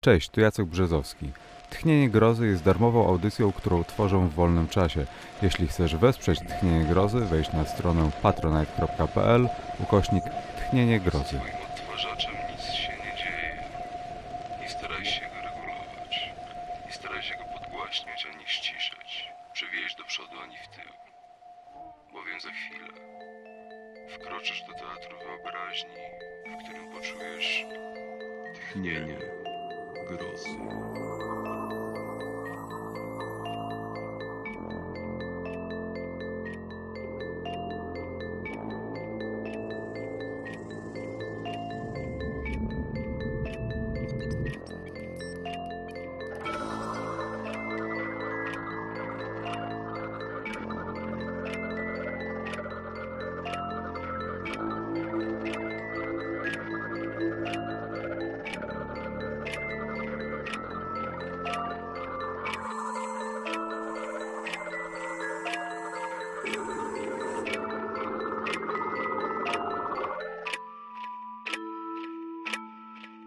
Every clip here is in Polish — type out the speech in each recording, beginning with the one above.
Cześć, tu Jacek Brzezowski. Tchnienie Grozy jest darmową audycją, którą tworzę w wolnym czasie. Jeśli chcesz wesprzeć Tchnienie Grozy, wejdź na stronę patronite.pl ukośnik Tchnienie Grozy.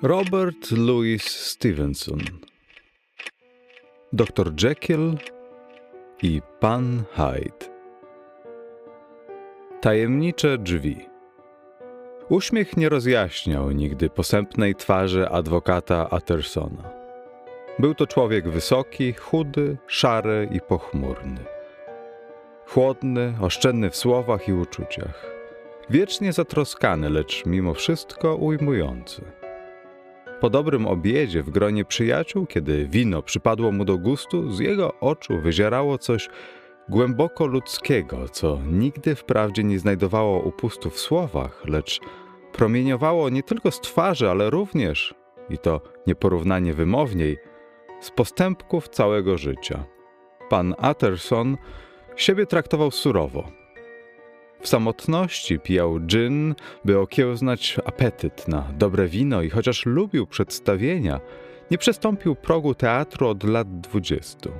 Robert Louis Stevenson Dr Jekyll i Pan Hyde Tajemnicze drzwi Uśmiech nie rozjaśniał nigdy posępnej twarzy adwokata Uttersona. Był to człowiek wysoki, chudy, szary i pochmurny. Chłodny, oszczędny w słowach i uczuciach. Wiecznie zatroskany, lecz mimo wszystko ujmujący. Po dobrym obiedzie w gronie przyjaciół, kiedy wino przypadło mu do gustu, z jego oczu wyzierało coś głęboko ludzkiego, co nigdy wprawdzie nie znajdowało upustu w słowach, lecz promieniowało nie tylko z twarzy, ale również, i to nieporównanie wymowniej, z postępków całego życia. Pan Utterson siebie traktował surowo. W samotności pijał gin, by okiełznać apetyt na dobre wino i chociaż lubił przedstawienia, nie przestąpił progu teatru od lat dwudziestu.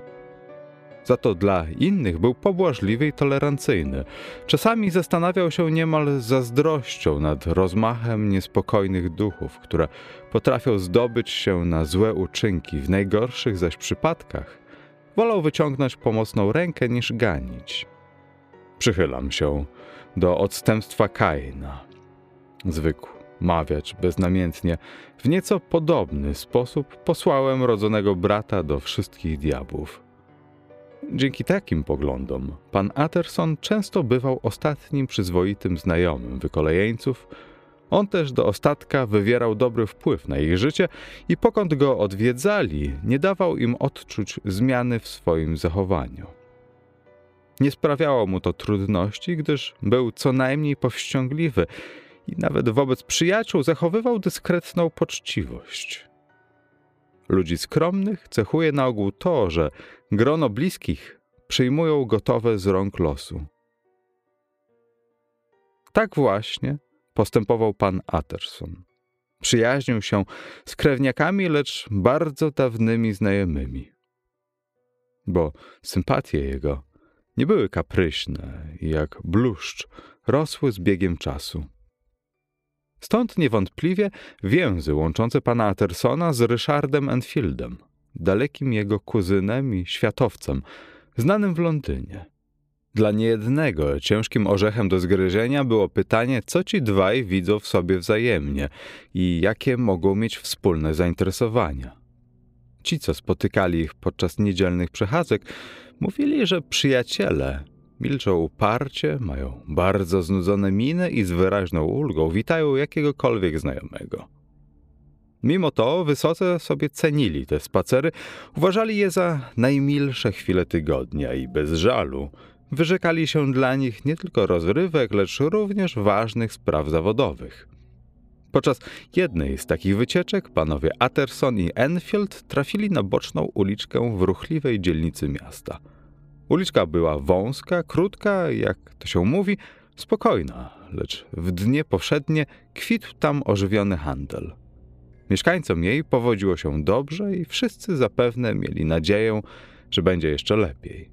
Za to dla innych był pobłażliwy i tolerancyjny. Czasami zastanawiał się niemal zazdrością nad rozmachem niespokojnych duchów, które potrafią zdobyć się na złe uczynki, w najgorszych zaś przypadkach wolał wyciągnąć pomocną rękę niż ganić. Przychylam się do odstępstwa Kaina. Zwykł mawiać beznamiętnie. W nieco podobny sposób posłałem rodzonego brata do wszystkich diabłów. Dzięki takim poglądom pan Utterson często bywał ostatnim przyzwoitym znajomym wykolejeńców. On też do ostatka wywierał dobry wpływ na ich życie i pokąd go odwiedzali, nie dawał im odczuć zmiany w swoim zachowaniu. Nie sprawiało mu to trudności, gdyż był co najmniej powściągliwy i nawet wobec przyjaciół zachowywał dyskretną poczciwość. Ludzi skromnych cechuje na ogół to, że grono bliskich przyjmują gotowe z rąk losu. Tak właśnie postępował pan Utterson. Przyjaźnił się z krewniakami, lecz bardzo dawnymi znajomymi. Bo sympatie jego nie były kapryśne i jak bluszcz rosły z biegiem czasu. Stąd niewątpliwie więzy łączące pana Uttersona z Ryszardem Enfieldem, dalekim jego kuzynem i światowcem, znanym w Londynie. Dla niejednego ciężkim orzechem do zgryzienia było pytanie, co ci dwaj widzą w sobie wzajemnie i jakie mogą mieć wspólne zainteresowania. Ci, co spotykali ich podczas niedzielnych przechadzek, mówili, że przyjaciele milczą uparcie, mają bardzo znudzone miny i z wyraźną ulgą witają jakiegokolwiek znajomego. Mimo to wysoce sobie cenili te spacery, uważali je za najmilsze chwile tygodnia i bez żalu wyrzekali się dla nich nie tylko rozrywek, lecz również ważnych spraw zawodowych. Podczas jednej z takich wycieczek panowie Utterson i Enfield trafili na boczną uliczkę w ruchliwej dzielnicy miasta. Uliczka była wąska, krótka, jak to się mówi, spokojna, lecz w dnie powszednie kwitł tam ożywiony handel. Mieszkańcom jej powodziło się dobrze i wszyscy zapewne mieli nadzieję, że będzie jeszcze lepiej.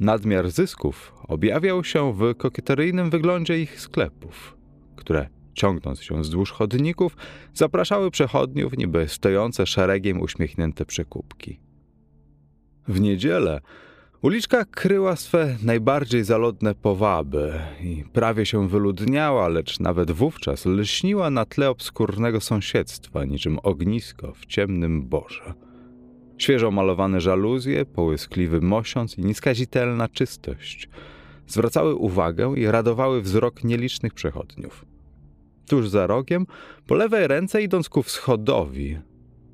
Nadmiar zysków objawiał się w kokieteryjnym wyglądzie ich sklepów, które ciągnąc się wzdłuż chodników, zapraszały przechodniów niby stojące szeregiem uśmiechnięte przekupki. W niedzielę uliczka kryła swe najbardziej zaludne powaby i prawie się wyludniała, lecz nawet wówczas lśniła na tle obskurnego sąsiedztwa, niczym ognisko w ciemnym borze. Świeżo malowane żaluzje, połyskliwy mosiąc i nieskazitelna czystość zwracały uwagę i radowały wzrok nielicznych przechodniów. Tuż za rogiem, po lewej ręce idąc ku wschodowi,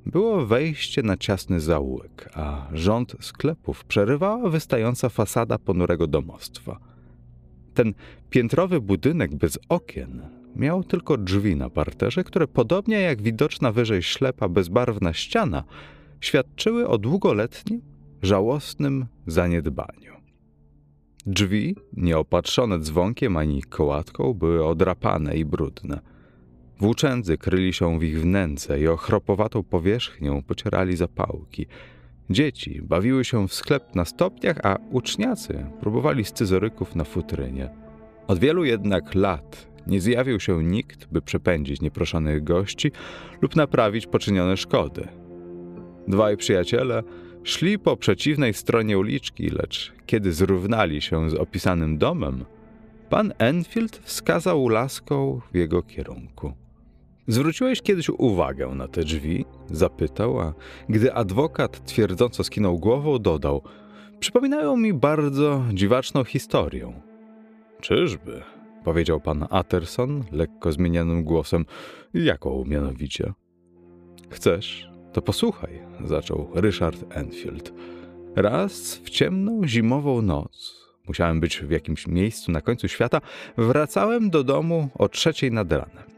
było wejście na ciasny zaułek, a rząd sklepów przerywała wystająca fasada ponurego domostwa. Ten piętrowy budynek bez okien miał tylko drzwi na parterze, które podobnie jak widoczna wyżej ślepa bezbarwna ściana, świadczyły o długoletnim, żałosnym zaniedbaniu. Drzwi, nieopatrzone dzwonkiem ani kołatką, były odrapane i brudne. Włóczędzy kryli się w ich wnęce i ochropowatą powierzchnią pocierali zapałki. Dzieci bawiły się w sklep na stopniach, a uczniacy próbowali scyzoryków na futrynie. Od wielu jednak lat nie zjawił się nikt, by przepędzić nieproszonych gości lub naprawić poczynione szkody. Dwaj przyjaciele szli po przeciwnej stronie uliczki, lecz kiedy zrównali się z opisanym domem, pan Enfield wskazał laską w jego kierunku. Zwróciłeś kiedyś uwagę na te drzwi? Zapytał, a gdy adwokat twierdząco skinął głową, dodał: Przypominają mi bardzo dziwaczną historię. Czyżby? powiedział pan Atterson lekko zmienionym głosem. Jaką mianowicie? Chcesz? To posłuchaj, zaczął Richard Enfield. Raz w ciemną zimową noc, musiałem być w jakimś miejscu na końcu świata, wracałem do domu o trzeciej nad ranem.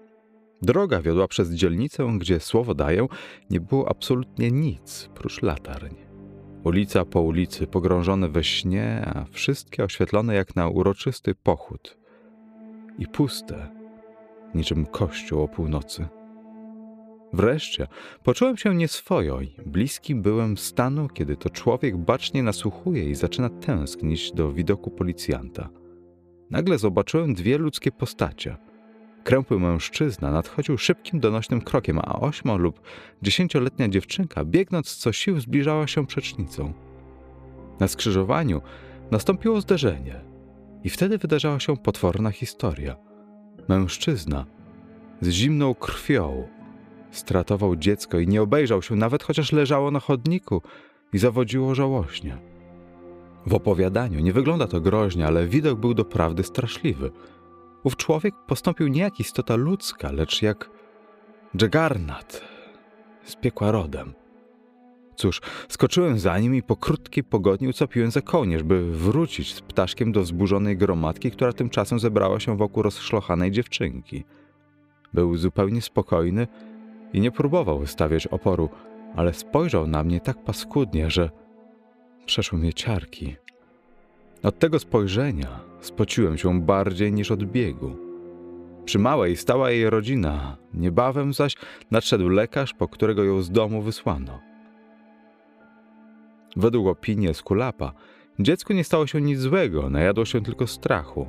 Droga wiodła przez dzielnicę, gdzie słowo daję, nie było absolutnie nic prócz latarń. Ulica po ulicy pogrążone we śnie, a wszystkie oświetlone jak na uroczysty pochód. I puste, niczym kościół o północy. Wreszcie poczułem się nieswojo i bliski byłem stanu, kiedy to człowiek bacznie nasłuchuje i zaczyna tęsknić do widoku policjanta. Nagle zobaczyłem dwie ludzkie postacie. Krępły mężczyzna nadchodził szybkim, donośnym krokiem, a ośmo lub dziesięcioletnia dziewczynka, biegnąc co sił, zbliżała się przecznicą. Na skrzyżowaniu nastąpiło zderzenie i wtedy wydarzała się potworna historia. Mężczyzna z zimną krwią stratował dziecko i nie obejrzał się nawet, chociaż leżało na chodniku i zawodziło żałośnie. W opowiadaniu nie wygląda to groźnie, ale widok był doprawdy straszliwy. Ów człowiek postąpił nie jak istota ludzka, lecz jak Dżegarnat z piekła rodem. Cóż, skoczyłem za nim i po krótkiej pogodni ucapiłem za kołnierz, by wrócić z ptaszkiem do wzburzonej gromadki, która tymczasem zebrała się wokół rozszlochanej dziewczynki. Był zupełnie spokojny i nie próbował wystawiać oporu, ale spojrzał na mnie tak paskudnie, że przeszły mnie ciarki. Od tego spojrzenia spociłem się bardziej niż od biegu. Przy małej stała jej rodzina, niebawem zaś nadszedł lekarz, po którego ją z domu wysłano. Według opinii Eskulapa, dziecku nie stało się nic złego, najadło się tylko strachu.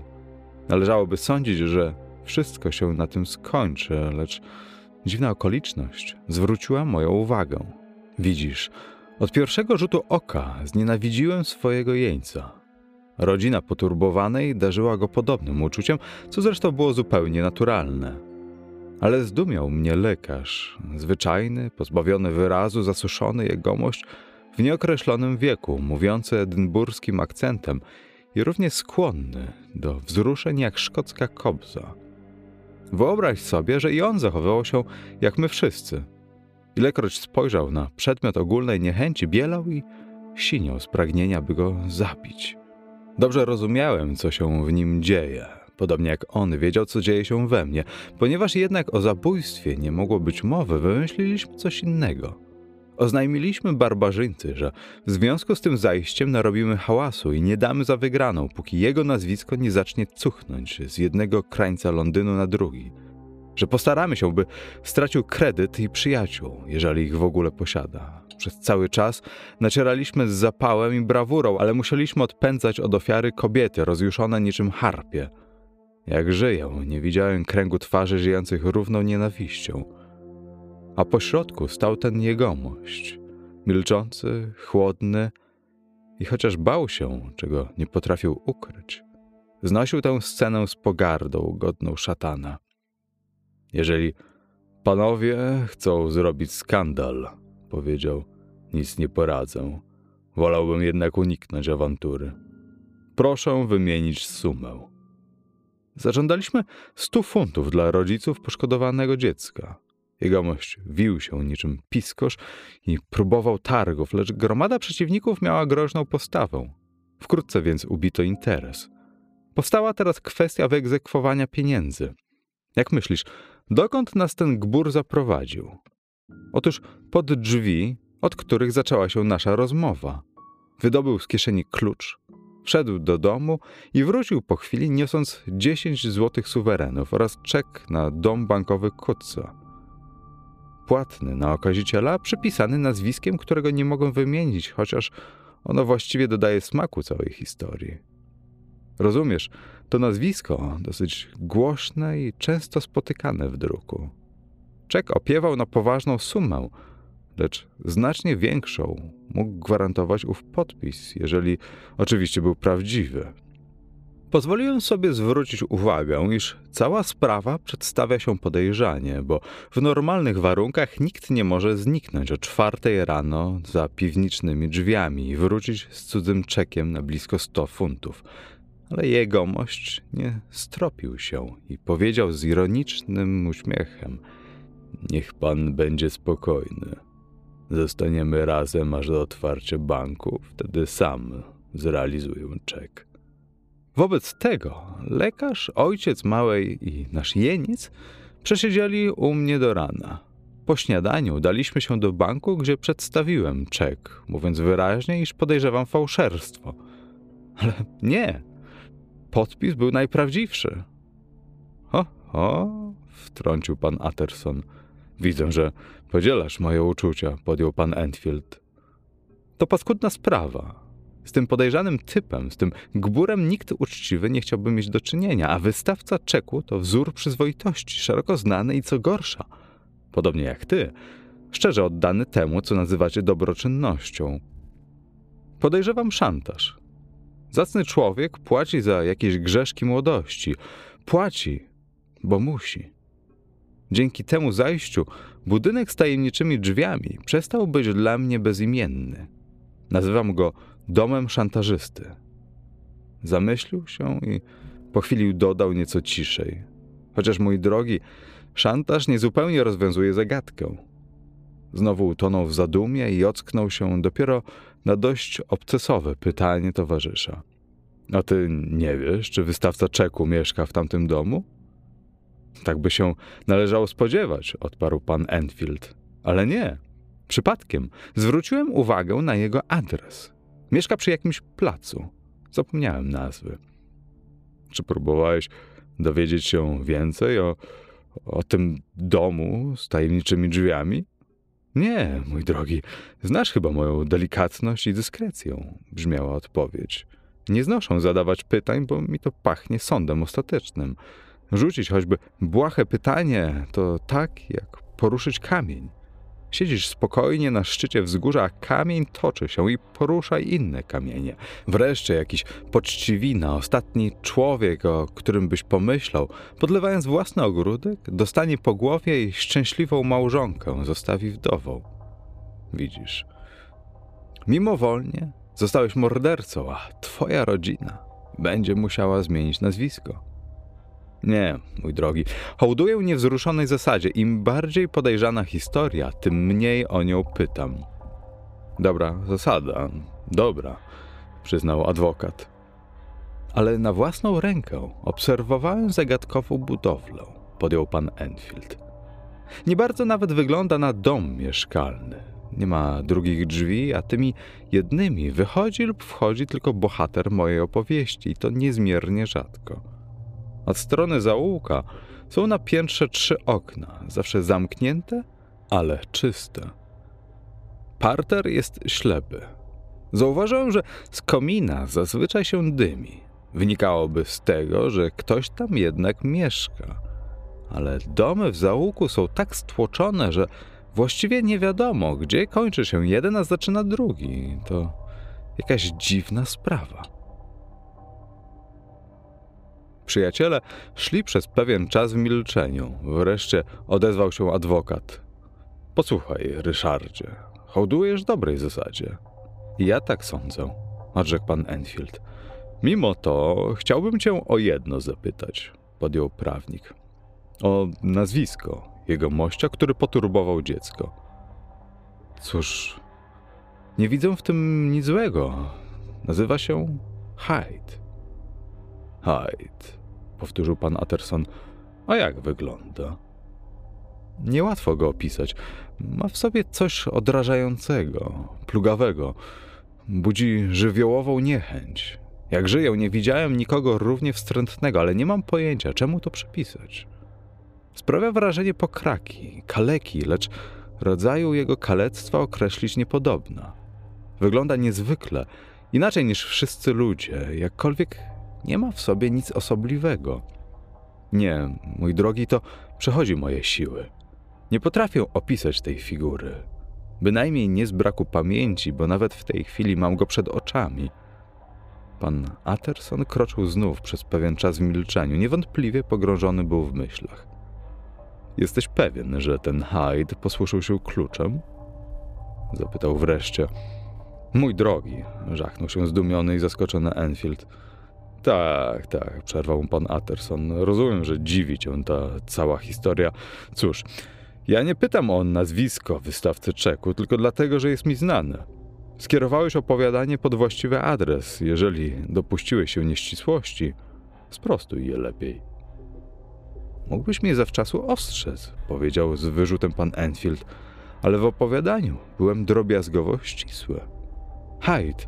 Należałoby sądzić, że wszystko się na tym skończy, lecz Dziwna okoliczność zwróciła moją uwagę. Widzisz, od pierwszego rzutu oka znienawidziłem swojego jeńca. Rodzina poturbowanej darzyła go podobnym uczuciem, co zresztą było zupełnie naturalne. Ale zdumiał mnie lekarz, zwyczajny, pozbawiony wyrazu, zasuszony jegomość w nieokreślonym wieku, mówiący edynburskim akcentem i równie skłonny do wzruszeń jak szkocka kobza. Wyobraź sobie, że i on zachowywał się jak my wszyscy. Ilekroć spojrzał na przedmiot ogólnej niechęci, bielał i siniał z pragnienia, by go zabić. Dobrze rozumiałem, co się w nim dzieje, podobnie jak on wiedział, co dzieje się we mnie. Ponieważ jednak o zabójstwie nie mogło być mowy, wymyśliliśmy coś innego. Oznajmiliśmy barbarzyńcy, że w związku z tym zajściem narobimy hałasu i nie damy za wygraną, póki jego nazwisko nie zacznie cuchnąć z jednego krańca Londynu na drugi. Że postaramy się, by stracił kredyt i przyjaciół, jeżeli ich w ogóle posiada. Przez cały czas nacieraliśmy z zapałem i brawurą, ale musieliśmy odpędzać od ofiary kobiety rozjuszone niczym harpie. Jak żyją, nie widziałem kręgu twarzy żyjących równą nienawiścią. A po środku stał ten jegomość, milczący, chłodny i chociaż bał się, czego nie potrafił ukryć, znosił tę scenę z pogardą godną szatana. Jeżeli panowie chcą zrobić skandal, powiedział, nic nie poradzę. Wolałbym jednak uniknąć awantury. Proszę wymienić sumę. Zażądaliśmy stu funtów dla rodziców poszkodowanego dziecka. Jegomość wił się niczym piskosz i próbował targów, lecz gromada przeciwników miała groźną postawę. Wkrótce więc ubito interes. Powstała teraz kwestia wyegzekwowania pieniędzy. Jak myślisz, dokąd nas ten gbur zaprowadził? Otóż pod drzwi, od których zaczęła się nasza rozmowa. Wydobył z kieszeni klucz, wszedł do domu i wrócił po chwili, niosąc 10 złotych suwerenów oraz czek na dom bankowy Kutca. Płatny na okaziciela, przypisany nazwiskiem, którego nie mogą wymienić, chociaż ono właściwie dodaje smaku całej historii. Rozumiesz, to nazwisko dosyć głośne i często spotykane w druku. Czek opiewał na poważną sumę, lecz znacznie większą mógł gwarantować ów podpis, jeżeli oczywiście był prawdziwy. Pozwoliłem sobie zwrócić uwagę, iż cała sprawa przedstawia się podejrzanie, bo w normalnych warunkach nikt nie może zniknąć o czwartej rano za piwnicznymi drzwiami i wrócić z cudzym czekiem na blisko 100 funtów. Ale jegomość nie stropił się i powiedział z ironicznym uśmiechem: Niech pan będzie spokojny. Zostaniemy razem aż do otwarcia banku, wtedy sam zrealizuję czek. Wobec tego lekarz, ojciec małej i nasz jeniec przesiedzieli u mnie do rana. Po śniadaniu udaliśmy się do banku, gdzie przedstawiłem czek, mówiąc wyraźnie, iż podejrzewam fałszerstwo. Ale nie, podpis był najprawdziwszy. Ho, ho, wtrącił pan Atterson. Widzę, że podzielasz moje uczucia, podjął pan Enfield. To paskudna sprawa. Z tym podejrzanym typem, z tym gburem nikt uczciwy nie chciałby mieć do czynienia, a wystawca czeku to wzór przyzwoitości, szeroko znany i co gorsza, podobnie jak ty, szczerze oddany temu, co nazywacie dobroczynnością. Podejrzewam szantaż. Zacny człowiek płaci za jakieś grzeszki młodości. Płaci, bo musi. Dzięki temu zajściu budynek z tajemniczymi drzwiami przestał być dla mnie bezimienny. Nazywam go domem szantażysty. Zamyślił się i po chwili dodał nieco ciszej. Chociaż mój drogi, szantaż niezupełnie rozwiązuje zagadkę. Znowu utonął w zadumie i ocknął się dopiero na dość obcesowe pytanie towarzysza. A ty nie wiesz, czy wystawca czeku mieszka w tamtym domu? Tak by się należało spodziewać, odparł pan Enfield. Ale nie. Przypadkiem zwróciłem uwagę na jego adres. Mieszka przy jakimś placu. Zapomniałem nazwy. Czy próbowałeś dowiedzieć się więcej o, o tym domu z tajemniczymi drzwiami? Nie, mój drogi, znasz chyba moją delikatność i dyskrecję, brzmiała odpowiedź. Nie znoszę zadawać pytań, bo mi to pachnie sądem ostatecznym. Rzucić choćby błahe pytanie to tak, jak poruszyć kamień. Siedzisz spokojnie na szczycie wzgórza, a kamień toczy się i porusza inne kamienie. Wreszcie jakiś poczciwina, ostatni człowiek, o którym byś pomyślał, podlewając własny ogródek, dostanie po głowie i szczęśliwą małżonkę zostawi wdową. Widzisz, mimowolnie zostałeś mordercą, a twoja rodzina będzie musiała zmienić nazwisko. Nie, mój drogi, hołduję niewzruszonej zasadzie. Im bardziej podejrzana historia, tym mniej o nią pytam. Dobra zasada, dobra, przyznał adwokat. Ale na własną rękę obserwowałem zagadkową budowlę, podjął pan Enfield. Nie bardzo nawet wygląda na dom mieszkalny. Nie ma drugich drzwi, a tymi jednymi wychodzi lub wchodzi tylko bohater mojej opowieści, i to niezmiernie rzadko. Od strony zaułka są na piętrze trzy okna, zawsze zamknięte, ale czyste. Parter jest ślepy. Zauważyłem, że z komina zazwyczaj się dymi. Wynikałoby z tego, że ktoś tam jednak mieszka. Ale domy w załuku są tak stłoczone, że właściwie nie wiadomo, gdzie kończy się jeden, a zaczyna drugi. To jakaś dziwna sprawa. Przyjaciele szli przez pewien czas w milczeniu. Wreszcie odezwał się adwokat. Posłuchaj, Ryszardzie, hołdujesz dobrej zasadzie. Ja tak sądzę, odrzekł pan Enfield. Mimo to chciałbym cię o jedno zapytać, podjął prawnik. O nazwisko jego mościa, który poturbował dziecko. Cóż, nie widzę w tym nic złego. Nazywa się Hyde. Hyde, powtórzył pan Atterson. A jak wygląda? Niełatwo go opisać. Ma w sobie coś odrażającego, plugawego. Budzi żywiołową niechęć. Jak żyję, nie widziałem nikogo równie wstrętnego, ale nie mam pojęcia, czemu to przypisać. Sprawia wrażenie pokraki, kaleki, lecz rodzaju jego kalectwa określić niepodobna. Wygląda niezwykle, inaczej niż wszyscy ludzie, jakkolwiek nie ma w sobie nic osobliwego. Nie, mój drogi, to przechodzi moje siły. Nie potrafię opisać tej figury. Bynajmniej nie z braku pamięci, bo nawet w tej chwili mam go przed oczami. Pan Atterson kroczył znów przez pewien czas w milczeniu, niewątpliwie pogrążony był w myślach. Jesteś pewien, że ten Hyde posłużył się kluczem? Zapytał wreszcie. Mój drogi, żachnął się zdumiony i zaskoczony Enfield. Tak, tak, przerwał pan Atterson. Rozumiem, że dziwi cię ta cała historia. Cóż, ja nie pytam o nazwisko wystawcy czeku, tylko dlatego, że jest mi znane. Skierowałeś opowiadanie pod właściwy adres. Jeżeli dopuściłeś się nieścisłości, sprostuj je lepiej. Mógłbyś mnie zawczasu ostrzec, powiedział z wyrzutem pan Enfield, ale w opowiadaniu byłem drobiazgowo ścisły. Hyde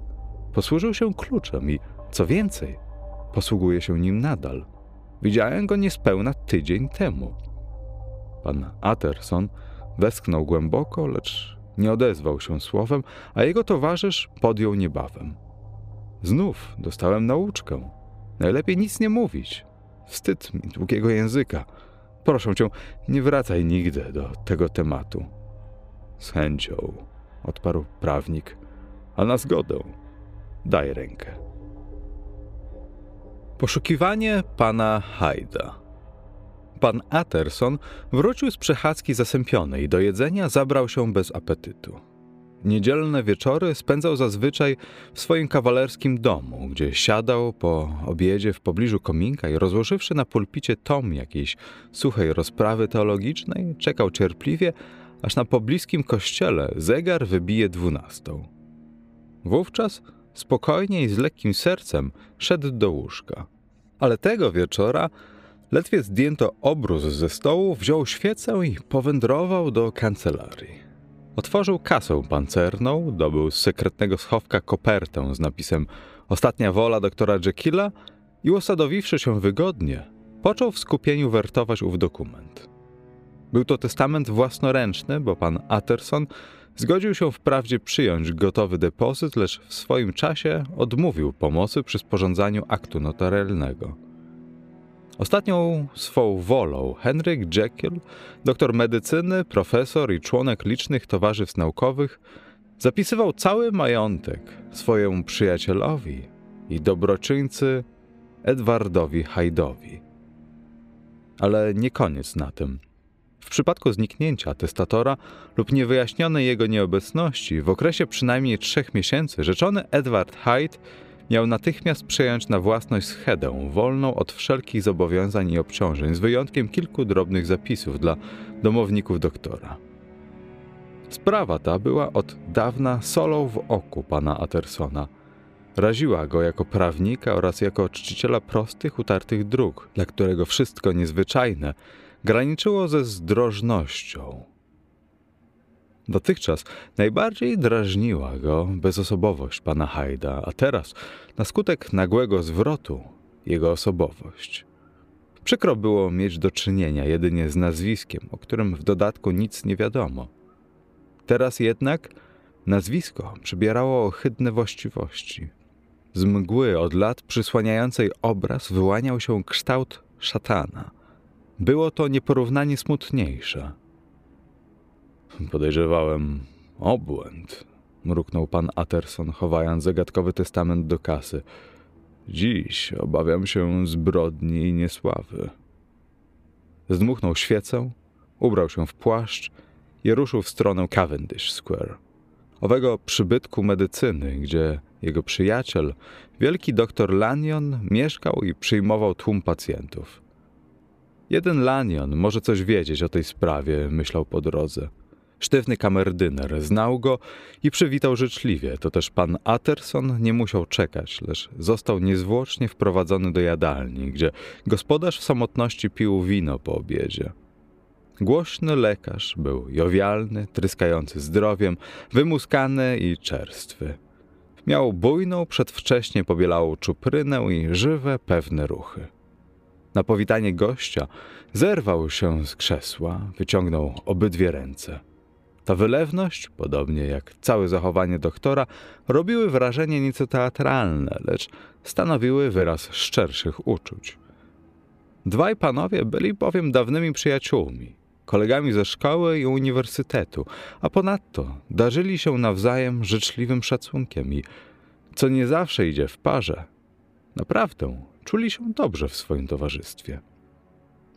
posłużył się kluczem i, co więcej, posługuje się nim nadal. Widziałem go niespełna tydzień temu. Pan Atterson westchnął głęboko, lecz nie odezwał się słowem, a jego towarzysz podjął niebawem. Znów dostałem nauczkę. Najlepiej nic nie mówić. Wstyd mi długiego języka. Proszę cię, nie wracaj nigdy do tego tematu. Z chęcią, odparł prawnik, a na zgodę daj rękę. Poszukiwanie pana Hajda. Pan Atterson wrócił z przechadzki zasępiony i do jedzenia zabrał się bez apetytu. Niedzielne wieczory spędzał zazwyczaj w swoim kawalerskim domu, gdzie siadał po obiedzie w pobliżu kominka i rozłożywszy na pulpicie tom jakiejś suchej rozprawy teologicznej, czekał cierpliwie, aż na pobliskim kościele zegar wybije dwunastą. Wówczas spokojnie i z lekkim sercem szedł do łóżka. Ale tego wieczora ledwie zdjęto obrus ze stołu, wziął świecę i powędrował do kancelarii. Otworzył kasę pancerną, dobył z sekretnego schowka kopertę z napisem Ostatnia wola doktora Jekylla i usadowiwszy się wygodnie, począł w skupieniu wertować ów dokument. Był to testament własnoręczny, bo pan Atterson zgodził się wprawdzie przyjąć gotowy depozyt, lecz w swoim czasie odmówił pomocy przy sporządzaniu aktu notarialnego. Ostatnią swą wolą Henryk Jekyll, doktor medycyny, profesor i członek licznych towarzystw naukowych, zapisywał cały majątek swojemu przyjacielowi i dobroczyńcy Edwardowi Hyde'owi. Ale nie koniec na tym. W przypadku zniknięcia testatora lub niewyjaśnionej jego nieobecności w okresie przynajmniej trzech miesięcy rzeczony Edward Hyde miał natychmiast przejąć na własność schedę, wolną od wszelkich zobowiązań i obciążeń, z wyjątkiem kilku drobnych zapisów dla domowników doktora. Sprawa ta była od dawna solą w oku pana Attersona. Raziła go jako prawnika oraz jako czciciela prostych, utartych dróg, dla którego wszystko niezwyczajne graniczyło ze zdrożnością, Dotychczas najbardziej drażniła go bezosobowość pana Hajda, a teraz, na skutek nagłego zwrotu, jego osobowość. Przykro było mieć do czynienia jedynie z nazwiskiem, o którym w dodatku nic nie wiadomo. Teraz jednak nazwisko przybierało ohydne właściwości. Z mgły od lat przysłaniającej obraz wyłaniał się kształt szatana. Było to nieporównanie smutniejsze. Podejrzewałem obłęd, mruknął pan Atterson, chowając zagadkowy testament do kasy. Dziś obawiam się zbrodni i niesławy. Zdmuchnął świecę, ubrał się w płaszcz i ruszył w stronę Cavendish Square. Owego przybytku medycyny, gdzie jego przyjaciel, wielki doktor Lanyon, mieszkał i przyjmował tłum pacjentów. Jeden Lanyon może coś wiedzieć o tej sprawie, myślał po drodze. Sztywny kamerdyner znał go i przywitał życzliwie. To też pan Atterson nie musiał czekać, lecz został niezwłocznie wprowadzony do jadalni, gdzie gospodarz w samotności pił wino po obiedzie. Głośny lekarz był jowialny, tryskający zdrowiem, wymuskany i czerstwy. Miał bujną, przedwcześnie pobielałą czuprynę i żywe, pewne ruchy. Na powitanie gościa zerwał się z krzesła, wyciągnął obydwie ręce. Ta wylewność, podobnie jak całe zachowanie doktora, robiły wrażenie nieco teatralne, lecz stanowiły wyraz szczerszych uczuć. Dwaj panowie byli bowiem dawnymi przyjaciółmi, kolegami ze szkoły i uniwersytetu, a ponadto darzyli się nawzajem życzliwym szacunkiem i, co nie zawsze idzie w parze, naprawdę czuli się dobrze w swoim towarzystwie.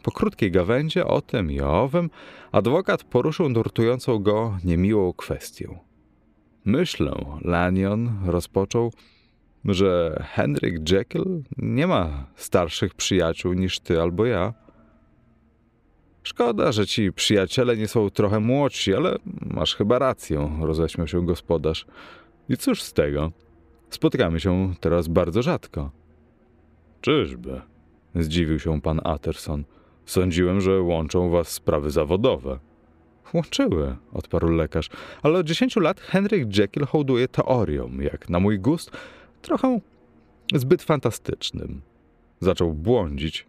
Po krótkiej gawędzie o tym i o owym adwokat poruszył nurtującą go niemiłą kwestię. Myślę, Lanyon rozpoczął, że Henryk Jekyll nie ma starszych przyjaciół niż ty albo ja. Szkoda, że ci przyjaciele nie są trochę młodsi, ale masz chyba rację, roześmiał się gospodarz. I cóż z tego? Spotykamy się teraz bardzo rzadko. Czyżby? Zdziwił się pan Atterson. Sądziłem, że łączą was sprawy zawodowe. Łączyły, odparł lekarz, ale od dziesięciu lat Henryk Jekyll hołduje teoriom, jak na mój gust, trochę zbyt fantastycznym. Zaczął błądzić.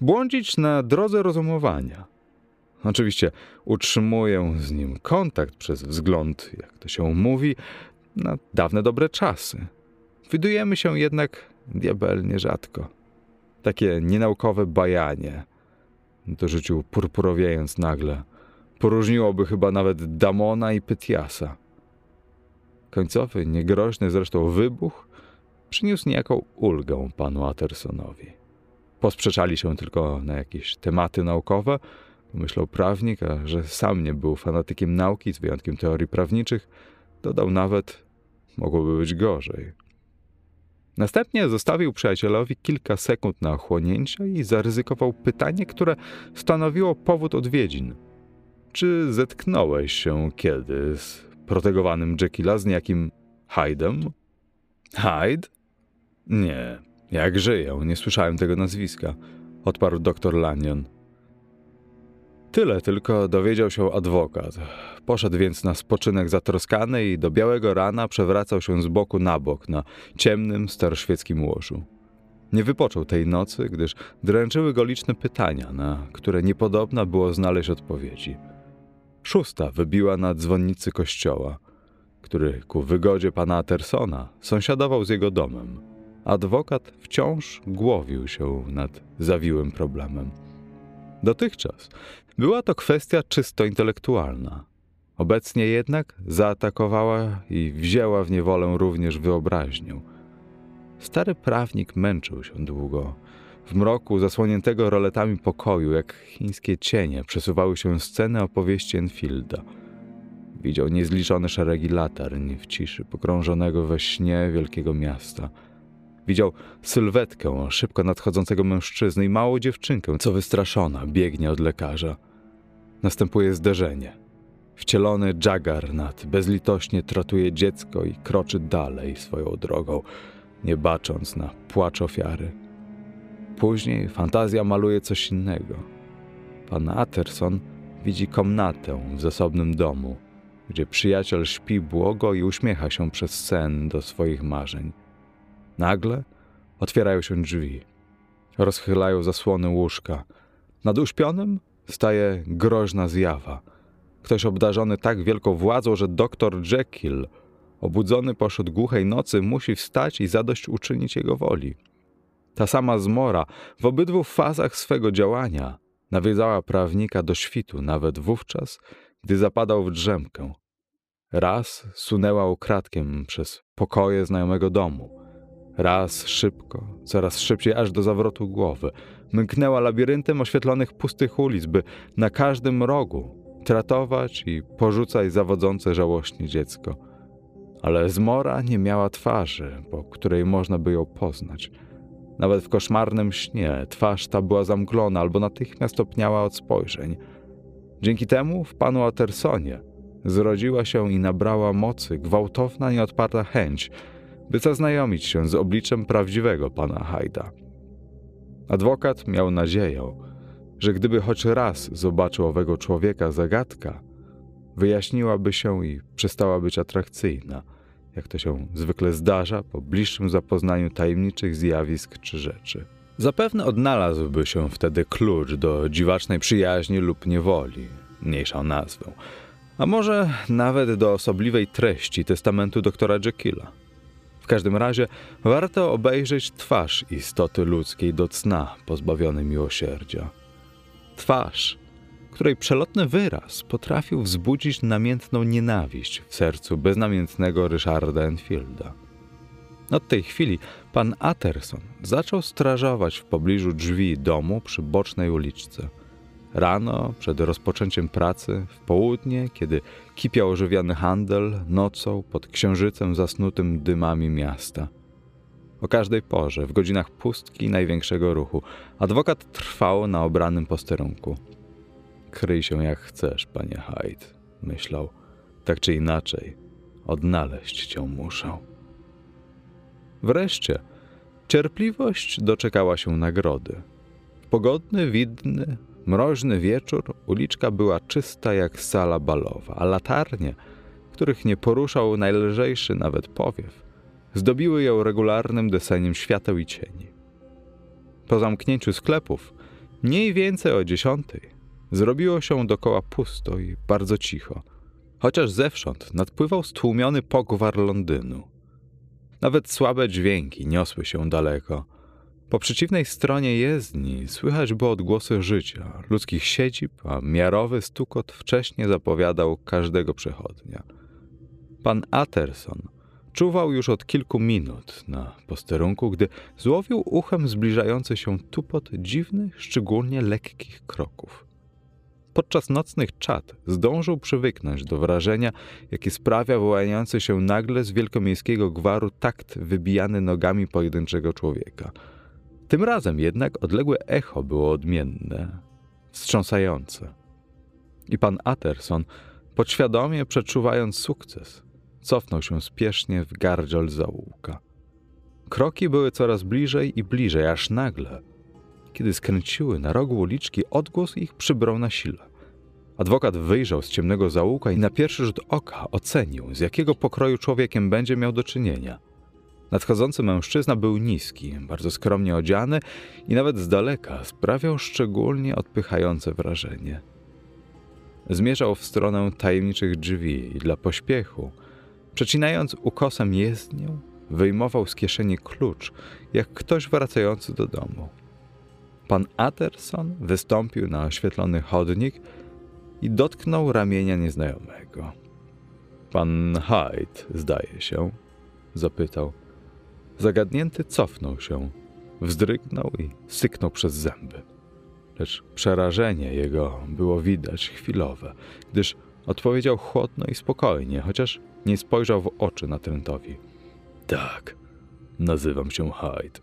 Błądzić na drodze rozumowania. Oczywiście utrzymuję z nim kontakt przez wzgląd, jak to się mówi, na dawne dobre czasy. Widujemy się jednak diabelnie rzadko. Takie nienaukowe bajanie – dorzucił purpurowiejąc nagle. Poróżniłoby chyba nawet Damona i Pytiasa. Końcowy, niegroźny zresztą wybuch przyniósł niejaką ulgę panu Attersonowi. Posprzeczali się tylko na jakieś tematy naukowe, pomyślał prawnik, a że sam nie był fanatykiem nauki, z wyjątkiem teorii prawniczych, dodał nawet, mogłoby być gorzej. Następnie zostawił przyjacielowi kilka sekund na ochłonięcie i zaryzykował pytanie, które stanowiło powód odwiedzin. Czy zetknąłeś się kiedy z protegowanym Jekylla z niejakim Hyde'em? Hyde? Nie. Jak żyję, nie słyszałem tego nazwiska, odparł doktor Lanyon. Tyle tylko dowiedział się adwokat. Poszedł więc na spoczynek zatroskany i do białego rana przewracał się z boku na bok na ciemnym, staroświeckim łożu. Nie wypoczął tej nocy, gdyż dręczyły go liczne pytania, na które niepodobna było znaleźć odpowiedzi. Szósta wybiła na dzwonnicy kościoła, który ku wygodzie pana Tersona sąsiadował z jego domem. Adwokat wciąż głowił się nad zawiłym problemem. Dotychczas była to kwestia czysto intelektualna. Obecnie jednak zaatakowała i wzięła w niewolę również wyobraźnię. Stary prawnik męczył się długo. W mroku zasłoniętego roletami pokoju, jak chińskie cienie, przesuwały się sceny opowieści Enfielda. Widział niezliczone szeregi latarń w ciszy pogrążonego we śnie wielkiego miasta – Widział sylwetkę szybko nadchodzącego mężczyzny i małą dziewczynkę, co wystraszona biegnie od lekarza. Następuje zderzenie. Wcielony Jaggernat bezlitośnie tratuje dziecko i kroczy dalej swoją drogą, nie bacząc na płacz ofiary. Później fantazja maluje coś innego. Pan Atterson widzi komnatę w zasobnym domu, gdzie przyjaciel śpi błogo i uśmiecha się przez sen do swoich marzeń. Nagle otwierają się drzwi. Rozchylają zasłony łóżka. Nad uśpionym staje groźna zjawa. Ktoś obdarzony tak wielką władzą, że doktor Jekyll Obudzony pośród głuchej nocy musi wstać i zadośćuczynić jego woli. Ta sama zmora w obydwu fazach swego działania nawiedzała prawnika do świtu, nawet wówczas, gdy zapadał w drzemkę. Raz sunęła ukradkiem przez pokoje znajomego domu. Raz szybko, coraz szybciej aż do zawrotu głowy. Mknęła labiryntem oświetlonych pustych ulic, by na każdym rogu tratować i porzucać zawodzące żałośnie dziecko. Ale zmora nie miała twarzy, po której można by ją poznać. Nawet w koszmarnym śnie twarz ta była zamglona albo natychmiast opniała od spojrzeń. Dzięki temu w panu Atersonie zrodziła się i nabrała mocy gwałtowna, nieodparta chęć, by zaznajomić się z obliczem prawdziwego pana Hajda. Adwokat miał nadzieję, że gdyby choć raz zobaczył owego człowieka zagadka, wyjaśniłaby się i przestała być atrakcyjna, jak to się zwykle zdarza po bliższym zapoznaniu tajemniczych zjawisk czy rzeczy. Zapewne odnalazłby się wtedy klucz do dziwacznej przyjaźni lub niewoli, mniejszą nazwę, a może nawet do osobliwej treści testamentu doktora Jekylla. Każdym razie warto obejrzeć twarz istoty ludzkiej do cna pozbawionej miłosierdzia. Twarz, której przelotny wyraz potrafił wzbudzić namiętną nienawiść w sercu beznamiętnego Ryszarda Enfielda. Od tej chwili pan Atterson zaczął strażować w pobliżu drzwi domu przy bocznej uliczce. Rano, przed rozpoczęciem pracy, w południe, kiedy kipiał ożywiony handel, nocą, pod księżycem zasnutym dymami miasta. O każdej porze, w godzinach pustki największego ruchu, adwokat trwał na obranym posterunku. Kryj się jak chcesz, panie Hyde, myślał. Tak czy inaczej, odnaleźć cię muszę. Wreszcie, cierpliwość doczekała się nagrody. Pogodny, widny, mroźny wieczór uliczka była czysta jak sala balowa, a latarnie, których nie poruszał najlżejszy nawet powiew, zdobiły ją regularnym deseniem świateł i cieni. Po zamknięciu sklepów, mniej więcej o dziesiątej, zrobiło się dokoła pusto i bardzo cicho, chociaż zewsząd nadpływał stłumiony pogwar Londynu. Nawet słabe dźwięki niosły się daleko. Po przeciwnej stronie jezdni słychać było odgłosy życia, ludzkich siedzib, a miarowy stukot wcześnie zapowiadał każdego przechodnia. Pan Atterson czuwał już od kilku minut na posterunku, gdy złowił uchem zbliżający się tupot dziwnych, szczególnie lekkich kroków. Podczas nocnych czat zdążył przywyknąć do wrażenia, jakie sprawia wyłaniający się nagle z wielkomiejskiego gwaru takt wybijany nogami pojedynczego człowieka. Tym razem jednak odległe echo było odmienne, wstrząsające. I pan Atterson, podświadomie przeczuwając sukces, cofnął się spiesznie w gardziel zaułka. Kroki były coraz bliżej i bliżej, aż nagle, kiedy skręciły na rogu uliczki, odgłos ich przybrał na sile. Adwokat wyjrzał z ciemnego zaułka i na pierwszy rzut oka ocenił, z jakiego pokroju człowiekiem będzie miał do czynienia. Nadchodzący mężczyzna był niski, bardzo skromnie odziany i nawet z daleka sprawiał szczególnie odpychające wrażenie. Zmierzał w stronę tajemniczych drzwi i dla pośpiechu, przecinając ukosem jezdnię, wyjmował z kieszeni klucz, jak ktoś wracający do domu. Pan Atterson wystąpił na oświetlony chodnik i dotknął ramienia nieznajomego. Pan Hyde, zdaje się, zapytał. Zagadnięty cofnął się, wzdrygnął i syknął przez zęby. Lecz przerażenie jego było widać chwilowe, gdyż odpowiedział chłodno i spokojnie, chociaż nie spojrzał w oczy natrętowi. Tak, nazywam się Hyde.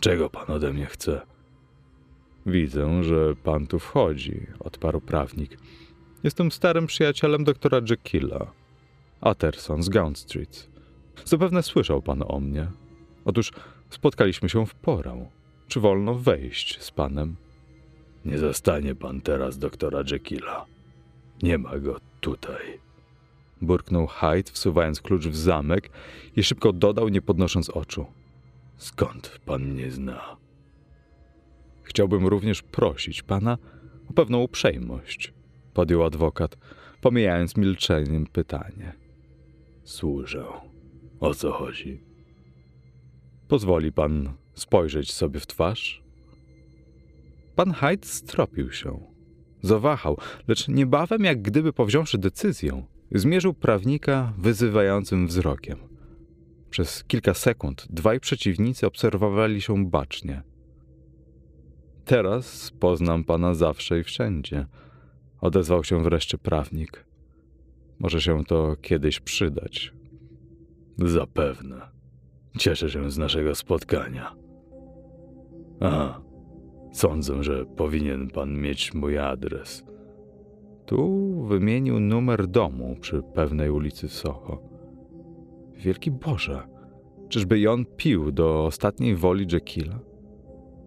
Czego pan ode mnie chce? Widzę, że pan tu wchodzi, odparł prawnik. Jestem starym przyjacielem doktora Jekylla, Atterson z Gaunt Street. Zapewne słyszał pan o mnie. Otóż spotkaliśmy się w porę. Czy wolno wejść z panem? Nie zastanie pan teraz doktora Jekylla. Nie ma go tutaj. Burknął Hyde, wsuwając klucz w zamek i szybko dodał, nie podnosząc oczu. Skąd pan mnie zna? Chciałbym również prosić pana o pewną uprzejmość, podjął adwokat, pomijając milczeniem pytanie. Słyszę. O co chodzi? Pozwoli pan spojrzeć sobie w twarz? Pan Hyde stropił się. Zawahał, lecz niebawem, jak gdyby powziąwszy decyzję, zmierzył prawnika wyzywającym wzrokiem. Przez kilka sekund dwaj przeciwnicy obserwowali się bacznie. Teraz poznam pana zawsze i wszędzie, odezwał się wreszcie prawnik. Może się to kiedyś przydać. Zapewne. Cieszę się z naszego spotkania. Aha, sądzę, że powinien pan mieć mój adres. Tu wymienił numer domu przy pewnej ulicy Soho. Wielki Boże, czyżby i on pił do ostatniej woli Jekylla?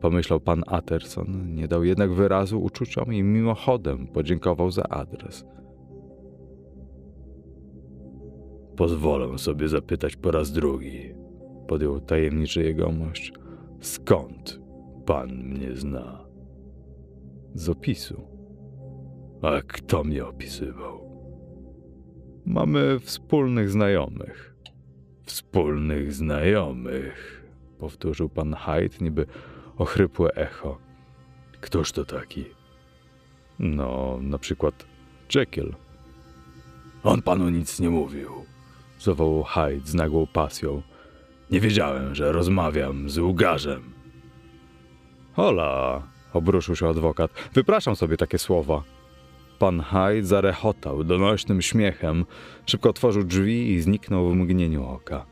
Pomyślał pan Atterson, nie dał jednak wyrazu uczuciom i mimochodem podziękował za adres. Pozwolę sobie zapytać po raz drugi, podjął tajemniczy jegomość. Skąd pan mnie zna? Z opisu. A kto mnie opisywał? Mamy wspólnych znajomych. Wspólnych znajomych, Powtórzył pan Hyde, niby ochrypłe echo. Któż to taki? No, na przykład Jekyll. On panu nic nie mówił. Zawołał Hyde z nagłą pasją. Nie wiedziałem, że rozmawiam z łgarzem. Hola, obruszył się adwokat. Wypraszam sobie takie słowa. Pan Hyde zarechotał donośnym śmiechem, szybko otworzył drzwi i zniknął w mgnieniu oka.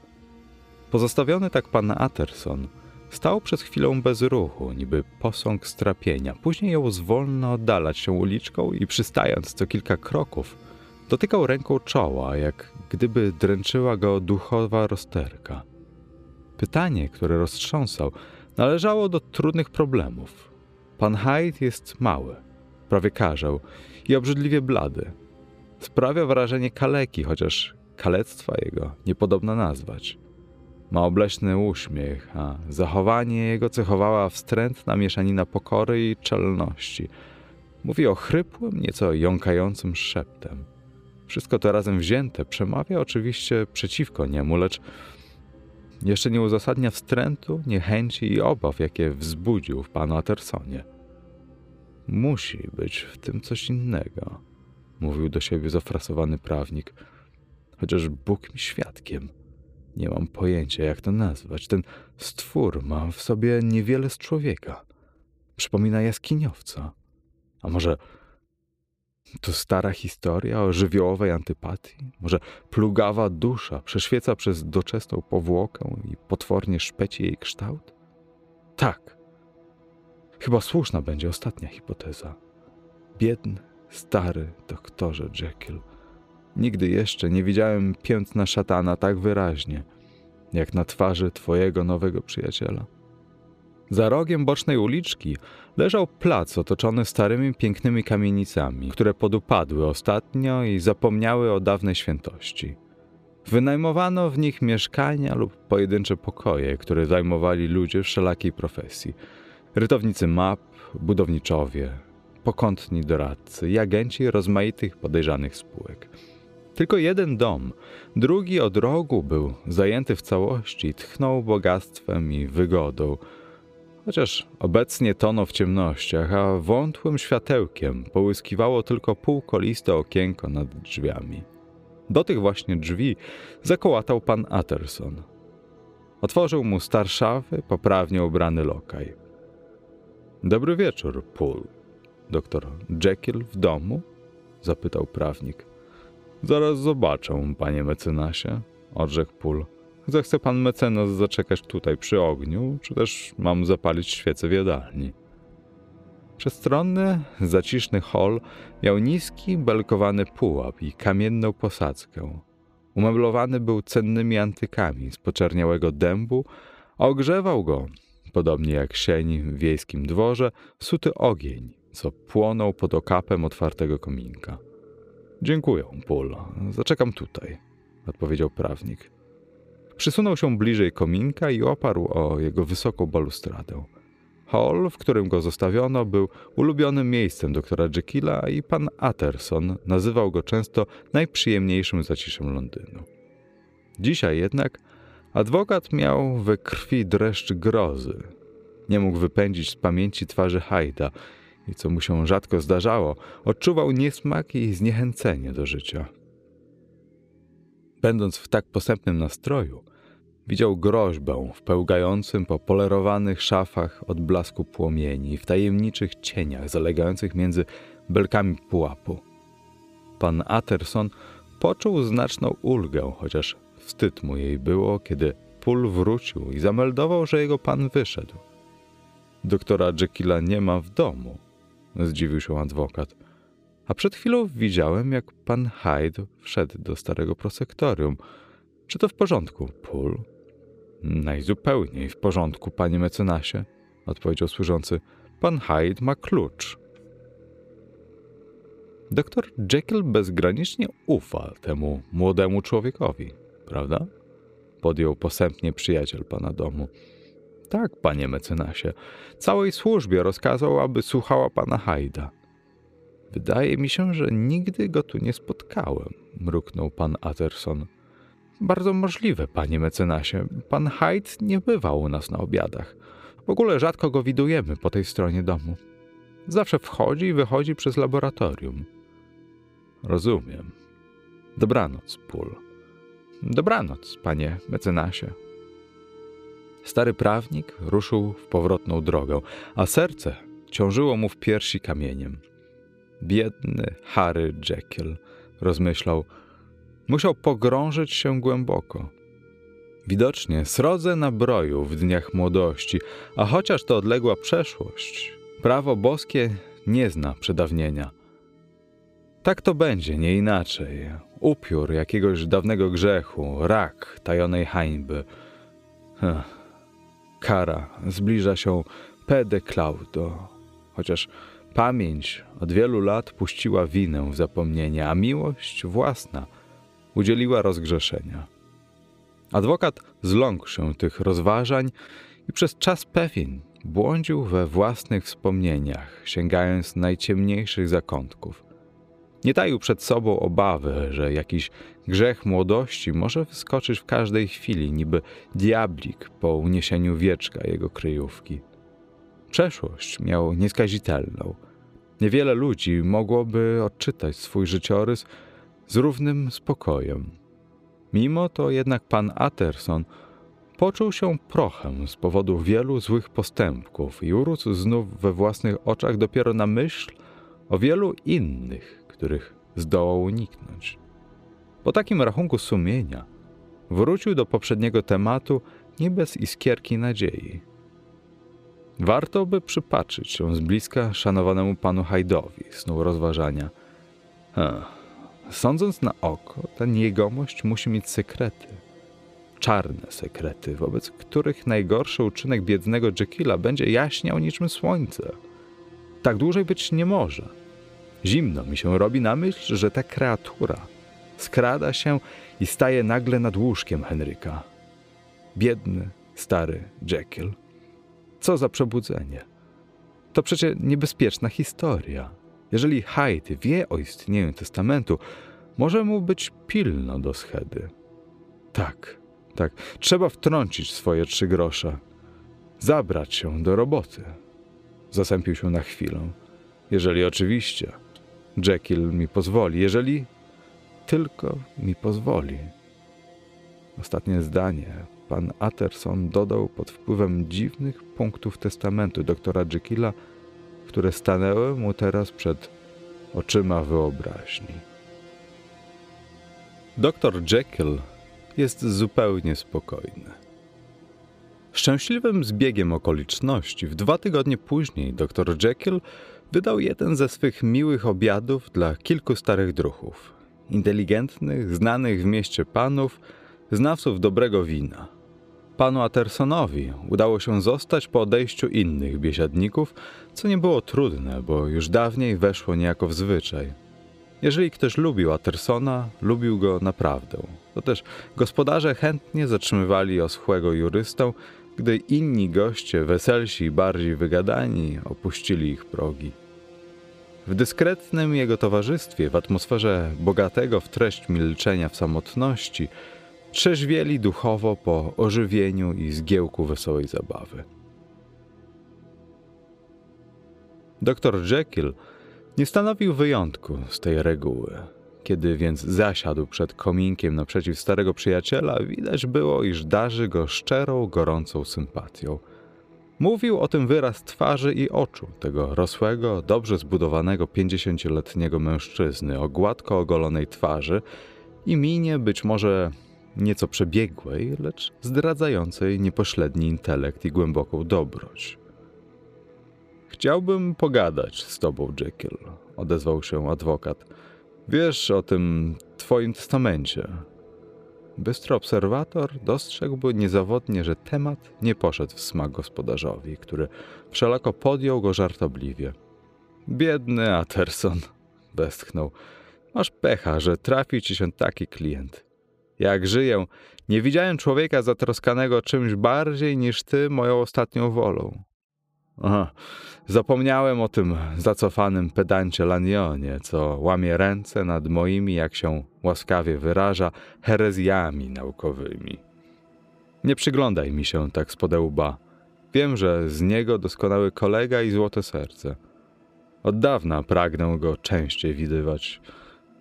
Pozostawiony tak pan Atterson stał przez chwilę bez ruchu, niby posąg strapienia. Później jął zwolna oddalać się uliczką i przystając co kilka kroków, dotykał ręką czoła, jak gdyby dręczyła go duchowa rozterka. Pytanie, które roztrząsał, należało do trudnych problemów. Pan Hyde jest mały, prawie karzeł i obrzydliwie blady. Sprawia wrażenie kaleki, chociaż kalectwa jego niepodobna nazwać. Ma obleśny uśmiech, a zachowanie jego cechowała wstrętna mieszanina pokory i czelności. Mówi ochrypłym, nieco jąkającym szeptem. Wszystko to razem wzięte przemawia oczywiście przeciwko niemu, lecz jeszcze nie uzasadnia wstrętu, niechęci i obaw, jakie wzbudził w panu Attersonie. Musi być w tym coś innego, mówił do siebie zafrasowany prawnik. Chociaż Bóg mi świadkiem. Nie mam pojęcia, jak to nazwać. Ten stwór ma w sobie niewiele z człowieka. Przypomina jaskiniowca. A może to stara historia o żywiołowej antypatii? Może plugawa dusza prześwieca przez doczesną powłokę i potwornie szpeci jej kształt? Tak. Chyba słuszna będzie ostatnia hipoteza. Biedny, stary doktorze Jekyll. Nigdy jeszcze nie widziałem piętna szatana tak wyraźnie, jak na twarzy twojego nowego przyjaciela. Za rogiem bocznej uliczki leżał plac otoczony starymi, pięknymi kamienicami, które podupadły ostatnio i zapomniały o dawnej świętości. Wynajmowano w nich mieszkania lub pojedyncze pokoje, które zajmowali ludzie wszelakiej profesji. Rytownicy map, budowniczowie, pokątni doradcy i agenci rozmaitych podejrzanych spółek. Tylko jeden dom, drugi od rogu był zajęty w całości tchnął bogactwem i wygodą, chociaż obecnie tonął w ciemnościach, a wątłym światełkiem połyskiwało tylko półkoliste okienko nad drzwiami. Do tych właśnie drzwi zakołatał pan Atterson. Otworzył mu starszawy, poprawnie ubrany lokaj. Dobry wieczór, Pool. Doktor Jekyll w domu? zapytał prawnik. Zaraz zobaczę, panie mecenasie, odrzekł Pool. Zechce pan mecenas zaczekać tutaj przy ogniu, czy też mam zapalić świecę w jadalni? Przestronny, zaciszny hol miał niski, belkowany pułap i kamienną posadzkę. Umeblowany był cennymi antykami z poczerniałego dębu, a ogrzewał go, podobnie jak sień w wiejskim dworze, suty ogień, co płonął pod okapem otwartego kominka. Dziękuję, Paul. Zaczekam tutaj, odpowiedział prawnik. Przysunął się bliżej kominka i oparł o jego wysoką balustradę. Hall, w którym go zostawiono, był ulubionym miejscem doktora Jekylla i pan Atterson nazywał go często najprzyjemniejszym zaciszem Londynu. Dzisiaj jednak adwokat miał we krwi dreszcz grozy. Nie mógł wypędzić z pamięci twarzy Hajda i co mu się rzadko zdarzało, odczuwał niesmak i zniechęcenie do życia. Będąc w tak posępnym nastroju, widział groźbę w pełgającym po polerowanych szafach od blasku płomieni, w tajemniczych cieniach zalegających między belkami pułapu. Pan Atterson poczuł znaczną ulgę, chociaż wstyd mu jej było, kiedy Pól wrócił i zameldował, że jego pan wyszedł. Doktora Jekylla nie ma w domu, zdziwił się adwokat. A przed chwilą widziałem, jak pan Hyde wszedł do starego prosektorium. Czy to w porządku, Pól? Najzupełniej w porządku, panie mecenasie, odpowiedział służący. Pan Hyde ma klucz. Doktor Jekyll bezgranicznie ufa temu młodemu człowiekowi, prawda? Podjął posępnie przyjaciel pana domu. Tak, panie mecenasie. Całej służbie rozkazał, aby słuchała pana Hajda. Wydaje mi się, że nigdy go tu nie spotkałem, mruknął pan Atterson. Bardzo możliwe, panie mecenasie. Pan Hyde nie bywał u nas na obiadach. W ogóle rzadko go widujemy po tej stronie domu. Zawsze wchodzi i wychodzi przez laboratorium. Rozumiem. Dobranoc, Pól. Dobranoc, panie mecenasie. Stary prawnik ruszył w powrotną drogę, a serce ciążyło mu w piersi kamieniem. Biedny Harry Jekyll, rozmyślał, musiał pogrążyć się głęboko. Widocznie srodze na broju w dniach młodości, a chociaż to odległa przeszłość, prawo boskie nie zna przedawnienia. Tak to będzie, nie inaczej. Upiór jakiegoś dawnego grzechu, rak tajonej hańby. Ech. Kara zbliża się pede claudo, chociaż pamięć od wielu lat puściła winę w zapomnienie, a miłość własna udzieliła rozgrzeszenia. Adwokat zląkł się tych rozważań i przez czas pewien błądził we własnych wspomnieniach, sięgając najciemniejszych zakątków. Nie taił przed sobą obawy, że jakiś grzech młodości może wyskoczyć w każdej chwili, niby diablik po uniesieniu wieczka jego kryjówki. Przeszłość miał nieskazitelną. Niewiele ludzi mogłoby odczytać swój życiorys z równym spokojem. Mimo to jednak pan Atterson poczuł się prochem z powodu wielu złych postępków i urósł znów we własnych oczach dopiero na myśl o wielu innych, których zdołał uniknąć. Po takim rachunku sumienia wrócił do poprzedniego tematu nie bez iskierki nadziei. Warto by przypatrzyć się z bliska szanowanemu panu Hajdowi, snuł rozważania. Ech, sądząc na oko, ten jegomość musi mieć sekrety. Czarne sekrety, wobec których najgorszy uczynek biednego Jekylla będzie jaśniał niczym słońce. Tak dłużej być nie może. Zimno mi się robi na myśl, że ta kreatura skrada się i staje nagle nad łóżkiem Henryka. Biedny, stary Jekyll. Co za przebudzenie. To przecie niebezpieczna historia. Jeżeli Hyde wie o istnieniu testamentu, może mu być pilno do schedy. Tak, tak, trzeba wtrącić swoje trzy grosze. Zabrać się do roboty. Zasępił się na chwilę. Jeżeli oczywiście Jekyll mi pozwoli, jeżeli tylko mi pozwoli. Ostatnie zdanie pan Atterson dodał pod wpływem dziwnych punktów testamentu doktora Jekylla, które stanęły mu teraz przed oczyma wyobraźni. Doktor Jekyll jest zupełnie spokojny. Szczęśliwym zbiegiem okoliczności w dwa tygodnie później doktor Jekyll wydał jeden ze swych miłych obiadów dla kilku starych druhów, inteligentnych, znanych w mieście panów, znawców dobrego wina. Panu Attersonowi udało się zostać po odejściu innych biesiadników, co nie było trudne, bo już dawniej weszło niejako w zwyczaj. Jeżeli ktoś lubił Attersona, lubił go naprawdę. To też gospodarze chętnie zatrzymywali oschłego jurystę, gdy inni goście, weselsi i bardziej wygadani, opuścili ich progi. W dyskretnym jego towarzystwie, w atmosferze bogatego w treść milczenia w samotności, trzeźwieli duchowo po ożywieniu i zgiełku wesołej zabawy. Doktor Jekyll nie stanowił wyjątku z tej reguły. Kiedy więc zasiadł przed kominkiem naprzeciw starego przyjaciela, widać było, iż darzy go szczerą, gorącą sympatią. Mówił o tym wyraz twarzy i oczu tego rosłego, dobrze zbudowanego pięćdziesięcioletniego mężczyzny o gładko ogolonej twarzy i minie być może nieco przebiegłej, lecz zdradzającej niepośredni intelekt i głęboką dobroć. Chciałbym pogadać z tobą, Jekyll, odezwał się adwokat. Wiesz o tym twoim testamencie. Bystry obserwator dostrzegłby niezawodnie, że temat nie poszedł w smak gospodarzowi, który wszelako podjął go żartobliwie. Biedny Atterson, westchnął. Masz pecha, że trafi ci się taki klient. Jak żyję, nie widziałem człowieka zatroskanego czymś bardziej niż ty moją ostatnią wolą. Aha, zapomniałem o tym zacofanym pedancie Lanionie, co łamie ręce nad moimi, jak się łaskawie wyraża, herezjami naukowymi. Nie przyglądaj mi się tak z łba. Wiem, że z niego doskonały kolega i złote serce. Od dawna pragnę go częściej widywać,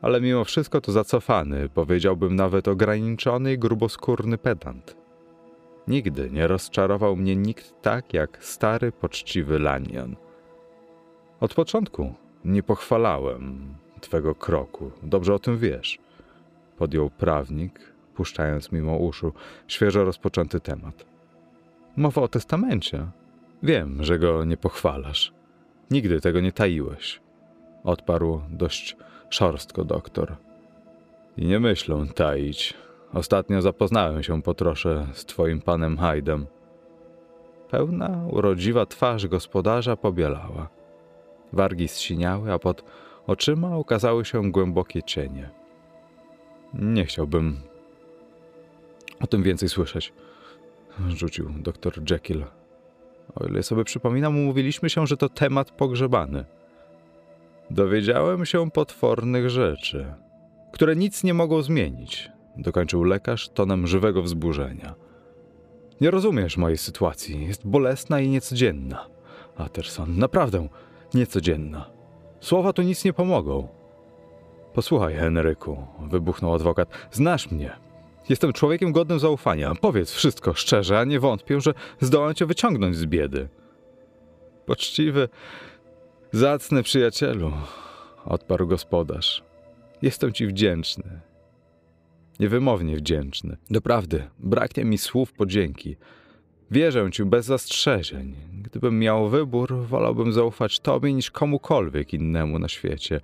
ale mimo wszystko to zacofany, powiedziałbym nawet ograniczony i gruboskórny pedant. Nigdy nie rozczarował mnie nikt tak jak stary, poczciwy Lanion. Od początku nie pochwalałem twego kroku, dobrze o tym wiesz. Podjął prawnik, puszczając mimo uszu świeżo rozpoczęty temat. Mowa o testamencie. Wiem, że go nie pochwalasz. Nigdy tego nie taiłeś. Odparł dość szorstko doktor. I nie myślę taić. Ostatnio zapoznałem się po trosze z twoim panem Hajdem. Pełna, urodziwa twarz gospodarza pobielała. Wargi zsiniały, a pod oczyma ukazały się głębokie cienie. Nie chciałbym o tym więcej słyszeć, rzucił doktor Jekyll. O ile sobie przypominam, umówiliśmy się, że to temat pogrzebany. Dowiedziałem się potwornych rzeczy, które nic nie mogą zmienić dokończył lekarz tonem żywego wzburzenia. Nie rozumiesz mojej sytuacji. Jest bolesna i niecodzienna. Atterson, naprawdę niecodzienna. Słowa tu nic nie pomogą. Posłuchaj, Henryku, wybuchnął adwokat. Znasz mnie. Jestem człowiekiem godnym zaufania. Powiedz wszystko szczerze, a nie wątpię, że zdołam cię wyciągnąć z biedy. Poczciwy, zacny przyjacielu, odparł gospodarz. Jestem ci wdzięczny niewymownie wdzięczny. Doprawdy, braknie mi słów podzięki. Wierzę ci bez zastrzeżeń. Gdybym miał wybór, wolałbym zaufać tobie niż komukolwiek innemu na świecie,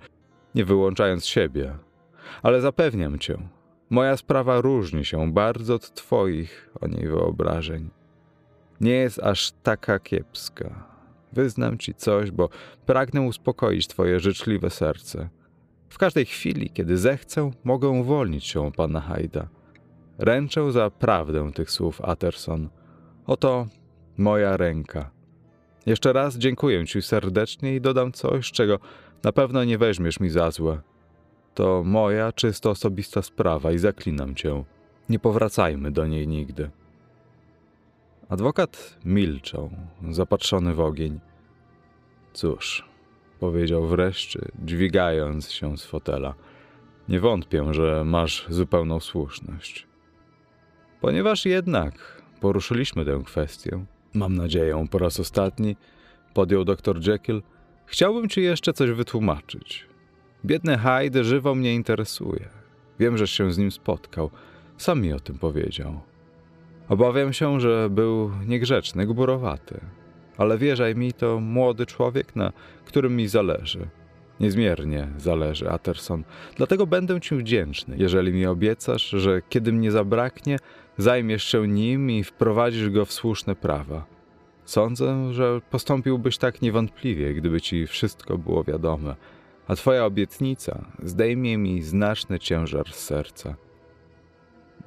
nie wyłączając siebie. Ale zapewniam cię, moja sprawa różni się bardzo od twoich o niej wyobrażeń. Nie jest aż taka kiepska. Wyznam ci coś, bo pragnę uspokoić twoje życzliwe serce. W każdej chwili, kiedy zechcę, mogę uwolnić się od pana Hajda. Ręczę za prawdę tych słów, Atterson. Oto moja ręka. Jeszcze raz dziękuję ci serdecznie i dodam coś, czego na pewno nie weźmiesz mi za złe. To moja czysto osobista sprawa i zaklinam cię. Nie powracajmy do niej nigdy. Adwokat milczał, zapatrzony w ogień. Cóż, powiedział wreszcie, dźwigając się z fotela. Nie wątpię, że masz zupełną słuszność. Ponieważ jednak poruszyliśmy tę kwestię, mam nadzieję po raz ostatni, podjął dr Jekyll, chciałbym ci jeszcze coś wytłumaczyć. Biedny Hyde żywo mnie interesuje. Wiem, że się z nim spotkał. Sam mi o tym powiedział. Obawiam się, że był niegrzeczny, gburowaty ale wierzaj mi, to młody człowiek, na którym mi zależy. Niezmiernie zależy, Atterson. Dlatego będę ci wdzięczny, jeżeli mi obiecasz, że kiedy mnie zabraknie, zajmiesz się nim i wprowadzisz go w słuszne prawa. Sądzę, że postąpiłbyś tak niewątpliwie, gdyby ci wszystko było wiadome, a twoja obietnica zdejmie mi znaczny ciężar z serca.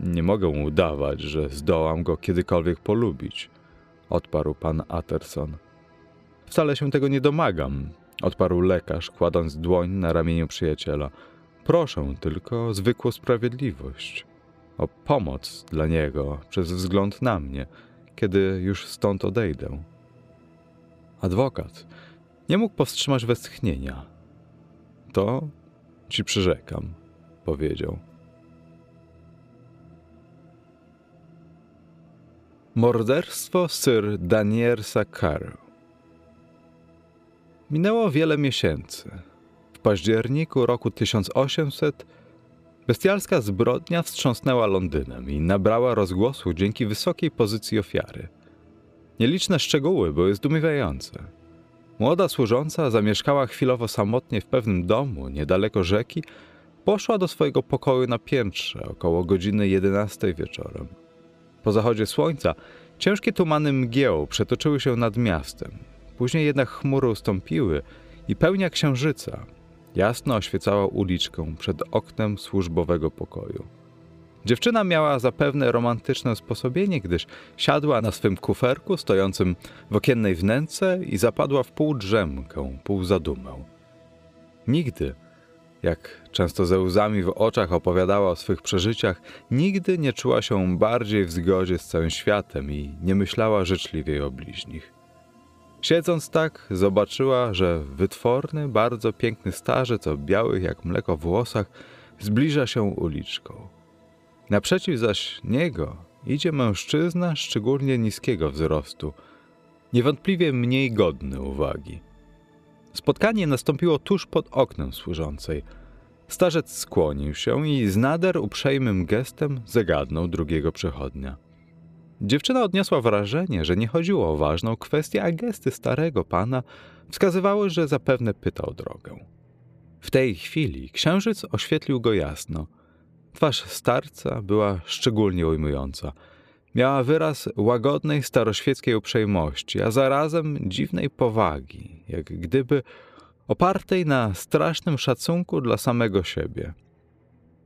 Nie mogę udawać, że zdołam go kiedykolwiek polubić odparł pan Atterson. Wcale się tego nie domagam, odparł lekarz, kładąc dłoń na ramieniu przyjaciela. Proszę tylko o zwykłą sprawiedliwość. o pomoc dla niego przez wzgląd na mnie, kiedy już stąd odejdę. Adwokat nie mógł powstrzymać westchnienia. To ci przyrzekam, powiedział. Morderstwo Sir Daniersa Carew. Minęło wiele miesięcy. W październiku roku 1800 bestialska zbrodnia wstrząsnęła Londynem i nabrała rozgłosu dzięki wysokiej pozycji ofiary. Nieliczne szczegóły były zdumiewające. Młoda służąca zamieszkała chwilowo samotnie w pewnym domu niedaleko rzeki, poszła do swojego pokoju na piętrze około godziny 11 wieczorem. Po zachodzie słońca ciężkie tumany mgieł przetoczyły się nad miastem. Później jednak chmury ustąpiły i pełnia księżyca jasno oświecała uliczkę przed oknem służbowego pokoju. Dziewczyna miała zapewne romantyczne sposobienie, gdyż siadła na swym kuferku stojącym w okiennej wnęce i zapadła w pół drzemkę, pół zadumę. Nigdy, jak często ze łzami w oczach opowiadała o swych przeżyciach, nigdy nie czuła się bardziej w zgodzie z całym światem i nie myślała życzliwiej o bliźnich. Siedząc tak, zobaczyła, że wytworny, bardzo piękny starzec o białych jak mleko włosach zbliża się uliczką. Naprzeciw zaś niego idzie mężczyzna szczególnie niskiego wzrostu, niewątpliwie mniej godny uwagi. Spotkanie nastąpiło tuż pod oknem służącej. Starzec skłonił się i z nader uprzejmym gestem zagadnął drugiego przechodnia. Dziewczyna odniosła wrażenie, że nie chodziło o ważną kwestię, a gesty starego pana wskazywały, że zapewne pytał drogę. W tej chwili księżyc oświetlił go jasno. Twarz starca była szczególnie ujmująca. Miała wyraz łagodnej, staroświeckiej uprzejmości, a zarazem dziwnej powagi, jak gdyby opartej na strasznym szacunku dla samego siebie.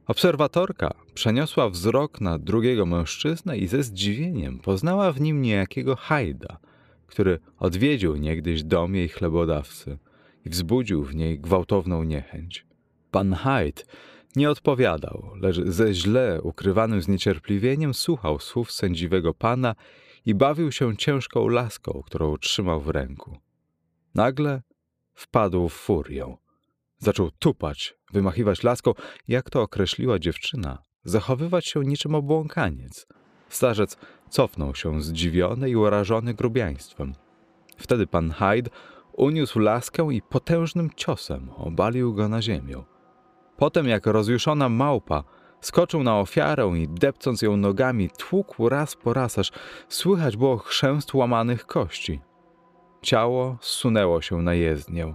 Obserwatorka przeniosła wzrok na drugiego mężczyznę i ze zdziwieniem poznała w nim niejakiego Hajda, który odwiedził niegdyś dom jej chlebodawcy i wzbudził w niej gwałtowną niechęć. Pan Hyde nie odpowiadał, lecz ze źle ukrywanym zniecierpliwieniem słuchał słów sędziwego pana i bawił się ciężką laską, którą trzymał w ręku. Nagle wpadł w furię. Zaczął tupać, wymachiwać laską, jak to określiła dziewczyna, zachowywać się niczym obłąkaniec. Starzec cofnął się zdziwiony i urażony grubiaństwem. Wtedy pan Hyde uniósł laskę i potężnym ciosem obalił go na ziemię. Potem, jak rozjuszona małpa, skoczył na ofiarę i depcąc ją nogami, tłukł raz po raz, aż słychać było chrzęst łamanych kości. Ciało zsunęło się na jezdnię.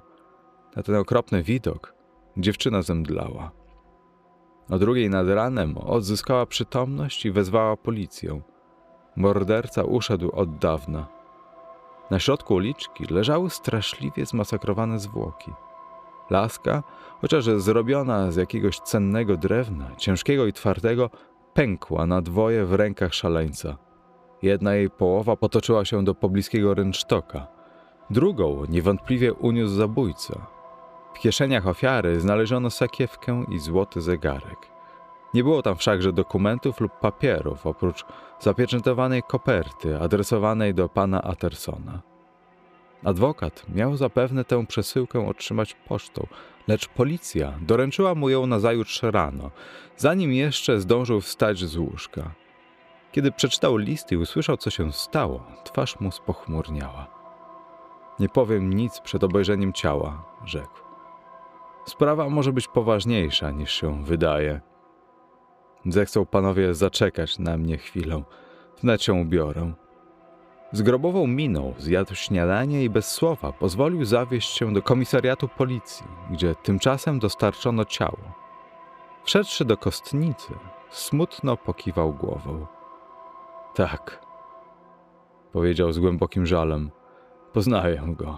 Na ten okropny widok dziewczyna zemdlała. O drugiej nad ranem odzyskała przytomność i wezwała policję. Morderca uszedł od dawna. Na środku uliczki leżały straszliwie zmasakrowane zwłoki. Laska, chociaż zrobiona z jakiegoś cennego drewna, ciężkiego i twardego, pękła na dwoje w rękach szaleńca. Jedna jej połowa potoczyła się do pobliskiego rynsztoka, drugą niewątpliwie uniósł zabójca. W kieszeniach ofiary znaleziono sakiewkę i złoty zegarek. Nie było tam wszakże dokumentów lub papierów, oprócz zapieczętowanej koperty adresowanej do pana Attersona. Adwokat miał zapewne tę przesyłkę otrzymać pocztą, lecz policja doręczyła mu ją nazajutrz rano, zanim jeszcze zdążył wstać z łóżka. Kiedy przeczytał list i usłyszał, co się stało, twarz mu spochmurniała. Nie powiem nic przed obejrzeniem ciała, rzekł. Sprawa może być poważniejsza niż się wydaje. Zechcą panowie zaczekać na mnie chwilę, wnet się ubiorę. Z grobową miną zjadł śniadanie i bez słowa pozwolił zawieźć się do komisariatu policji, gdzie tymczasem dostarczono ciało. Wszedłszy do kostnicy, smutno pokiwał głową. Tak, powiedział z głębokim żalem. Poznaję go.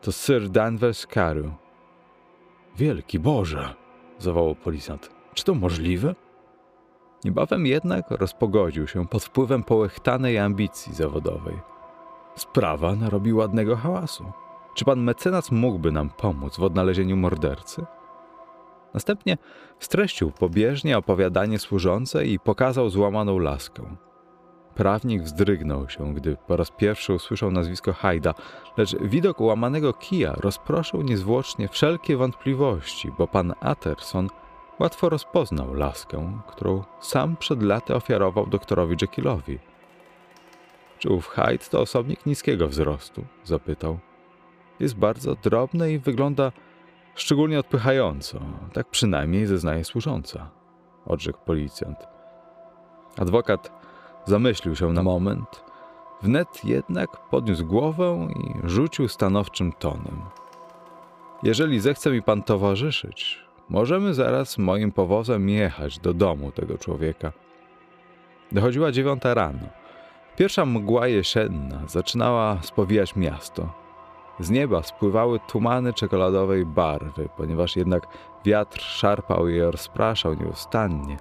To Sir Danvers Carew. Wielki Boże, zawołał policjant. Czy to możliwe? Niebawem jednak rozpogodził się pod wpływem połechtanej ambicji zawodowej. Sprawa narobi ładnego hałasu. Czy pan mecenas mógłby nam pomóc w odnalezieniu mordercy? Następnie streścił pobieżnie opowiadanie służące i pokazał złamaną laskę. Prawnik wzdrygnął się, gdy po raz pierwszy usłyszał nazwisko Hajda, lecz widok łamanego kija rozproszył niezwłocznie wszelkie wątpliwości, bo pan Atterson łatwo rozpoznał laskę, którą sam przed laty ofiarował doktorowi Jekyllowi. Czy ów Hyde to osobnik niskiego wzrostu? zapytał. Jest bardzo drobny i wygląda szczególnie odpychająco. Tak przynajmniej zeznaje służąca, odrzekł policjant. Adwokat zamyślił się na moment, wnet jednak podniósł głowę i rzucił stanowczym tonem. Jeżeli zechce mi pan towarzyszyć, możemy zaraz moim powozem jechać do domu tego człowieka. Dochodziła dziewiąta rano. Pierwsza mgła jesienna zaczynała spowijać miasto. Z nieba spływały tumany czekoladowej barwy, ponieważ jednak wiatr szarpał je rozpraszał nieustannie.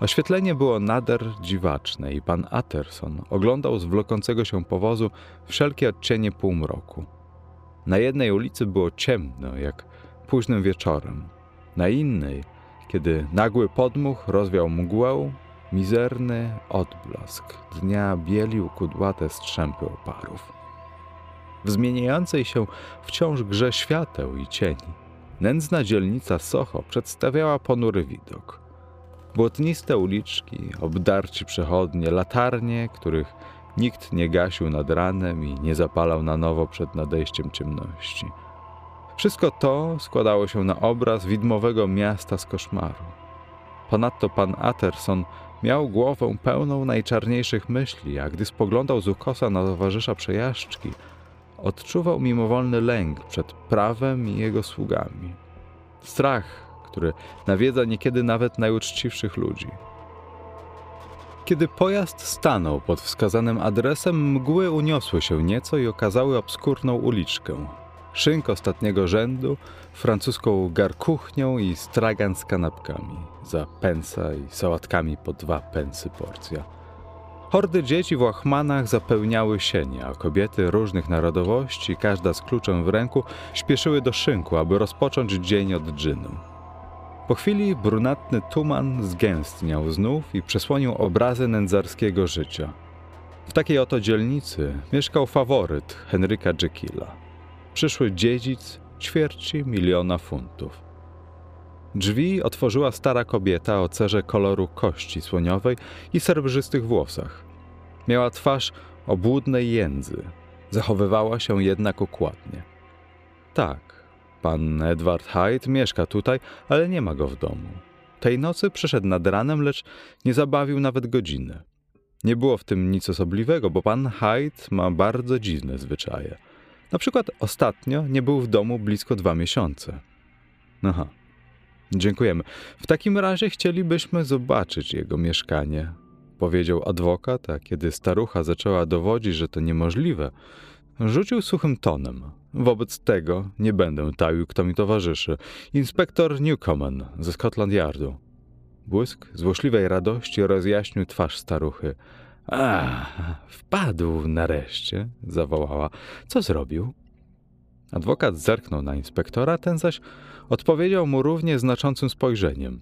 Oświetlenie było nader dziwaczne i pan Atterson oglądał z wlokącego się powozu wszelkie odcienie półmroku. Na jednej ulicy było ciemno, jak późnym wieczorem. Na innej, kiedy nagły podmuch rozwiał mgłę, mizerny odblask dnia bielił kudłate strzępy oparów. W zmieniającej się wciąż grze świateł i cieni, nędzna dzielnica Soho przedstawiała ponury widok. Błotniste uliczki, obdarci przechodnie, latarnie, których nikt nie gasił nad ranem i nie zapalał na nowo przed nadejściem ciemności. Wszystko to składało się na obraz widmowego miasta z koszmaru. Ponadto pan Atterson miał głowę pełną najczarniejszych myśli, a gdy spoglądał z ukosa na towarzysza przejażdżki, odczuwał mimowolny lęk przed prawem i jego sługami. Strach, który nawiedza niekiedy nawet najuczciwszych ludzi. Kiedy pojazd stanął pod wskazanym adresem, mgły uniosły się nieco i okazały obskurną uliczkę. Szynk ostatniego rzędu, francuską garkuchnią i stragan z kanapkami, za pensa i sałatkami po dwa pensy porcja. Hordy dzieci w łachmanach zapełniały sienie, a kobiety różnych narodowości, każda z kluczem w ręku, śpieszyły do szynku, aby rozpocząć dzień od dżynu. Po chwili brunatny tuman zgęstniał znów i przesłonił obrazy nędzarskiego życia. W takiej oto dzielnicy mieszkał faworyt Henryka Jekylla, przyszły dziedzic ćwierci miliona funtów. Drzwi otworzyła stara kobieta o cerze koloru kości słoniowej i srebrzystych włosach. Miała twarz obłudnej jędzy, zachowywała się jednak układnie. Tak, pan Edward Hyde mieszka tutaj, ale nie ma go w domu. Tej nocy przyszedł nad ranem, lecz nie zabawił nawet godziny. Nie było w tym nic osobliwego, bo pan Hyde ma bardzo dziwne zwyczaje. Na przykład ostatnio nie był w domu blisko dwa miesiące. Aha, dziękujemy. W takim razie chcielibyśmy zobaczyć jego mieszkanie, powiedział adwokat, a kiedy starucha zaczęła dowodzić, że to niemożliwe, rzucił suchym tonem. Wobec tego nie będę taił, kto mi towarzyszy. Inspektor Newcomen ze Scotland Yardu. Błysk złośliwej radości rozjaśnił twarz staruchy. A, wpadł nareszcie, zawołała. Co zrobił? Adwokat zerknął na inspektora, ten zaś odpowiedział mu równie znaczącym spojrzeniem.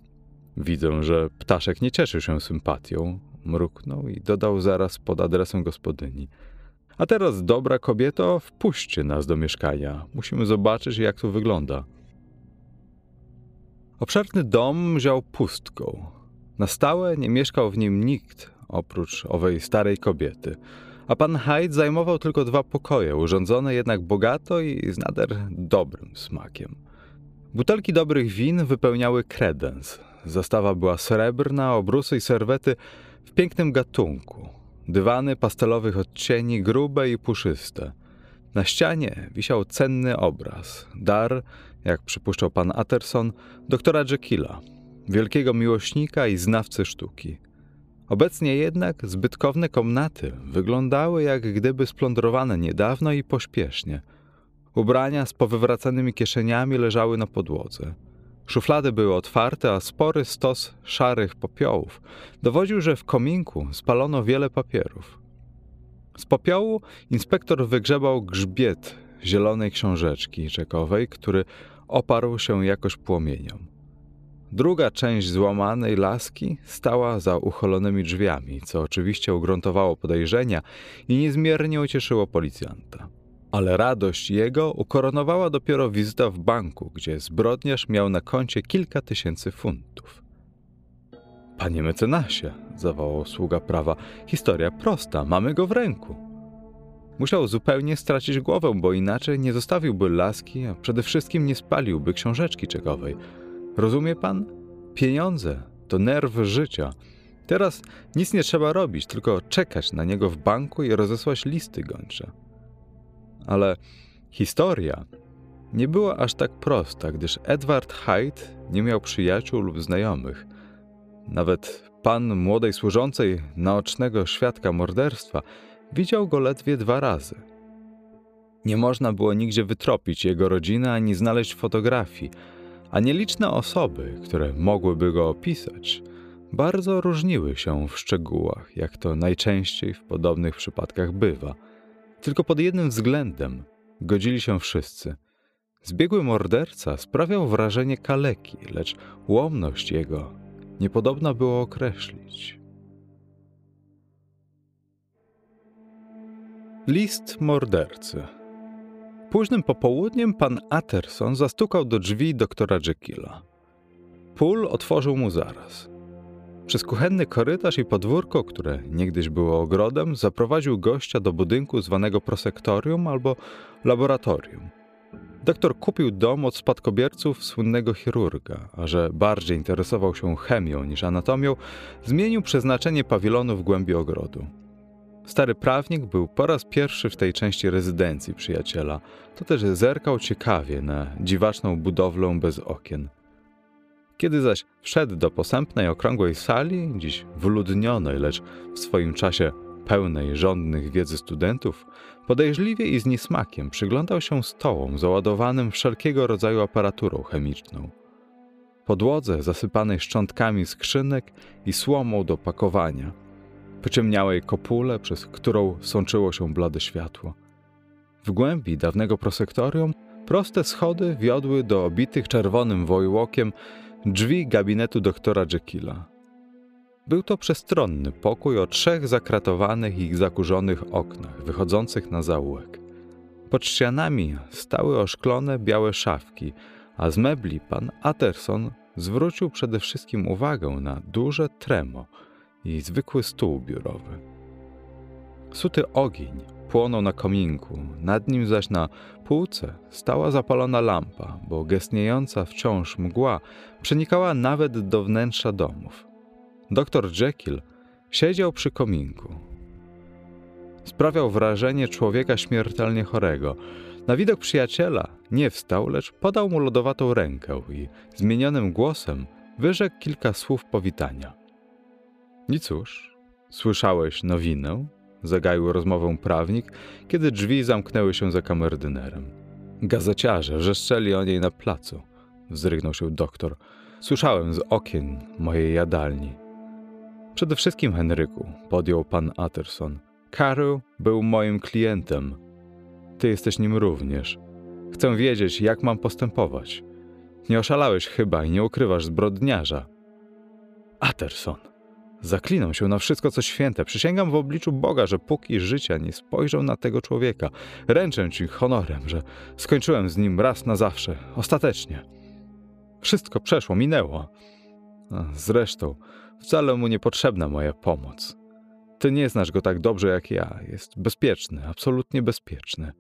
Widzę, że ptaszek nie cieszy się sympatią, mruknął i dodał zaraz pod adresem gospodyni. A teraz, dobra kobieto, wpuśćcie nas do mieszkania. Musimy zobaczyć, jak to wygląda. Obszerny dom ział pustką. Na stałe nie mieszkał w nim nikt, oprócz owej starej kobiety. A pan Hyde zajmował tylko dwa pokoje, urządzone jednak bogato i z nader dobrym smakiem. Butelki dobrych win wypełniały kredens. Zastawa była srebrna, obrusy i serwety w pięknym gatunku. Dywany pastelowych odcieni, grube i puszyste. Na ścianie wisiał cenny obraz. Dar, jak przypuszczał pan Atterson, doktora Jekylla, wielkiego miłośnika i znawcy sztuki. Obecnie jednak zbytkowne komnaty wyglądały jak gdyby splądrowane niedawno i pośpiesznie. Ubrania z powywracanymi kieszeniami leżały na podłodze. Szuflady były otwarte, a spory stos szarych popiołów dowodził, że w kominku spalono wiele papierów. Z popiołu inspektor wygrzebał grzbiet zielonej książeczki czekowej, który oparł się jakoś płomieniom. Druga część złamanej laski stała za uchylonymi drzwiami, co oczywiście ugruntowało podejrzenia i niezmiernie ucieszyło policjanta. Ale radość jego ukoronowała dopiero wizyta w banku, gdzie zbrodniarz miał na koncie kilka tysięcy funtów. Panie mecenasie, zawołał sługa prawa, historia prosta, mamy go w ręku. Musiał zupełnie stracić głowę, bo inaczej nie zostawiłby laski, a przede wszystkim nie spaliłby książeczki czekowej. Rozumie pan? Pieniądze to nerw życia. Teraz nic nie trzeba robić, tylko czekać na niego w banku i rozesłać listy gończe. Ale historia nie była aż tak prosta, gdyż Edward Hyde nie miał przyjaciół lub znajomych. Nawet pan młodej służącej, naocznego świadka morderstwa, widział go ledwie dwa razy. Nie można było nigdzie wytropić jego rodziny ani znaleźć fotografii, a nieliczne osoby, które mogłyby go opisać, bardzo różniły się w szczegółach, jak to najczęściej w podobnych przypadkach bywa. Tylko pod jednym względem godzili się wszyscy. Zbiegły morderca sprawiał wrażenie kaleki, lecz łomność jego niepodobna było określić. List mordercy. Późnym popołudniem pan Atterson zastukał do drzwi doktora Jekylla. Pool otworzył mu zaraz. Przez kuchenny korytarz i podwórko, które niegdyś było ogrodem, zaprowadził gościa do budynku zwanego prosektorium albo laboratorium. Doktor kupił dom od spadkobierców słynnego chirurga, a że bardziej interesował się chemią niż anatomią, zmienił przeznaczenie pawilonu w głębi ogrodu. Stary prawnik był po raz pierwszy w tej części rezydencji przyjaciela, to też zerkał ciekawie na dziwaczną budowlę bez okien. Kiedy zaś wszedł do posępnej, okrągłej sali, dziś wyludnionej, lecz w swoim czasie pełnej żądnych wiedzy studentów, podejrzliwie i z niesmakiem przyglądał się stołom załadowanym wszelkiego rodzaju aparaturą chemiczną. Podłodze zasypanej szczątkami skrzynek i słomą do pakowania, pociemniałej kopule, przez którą sączyło się blade światło. W głębi dawnego prosektorium proste schody wiodły do obitych czerwonym wojłokiem drzwi gabinetu doktora Jekylla. Był to przestronny pokój o trzech zakratowanych i zakurzonych oknach wychodzących na zaułek. Pod ścianami stały oszklone białe szafki, a z mebli pan Atterson zwrócił przede wszystkim uwagę na duże tremo i zwykły stół biurowy. Suty ogień płonął na kominku, nad nim zaś na półce stała zapalona lampa, bo gestniejąca wciąż mgła przenikała nawet do wnętrza domów. Doktor Jekyll siedział przy kominku. Sprawiał wrażenie człowieka śmiertelnie chorego. Na widok przyjaciela nie wstał, lecz podał mu lodowatą rękę i zmienionym głosem wyrzekł kilka słów powitania. I cóż, słyszałeś nowinę? Zagaił rozmowę prawnik, kiedy drzwi zamknęły się za kamerdynerem. Gazeciarze wrzeszczeli o niej na placu. Wzrygnął się doktor. Słyszałem z okien mojej jadalni. Przede wszystkim, Henryku, podjął pan Atterson. Karol był moim klientem. Ty jesteś nim również. Chcę wiedzieć, jak mam postępować. Nie oszalałeś chyba i nie ukrywasz zbrodniarza. Atterson. Zaklinam się na wszystko, co święte. Przysięgam w obliczu Boga, że póki życia nie spojrzę na tego człowieka, ręczę ci honorem, że skończyłem z nim raz na zawsze, ostatecznie. Wszystko przeszło, minęło. A zresztą, wcale mu niepotrzebna moja pomoc. Ty nie znasz go tak dobrze jak ja. Jest bezpieczny, absolutnie bezpieczny.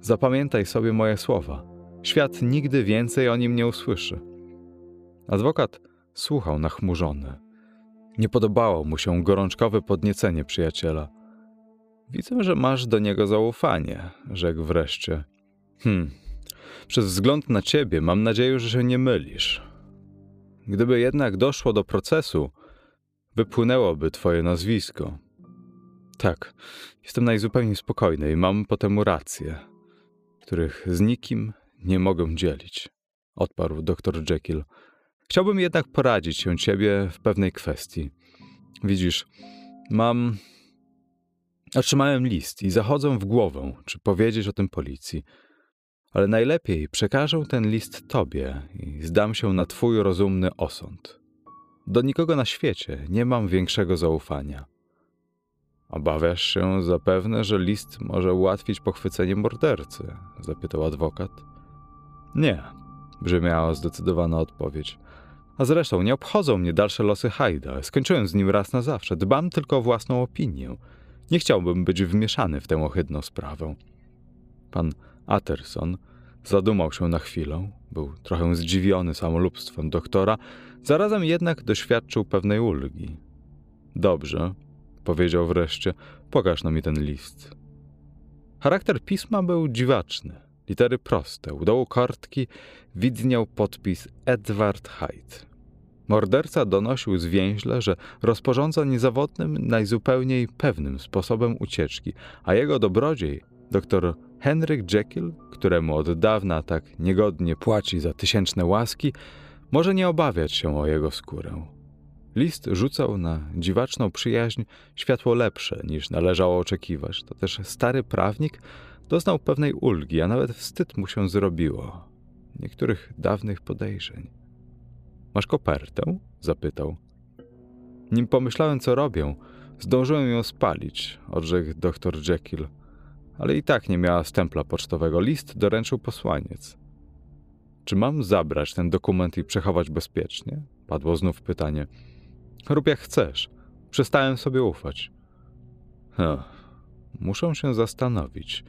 Zapamiętaj sobie moje słowa. Świat nigdy więcej o nim nie usłyszy. Adwokat słuchał nachmurzony. Nie podobało mu się gorączkowe podniecenie przyjaciela. Widzę, że masz do niego zaufanie, rzekł wreszcie. Hm, przez wzgląd na ciebie mam nadzieję, że się nie mylisz. Gdyby jednak doszło do procesu, wypłynęłoby twoje nazwisko. Tak, jestem najzupełniej spokojny i mam po temu racje, których z nikim nie mogę dzielić, odparł dr Jekyll. Chciałbym jednak poradzić się ciebie w pewnej kwestii. Widzisz, mam. Otrzymałem list i zachodzę w głowę, czy powiedzieć o tym policji. Ale najlepiej przekażę ten list tobie i zdam się na twój rozumny osąd. Do nikogo na świecie nie mam większego zaufania. Obawiasz się zapewne, że list może ułatwić pochwycenie mordercy? zapytał adwokat. Nie, brzmiała zdecydowana odpowiedź. A zresztą nie obchodzą mnie dalsze losy Hajda. Skończyłem z nim raz na zawsze. Dbam tylko o własną opinię. Nie chciałbym być wmieszany w tę ohydną sprawę. Pan Atterson zadumał się na chwilę. Był trochę zdziwiony samolubstwem doktora, zarazem jednak doświadczył pewnej ulgi. Dobrze, powiedział wreszcie, pokaż no mi ten list. Charakter pisma był dziwaczny. Litery proste. U dołu kartki widniał podpis Edward Hyde. Morderca donosił zwięźle, że rozporządza niezawodnym, najzupełniej pewnym sposobem ucieczki, a jego dobrodziej, dr Henryk Jekyll, któremu od dawna tak niegodnie płaci za tysięczne łaski, może nie obawiać się o jego skórę. List rzucał na dziwaczną przyjaźń światło lepsze niż należało oczekiwać. To też stary prawnik doznał pewnej ulgi, a nawet wstyd mu się zrobiło. Niektórych dawnych podejrzeń. Masz kopertę? zapytał. Nim pomyślałem, co robię, zdążyłem ją spalić, odrzekł doktor Jekyll. Ale i tak nie miała stempla pocztowego. List doręczył posłaniec. Czy mam zabrać ten dokument i przechować bezpiecznie? Padło znów pytanie. Rób jak chcesz. Przestałem sobie ufać. Muszę się zastanowić,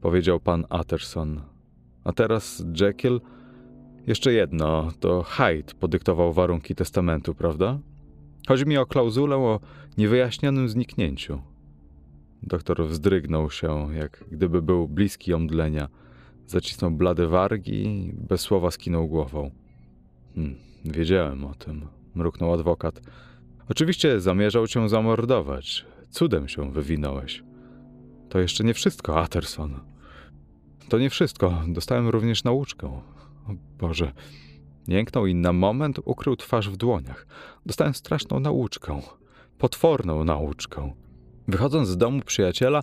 powiedział pan Utterson. A teraz Jekyll jeszcze jedno, to Hyde podyktował warunki testamentu, prawda? Chodzi mi o klauzulę o niewyjaśnionym zniknięciu. Doktor wzdrygnął się, jak gdyby był bliski omdlenia. Zacisnął blade wargi i bez słowa skinął głową. Hmm, wiedziałem o tym, mruknął adwokat. Oczywiście zamierzał cię zamordować. Cudem się wywinąłeś. To jeszcze nie wszystko, Atterson. To nie wszystko. Dostałem również nauczkę. Boże. Jęknął i na moment ukrył twarz w dłoniach. Dostałem straszną nauczkę. Potworną nauczkę. Wychodząc z domu przyjaciela,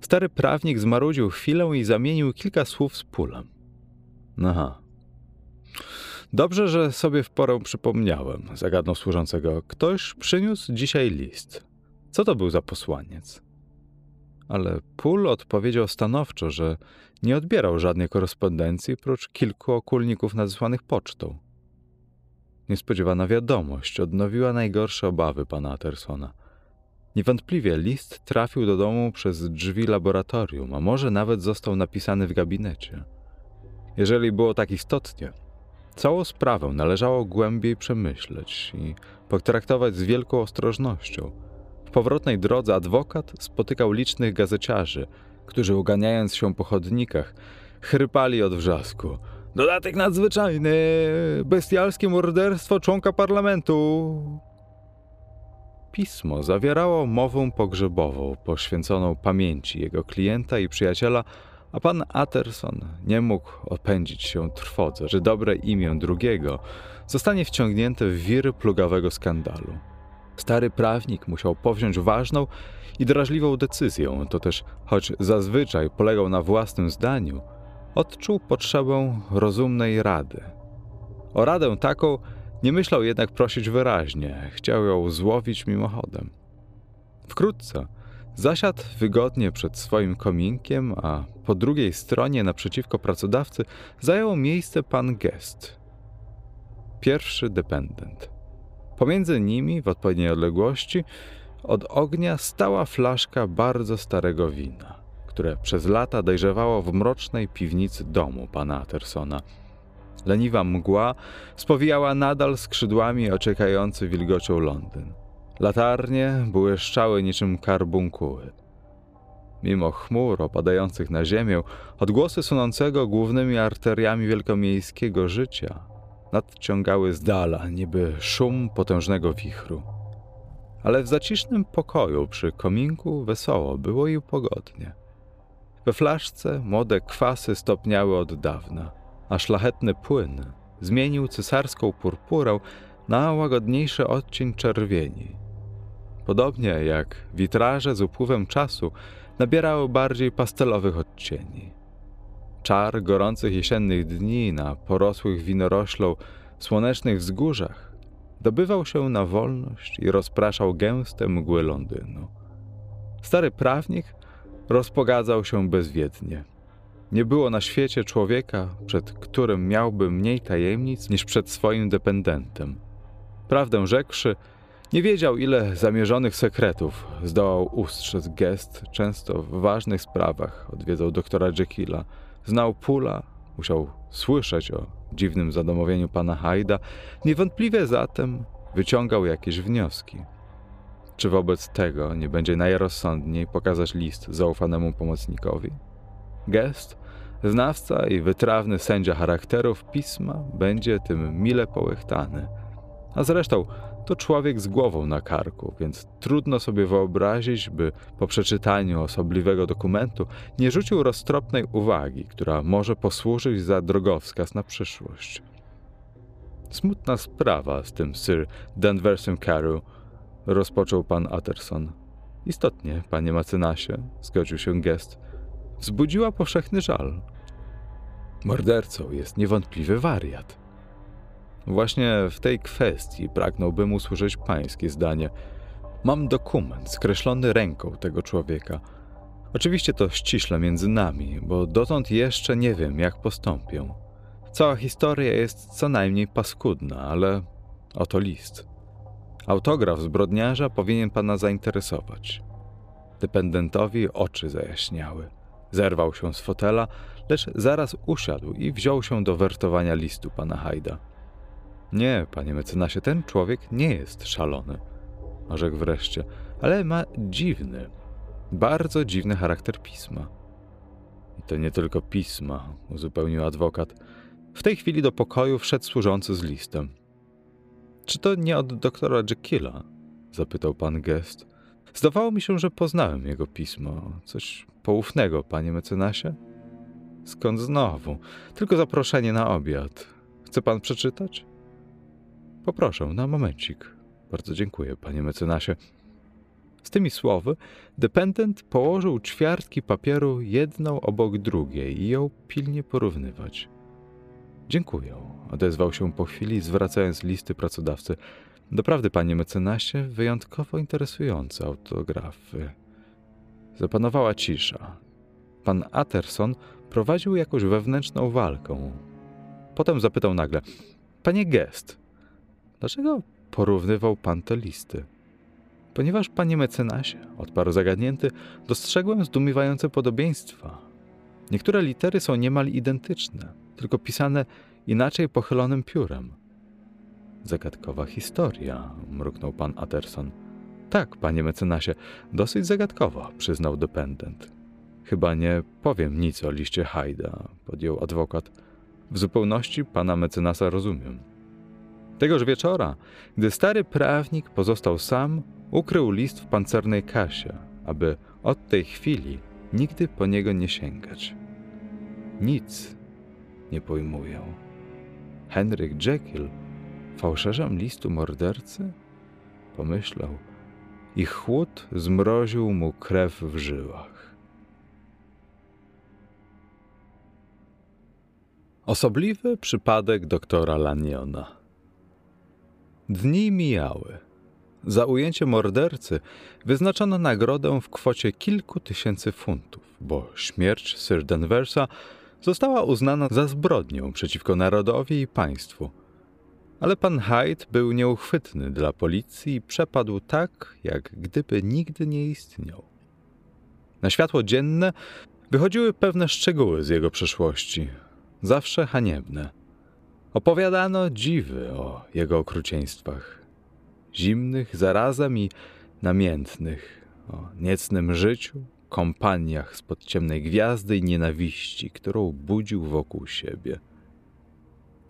stary prawnik zmarudził chwilę i zamienił kilka słów z pulem. Aha. Dobrze, że sobie w porę przypomniałem, zagadnął służącego. Ktoś przyniósł dzisiaj list. Co to był za posłaniec? Ale Pól odpowiedział stanowczo, że nie odbierał żadnej korespondencji prócz kilku okulników nadesłanych pocztą. Niespodziewana wiadomość odnowiła najgorsze obawy pana Atersona. Niewątpliwie list trafił do domu przez drzwi laboratorium, a może nawet został napisany w gabinecie. Jeżeli było tak istotnie, całą sprawę należało głębiej przemyśleć i potraktować z wielką ostrożnością. W powrotnej drodze adwokat spotykał licznych gazeciarzy – którzy uganiając się po chodnikach, chrypali od wrzasku. Dodatek nadzwyczajny! Bestialskie morderstwo członka parlamentu! Pismo zawierało mowę pogrzebową poświęconą pamięci jego klienta i przyjaciela, a pan Atterson nie mógł opędzić się trwodze, że dobre imię drugiego zostanie wciągnięte w wir plugawego skandalu. Stary prawnik musiał powziąć ważną i drażliwą decyzję, to też, choć zazwyczaj polegał na własnym zdaniu, odczuł potrzebę rozumnej rady. O radę taką nie myślał jednak prosić wyraźnie, chciał ją złowić mimochodem. Wkrótce zasiadł wygodnie przed swoim kominkiem, a po drugiej stronie naprzeciwko pracodawcy zajął miejsce pan Gest, pierwszy dependent. Pomiędzy nimi, w odpowiedniej odległości, od ognia stała flaszka bardzo starego wina, które przez lata dojrzewało w mrocznej piwnicy domu pana Atersona. Leniwa mgła spowijała nadal skrzydłami ociekający wilgocią Londyn. Latarnie błyszczały niczym karbunkuły. Mimo chmur opadających na ziemię, odgłosy sunącego głównymi arteriami wielkomiejskiego życia nadciągały z dala, niby szum potężnego wichru. Ale w zacisznym pokoju przy kominku wesoło było i pogodnie. We flaszce młode kwasy stopniały od dawna, a szlachetny płyn zmienił cesarską purpurę na łagodniejszy odcień czerwieni. Podobnie jak witraże z upływem czasu nabierały bardziej pastelowych odcieni. Czar gorących jesiennych dni na porosłych winoroślą słonecznych wzgórzach dobywał się na wolność i rozpraszał gęste mgły Londynu. Stary prawnik rozpogadzał się bezwiednie. Nie było na świecie człowieka, przed którym miałby mniej tajemnic niż przed swoim dependentem. Prawdę rzekłszy, nie wiedział, ile zamierzonych sekretów zdołał ustrzec gest, często w ważnych sprawach odwiedzał doktora Jekylla, znał Pula, musiał słyszeć o dziwnym zadomowieniu pana Hyda, niewątpliwie zatem wyciągał jakieś wnioski. Czy wobec tego nie będzie najrozsądniej pokazać list zaufanemu pomocnikowi? Gest, znawca i wytrawny sędzia charakterów pisma będzie tym mile połechtany. A zresztą to człowiek z głową na karku, więc trudno sobie wyobrazić, by po przeczytaniu osobliwego dokumentu nie rzucił roztropnej uwagi, która może posłużyć za drogowskaz na przyszłość. Smutna sprawa z tym Sir Danversem Carew, rozpoczął pan Utterson. Istotnie, panie mecenasie, zgodził się gest, wzbudziła powszechny żal. Mordercą jest niewątpliwy wariat. Właśnie w tej kwestii pragnąłbym usłyszeć pańskie zdanie. Mam dokument skreślony ręką tego człowieka. Oczywiście to ściśle między nami, bo dotąd jeszcze nie wiem, jak postąpię. Cała historia jest co najmniej paskudna, ale oto list. Autograf zbrodniarza powinien pana zainteresować. Dependentowi oczy zajaśniały. Zerwał się z fotela, lecz zaraz usiadł i wziął się do wertowania listu pana Hajda. Nie, panie mecenasie, ten człowiek nie jest szalony, orzekł wreszcie, ale ma dziwny, bardzo dziwny charakter pisma. I to nie tylko pisma, uzupełnił adwokat. W tej chwili do pokoju wszedł służący z listem. Czy to nie od doktora Jekylla? zapytał pan Gest. Zdawało mi się, że poznałem jego pismo. Coś poufnego, panie mecenasie? Skąd znowu? Tylko zaproszenie na obiad. Chce pan przeczytać? Poproszę, na momencik. Bardzo dziękuję, panie mecenasie. Z tymi słowy dependent położył ćwiartki papieru jedną obok drugiej i ją pilnie porównywać. Dziękuję, odezwał się po chwili, zwracając listy pracodawcy. Doprawdy, panie mecenasie, wyjątkowo interesujące autografy. Zapanowała cisza. Pan Atterson prowadził jakąś wewnętrzną walkę. Potem zapytał nagle: Panie Gest, dlaczego porównywał pan te listy? Ponieważ, panie mecenasie, odparł zagadnięty, dostrzegłem zdumiewające podobieństwa. Niektóre litery są niemal identyczne, tylko pisane inaczej pochylonym piórem. Zagadkowa historia, mruknął pan Atterson. Tak, panie mecenasie, dosyć zagadkowa, przyznał dependent. Chyba nie powiem nic o liście Hajda, podjął adwokat. W zupełności pana mecenasa rozumiem. Tegoż wieczora, gdy stary prawnik pozostał sam, ukrył list w pancernej kasie, aby od tej chwili nigdy po niego nie sięgać. Nic nie pojmuję. Henryk Jekyll fałszerzem listu mordercy? Pomyślał i chłód zmroził mu krew w żyłach. Osobliwy przypadek doktora Laniona. Dni mijały. Za ujęcie mordercy wyznaczono nagrodę w kwocie kilku tysięcy funtów, bo śmierć Sir Denversa została uznana za zbrodnię przeciwko narodowi i państwu. Ale pan Hyde był nieuchwytny dla policji i przepadł tak, jak gdyby nigdy nie istniał. Na światło dzienne wychodziły pewne szczegóły z jego przeszłości, zawsze haniebne. Opowiadano dziwy o jego okrucieństwach, zimnych zarazem i namiętnych, o niecnym życiu, kompaniach spod ciemnej gwiazdy i nienawiści, którą budził wokół siebie.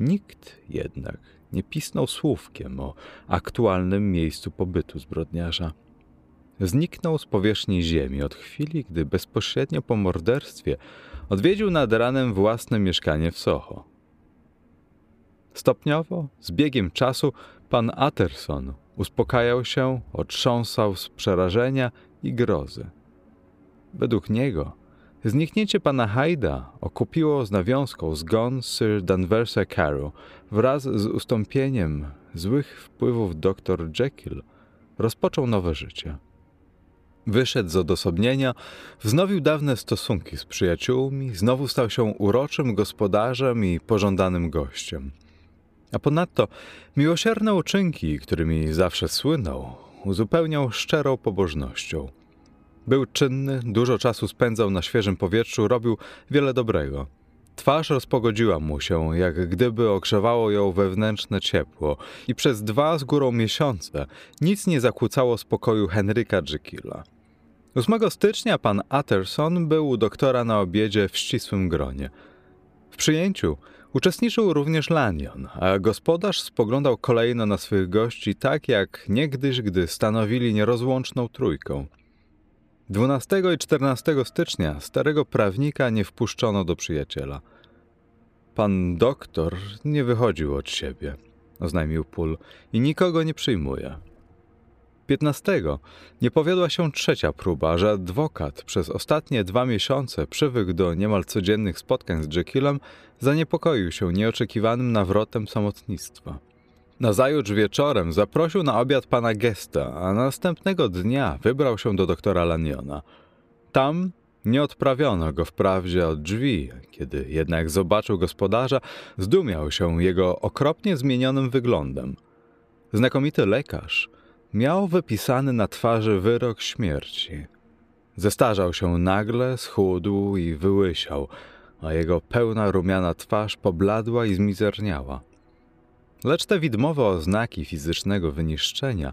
Nikt jednak nie pisnął słówkiem o aktualnym miejscu pobytu zbrodniarza. Zniknął z powierzchni ziemi od chwili, gdy bezpośrednio po morderstwie odwiedził nad ranem własne mieszkanie w Soho. Stopniowo, z biegiem czasu, pan Atterson uspokajał się, otrząsał z przerażenia i grozy. Według niego Zniknięcie pana Hyda okupiło z nawiązką zgon Sir Danversa Carew wraz z ustąpieniem złych wpływów dr Jekyll rozpoczął nowe życie. Wyszedł z odosobnienia, wznowił dawne stosunki z przyjaciółmi, znowu stał się uroczym gospodarzem i pożądanym gościem. A ponadto miłosierne uczynki, którymi zawsze słynął, uzupełniał szczerą pobożnością. Był czynny, dużo czasu spędzał na świeżym powietrzu, robił wiele dobrego. Twarz rozpogodziła mu się, jak gdyby ogrzewało ją wewnętrzne ciepło, i przez dwa z górą miesiące nic nie zakłócało spokoju Henryka Jekylla. 8 stycznia pan Utterson był u doktora na obiedzie w ścisłym gronie. W przyjęciu uczestniczył również Lanyon, a gospodarz spoglądał kolejno na swych gości tak jak niegdyś, gdy stanowili nierozłączną trójką. 12 i 14 stycznia starego prawnika nie wpuszczono do przyjaciela. Pan doktor nie wychodził od siebie, oznajmił Pól, i nikogo nie przyjmuje. 15 nie powiodła się trzecia próba, że adwokat przez ostatnie dwa miesiące przywykł do niemal codziennych spotkań z Jekyllem, zaniepokoił się nieoczekiwanym nawrotem samotnictwa. Nazajutrz wieczorem zaprosił na obiad pana Gesta, a następnego dnia wybrał się do doktora Laniona. Tam nie odprawiono go wprawdzie od drzwi, kiedy jednak zobaczył gospodarza, zdumiał się jego okropnie zmienionym wyglądem. Znakomity lekarz miał wypisany na twarzy wyrok śmierci. Zestarzał się nagle, schudł i wyłysiał, a jego pełna rumiana twarz pobladła i zmizerniała. Lecz te widmowe oznaki fizycznego wyniszczenia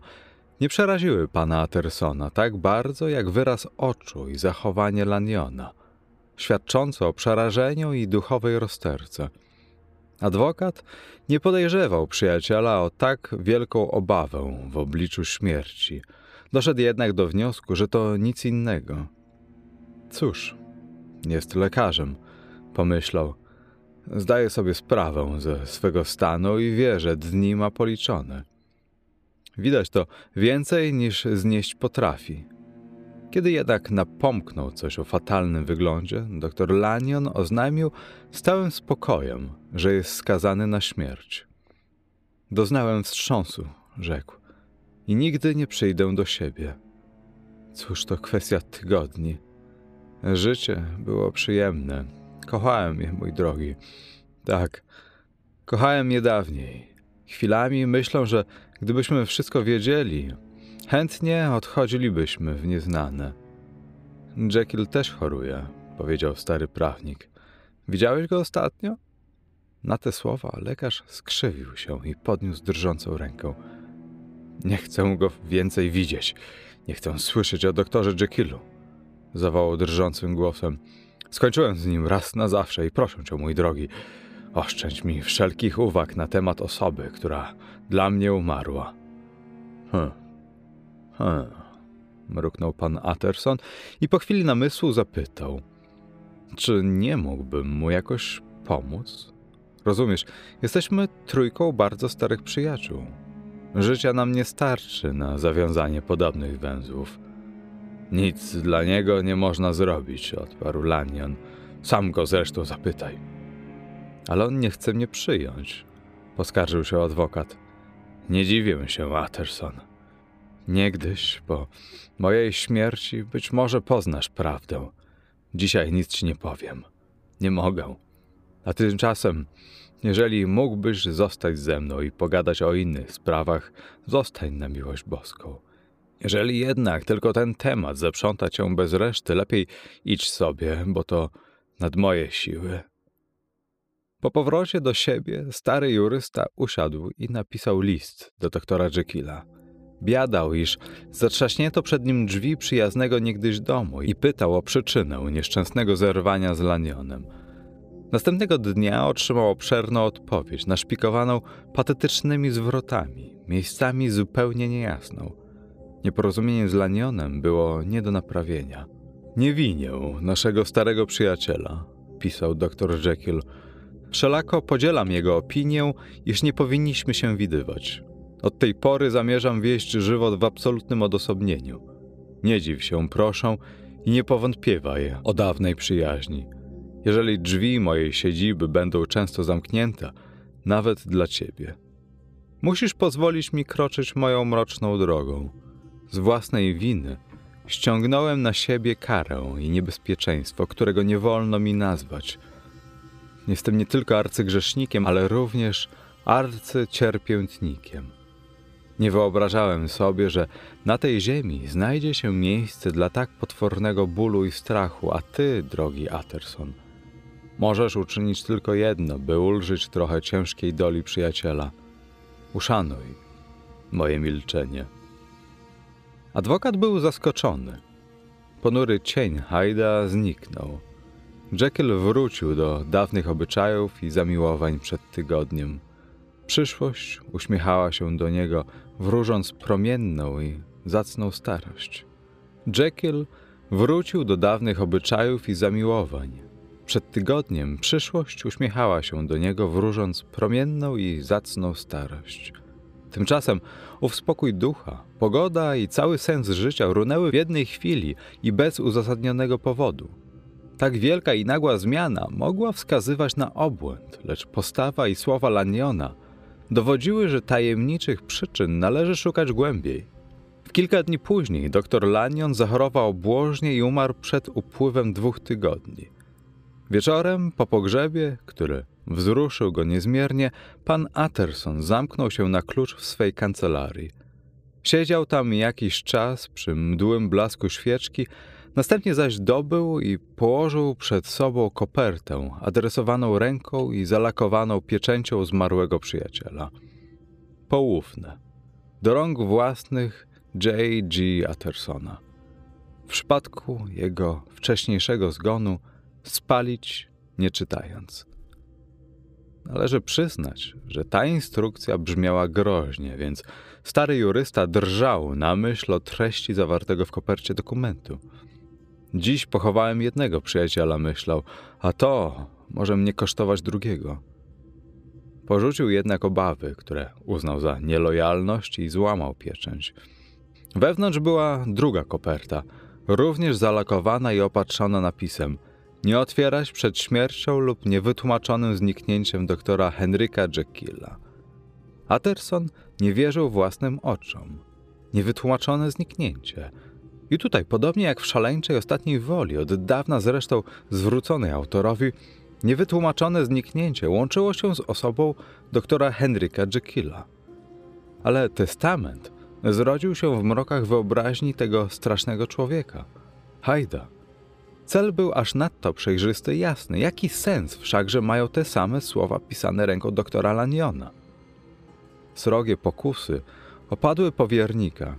nie przeraziły pana Atersona tak bardzo jak wyraz oczu i zachowanie Laniona, świadczące o przerażeniu i duchowej rozterce. Adwokat nie podejrzewał przyjaciela o tak wielką obawę w obliczu śmierci. Doszedł jednak do wniosku, że to nic innego. Cóż, jest lekarzem, pomyślał. Zdaje sobie sprawę ze swego stanu i wie, że dni ma policzone. Widać to więcej niż znieść potrafi. Kiedy jednak napomknął coś o fatalnym wyglądzie, dr Lanion oznajmił z całym spokojem, że jest skazany na śmierć. Doznałem wstrząsu, rzekł, i nigdy nie przyjdę do siebie. Cóż to kwestia tygodni. Życie było przyjemne. Kochałem je, mój drogi. Tak, kochałem je dawniej. Chwilami myślę, że gdybyśmy wszystko wiedzieli, chętnie odchodzilibyśmy w nieznane. Jekyll też choruje, powiedział stary prawnik. Widziałeś go ostatnio? Na te słowa lekarz skrzywił się i podniósł drżącą ręką. Nie chcę go więcej widzieć. Nie chcę słyszeć o doktorze Jekyllu. Zawołał drżącym głosem. Skończyłem z nim raz na zawsze i proszę cię, mój drogi, oszczędź mi wszelkich uwag na temat osoby, która dla mnie umarła. Hm. Hm. Mruknął pan Atterson i po chwili namysłu zapytał: Czy nie mógłbym mu jakoś pomóc? Rozumiesz, jesteśmy trójką bardzo starych przyjaciół. Życia nam nie starczy na zawiązanie podobnych węzłów. Nic dla niego nie można zrobić, odparł Lanyon. Sam go zresztą zapytaj. Ale on nie chce mnie przyjąć, poskarżył się adwokat. Nie dziwię się, Watterson. Niegdyś, po mojej śmierci, być może poznasz prawdę. Dzisiaj nic ci nie powiem. Nie mogę. A tymczasem, jeżeli mógłbyś zostać ze mną i pogadać o innych sprawach, zostań na miłość boską. Jeżeli jednak tylko ten temat zaprząta cię bez reszty, lepiej idź sobie, bo to nad moje siły. Po powrocie do siebie stary jurysta usiadł i napisał list do doktora Jekylla. Biadał, iż zatrzaśnięto przed nim drzwi przyjaznego niegdyś domu i pytał o przyczynę nieszczęsnego zerwania z Lanionem. Następnego dnia otrzymał obszerną odpowiedź, naszpikowaną patetycznymi zwrotami, miejscami zupełnie niejasną – Nieporozumienie z Lanionem było nie do naprawienia. Nie winię naszego starego przyjaciela, pisał dr Jekyll. Wszelako podzielam jego opinię, iż nie powinniśmy się widywać. Od tej pory zamierzam wieść żywot w absolutnym odosobnieniu. Nie dziw się, proszę, i nie powątpiewaj o dawnej przyjaźni. Jeżeli drzwi mojej siedziby będą często zamknięte, nawet dla ciebie, musisz pozwolić mi kroczyć moją mroczną drogą. Z własnej winy ściągnąłem na siebie karę i niebezpieczeństwo, którego nie wolno mi nazwać. Jestem nie tylko arcygrzesznikiem, ale również arcycierpiętnikiem. Nie wyobrażałem sobie, że na tej ziemi znajdzie się miejsce dla tak potwornego bólu i strachu, a ty, drogi Atterson, możesz uczynić tylko jedno, by ulżyć trochę ciężkiej doli przyjaciela. Uszanuj moje milczenie. Adwokat był zaskoczony. Ponury cień Hajda zniknął. Jekyll wrócił do dawnych obyczajów i zamiłowań przed tygodniem. Przyszłość uśmiechała się do niego, wróżąc promienną i zacną starość. Jekyll wrócił do dawnych obyczajów i zamiłowań. Przed tygodniem przyszłość uśmiechała się do niego, wróżąc promienną i zacną starość. Tymczasem ów spokój ducha, pogoda i cały sens życia runęły w jednej chwili i bez uzasadnionego powodu. Tak wielka i nagła zmiana mogła wskazywać na obłęd, lecz postawa i słowa Laniona dowodziły, że tajemniczych przyczyn należy szukać głębiej. W kilka dni później dr Lanion zachorował obłożnie i umarł przed upływem dwóch tygodni. Wieczorem, po pogrzebie, który wzruszył go niezmiernie, pan Atterson zamknął się na klucz w swej kancelarii. Siedział tam jakiś czas przy mdłym blasku świeczki, następnie zaś dobył i położył przed sobą kopertę adresowaną ręką i zalakowaną pieczęcią zmarłego przyjaciela. Poufne, do rąk własnych J.G. Attersona. W przypadku jego wcześniejszego zgonu spalić nie czytając. Należy przyznać, że ta instrukcja brzmiała groźnie, więc stary jurysta drżał na myśl o treści zawartego w kopercie dokumentu. Dziś pochowałem jednego przyjaciela, myślał, a to może mnie kosztować drugiego. Porzucił jednak obawy, które uznał za nielojalność i złamał pieczęć. Wewnątrz była druga koperta, również zalakowana i opatrzona napisem nie otwierać przed śmiercią lub niewytłumaczonym zniknięciem doktora Henryka Jekylla. Atterson nie wierzył własnym oczom. Niewytłumaczone zniknięcie. I tutaj, podobnie jak w szaleńczej ostatniej woli, od dawna zresztą zwróconej autorowi, niewytłumaczone zniknięcie łączyło się z osobą doktora Henryka Jekylla. Ale testament zrodził się w mrokach wyobraźni tego strasznego człowieka. Hajda. Cel był aż nadto przejrzysty i jasny. Jaki sens wszakże mają te same słowa pisane ręką doktora Laniona? Srogie pokusy opadły powiernika.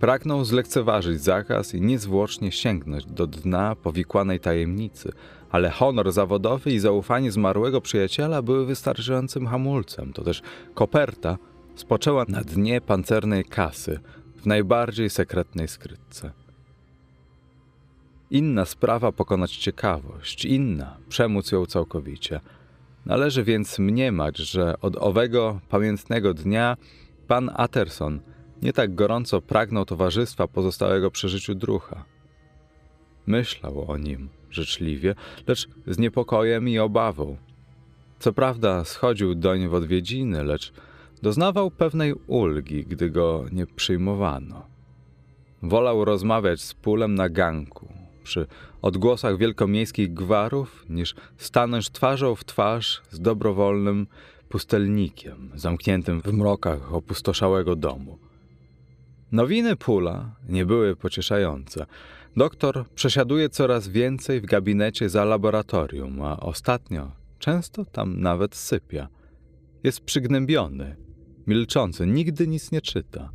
Pragnął zlekceważyć zakaz i niezwłocznie sięgnąć do dna powikłanej tajemnicy, ale honor zawodowy i zaufanie zmarłego przyjaciela były wystarczającym hamulcem. To też koperta spoczęła na dnie pancernej kasy w najbardziej sekretnej skrytce. Inna sprawa pokonać ciekawość, inna przemóc ją całkowicie. Należy więc mniemać, że od owego pamiętnego dnia pan Atterson nie tak gorąco pragnął towarzystwa pozostałego przy życiu drucha. Myślał o nim życzliwie, lecz z niepokojem i obawą. Co prawda schodził doń w odwiedziny, lecz doznawał pewnej ulgi, gdy go nie przyjmowano. Wolał rozmawiać z Pulem na ganku, przy odgłosach wielkomiejskich gwarów, niż stanąć twarzą w twarz z dobrowolnym pustelnikiem zamkniętym w mrokach opustoszałego domu. Nowiny Pula nie były pocieszające. Doktor przesiaduje coraz więcej w gabinecie za laboratorium, a ostatnio często tam nawet sypia. Jest przygnębiony, milczący, nigdy nic nie czyta.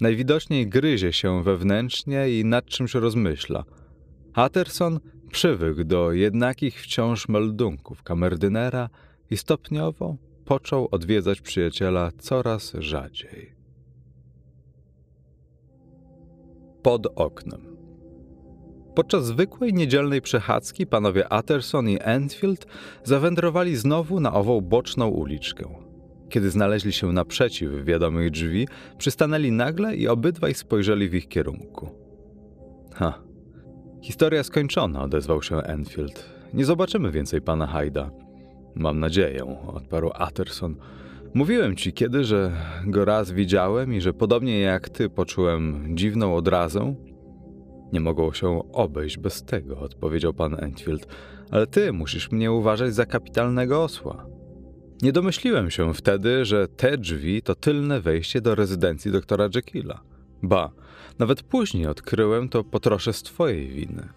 Najwidoczniej gryzie się wewnętrznie i nad czymś rozmyśla – Hatterson przywykł do jednakich wciąż meldunków kamerdynera i stopniowo począł odwiedzać przyjaciela coraz rzadziej. Pod oknem. Podczas zwykłej niedzielnej przechadzki panowie Atterson i Enfield zawędrowali znowu na ową boczną uliczkę. Kiedy znaleźli się naprzeciw wiadomych drzwi, przystanęli nagle i obydwaj spojrzeli w ich kierunku. Ha, Historia skończona, odezwał się Enfield. Nie zobaczymy więcej pana Hyda. Mam nadzieję, odparł Utterson. Mówiłem ci kiedy, że go raz widziałem i że podobnie jak ty poczułem dziwną odrazę. Nie mogło się obejść bez tego, odpowiedział pan Enfield, ale ty musisz mnie uważać za kapitalnego osła. Nie domyśliłem się wtedy, że te drzwi to tylne wejście do rezydencji doktora Jekylla. Ba, nawet później odkryłem to po trosze z twojej winy.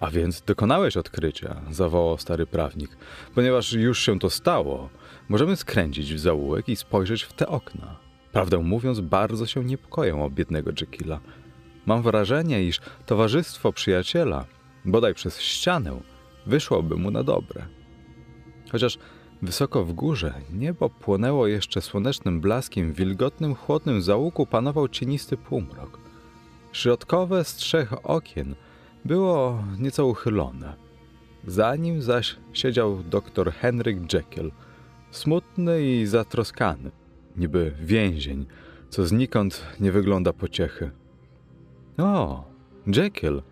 A więc dokonałeś odkrycia, zawołał stary prawnik. Ponieważ już się to stało, możemy skręcić w zaułek i spojrzeć w te okna. Prawdę mówiąc, bardzo się niepokoję o biednego Jekylla. Mam wrażenie, iż towarzystwo przyjaciela, bodaj przez ścianę, wyszłoby mu na dobre. Chociaż wysoko w górze niebo płonęło jeszcze słonecznym blaskiem, w wilgotnym, chłodnym zaułku panował cienisty półmrok. Środkowe z trzech okien było nieco uchylone. Za nim zaś siedział doktor Henryk Jekyll, smutny i zatroskany, niby więzień, co znikąd nie wygląda pociechy. O, Jekyll,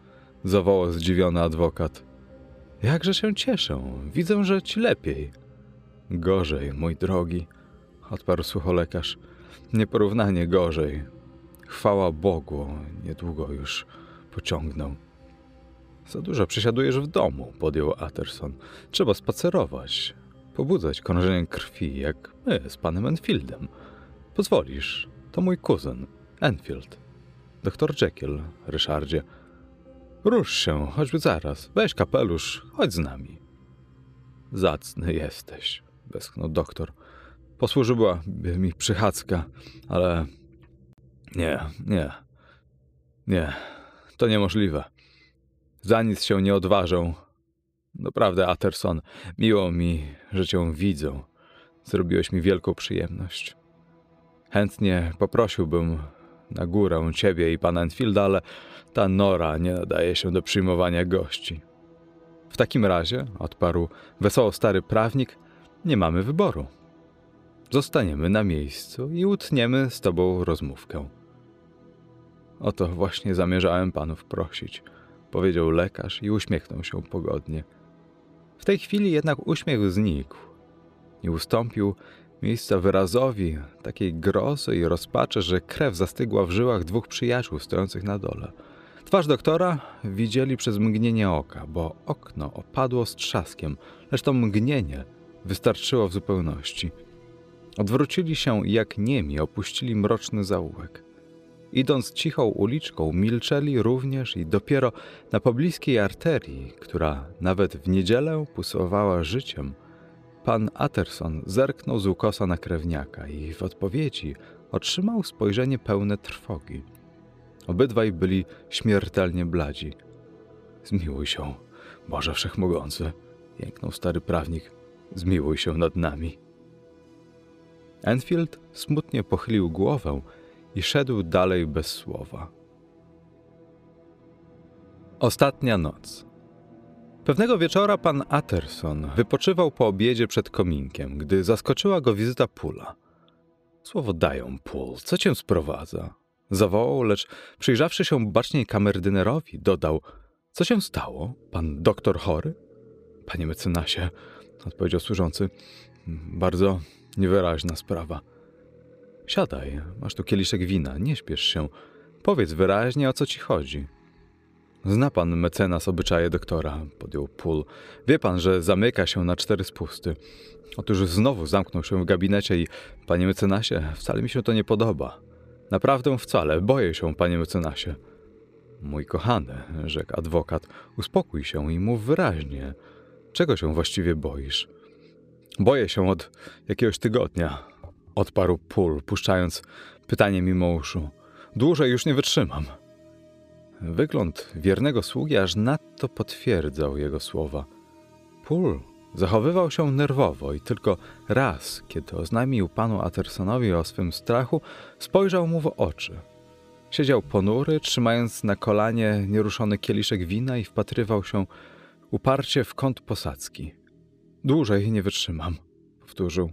zawołał zdziwiony adwokat. Jakże się cieszę, widzę, że ci lepiej. Gorzej, mój drogi, odparł sucholekarz. Nieporównanie gorzej. Chwała Bogu, niedługo już pociągnę. Za dużo przesiadujesz w domu, podjął Utterson. Trzeba spacerować, pobudzać krążenie krwi, jak my z panem Enfieldem. Pozwolisz, to mój kuzyn, Enfield. Doktor Jekyll, Ryszardzie. Rusz się, choćby zaraz. Weź kapelusz, chodź z nami. Zacny jesteś, westchnął doktor. Posłużyłaby mi przychadzka, ale... Nie, nie, nie, to niemożliwe. Za nic się nie odważę. Naprawdę, Atterson, miło mi, że cię widzę. Zrobiłeś mi wielką przyjemność. Chętnie poprosiłbym na górę ciebie i pana Enfielda, ale ta nora nie nadaje się do przyjmowania gości. W takim razie, odparł wesoło stary prawnik, nie mamy wyboru. Zostaniemy na miejscu i utniemy z tobą rozmówkę. O to właśnie zamierzałem panów prosić, powiedział lekarz i uśmiechnął się pogodnie. W tej chwili jednak uśmiech znikł i ustąpił miejsca wyrazowi takiej grozy i rozpaczy, że krew zastygła w żyłach dwóch przyjaciół stojących na dole. Twarz doktora widzieli przez mgnienie oka, bo okno opadło z trzaskiem, lecz to mgnienie wystarczyło w zupełności. Odwrócili się jak niemi opuścili mroczny zaułek. Idąc cichą uliczką, milczeli również i dopiero na pobliskiej arterii, która nawet w niedzielę pulsowała życiem, pan Atterson zerknął z ukosa na krewniaka i w odpowiedzi otrzymał spojrzenie pełne trwogi. Obydwaj byli śmiertelnie bladzi. Zmiłuj się, Boże Wszechmogący, jęknął stary prawnik. Zmiłuj się nad nami. Enfield smutnie pochylił głowę i szedł dalej bez słowa. Ostatnia noc. Pewnego wieczora pan Atterson wypoczywał po obiedzie przed kominkiem, gdy zaskoczyła go wizyta Pula. Słowo dają, Pul, co cię sprowadza? Zawołał, lecz przyjrzawszy się baczniej kamerdynerowi, dodał: Co się stało? Pan doktor chory? Panie mecenasie, odpowiedział służący, bardzo niewyraźna sprawa. Siadaj, masz tu kieliszek wina, nie śpiesz się. Powiedz wyraźnie, o co ci chodzi. Zna pan mecenas obyczaje doktora, podjął Pól. Wie pan, że zamyka się na cztery spusty. Otóż znowu zamknął się w gabinecie i, panie mecenasie, wcale mi się to nie podoba. Naprawdę wcale, boję się, panie mecenasie. Mój kochany, rzekł adwokat, uspokój się i mów wyraźnie. Czego się właściwie boisz? Boję się od jakiegoś tygodnia, odparł Pól, puszczając pytanie mimo uszu. Dłużej już nie wytrzymam. Wygląd wiernego sługi aż nadto potwierdzał jego słowa. Pól zachowywał się nerwowo i tylko raz, kiedy oznajmił panu Attersonowi o swym strachu, spojrzał mu w oczy. Siedział ponury, trzymając na kolanie nieruszony kieliszek wina i wpatrywał się uparcie w kąt posadzki. Dłużej nie wytrzymam, powtórzył.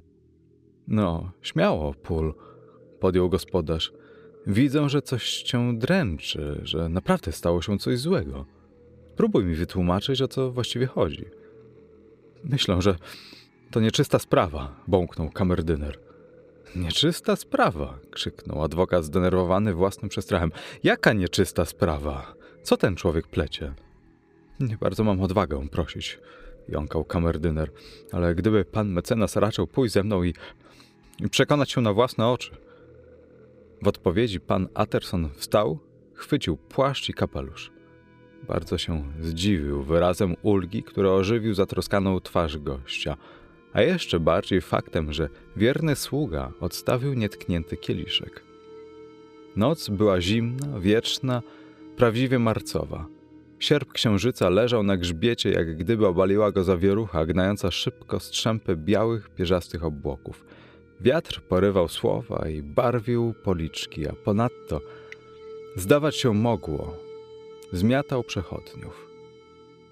No, śmiało, Pól, podjął gospodarz. Widzę, że coś cię dręczy, że naprawdę stało się coś złego. Próbuj mi wytłumaczyć, o co właściwie chodzi. Myślę, że to nieczysta sprawa, bąknął kamerdyner. Nieczysta sprawa, krzyknął adwokat zdenerwowany własnym przestrachem. Jaka nieczysta sprawa? Co ten człowiek plecie? Nie bardzo mam odwagę prosić, jąkał kamerdyner, ale gdyby pan mecenas raczył pójść ze mną i, i przekonać się na własne oczy. W odpowiedzi pan Atterson wstał, chwycił płaszcz i kapelusz. Bardzo się zdziwił wyrazem ulgi, który ożywił zatroskaną twarz gościa, a jeszcze bardziej faktem, że wierny sługa odstawił nietknięty kieliszek. Noc była zimna, wieczna, prawdziwie marcowa. Sierp księżyca leżał na grzbiecie, jak gdyby obaliła go zawierucha, gnająca szybko strzępy białych, pierzastych obłoków. Wiatr porywał słowa i barwił policzki, a ponadto zdawać się mogło, zmiatał przechodniów.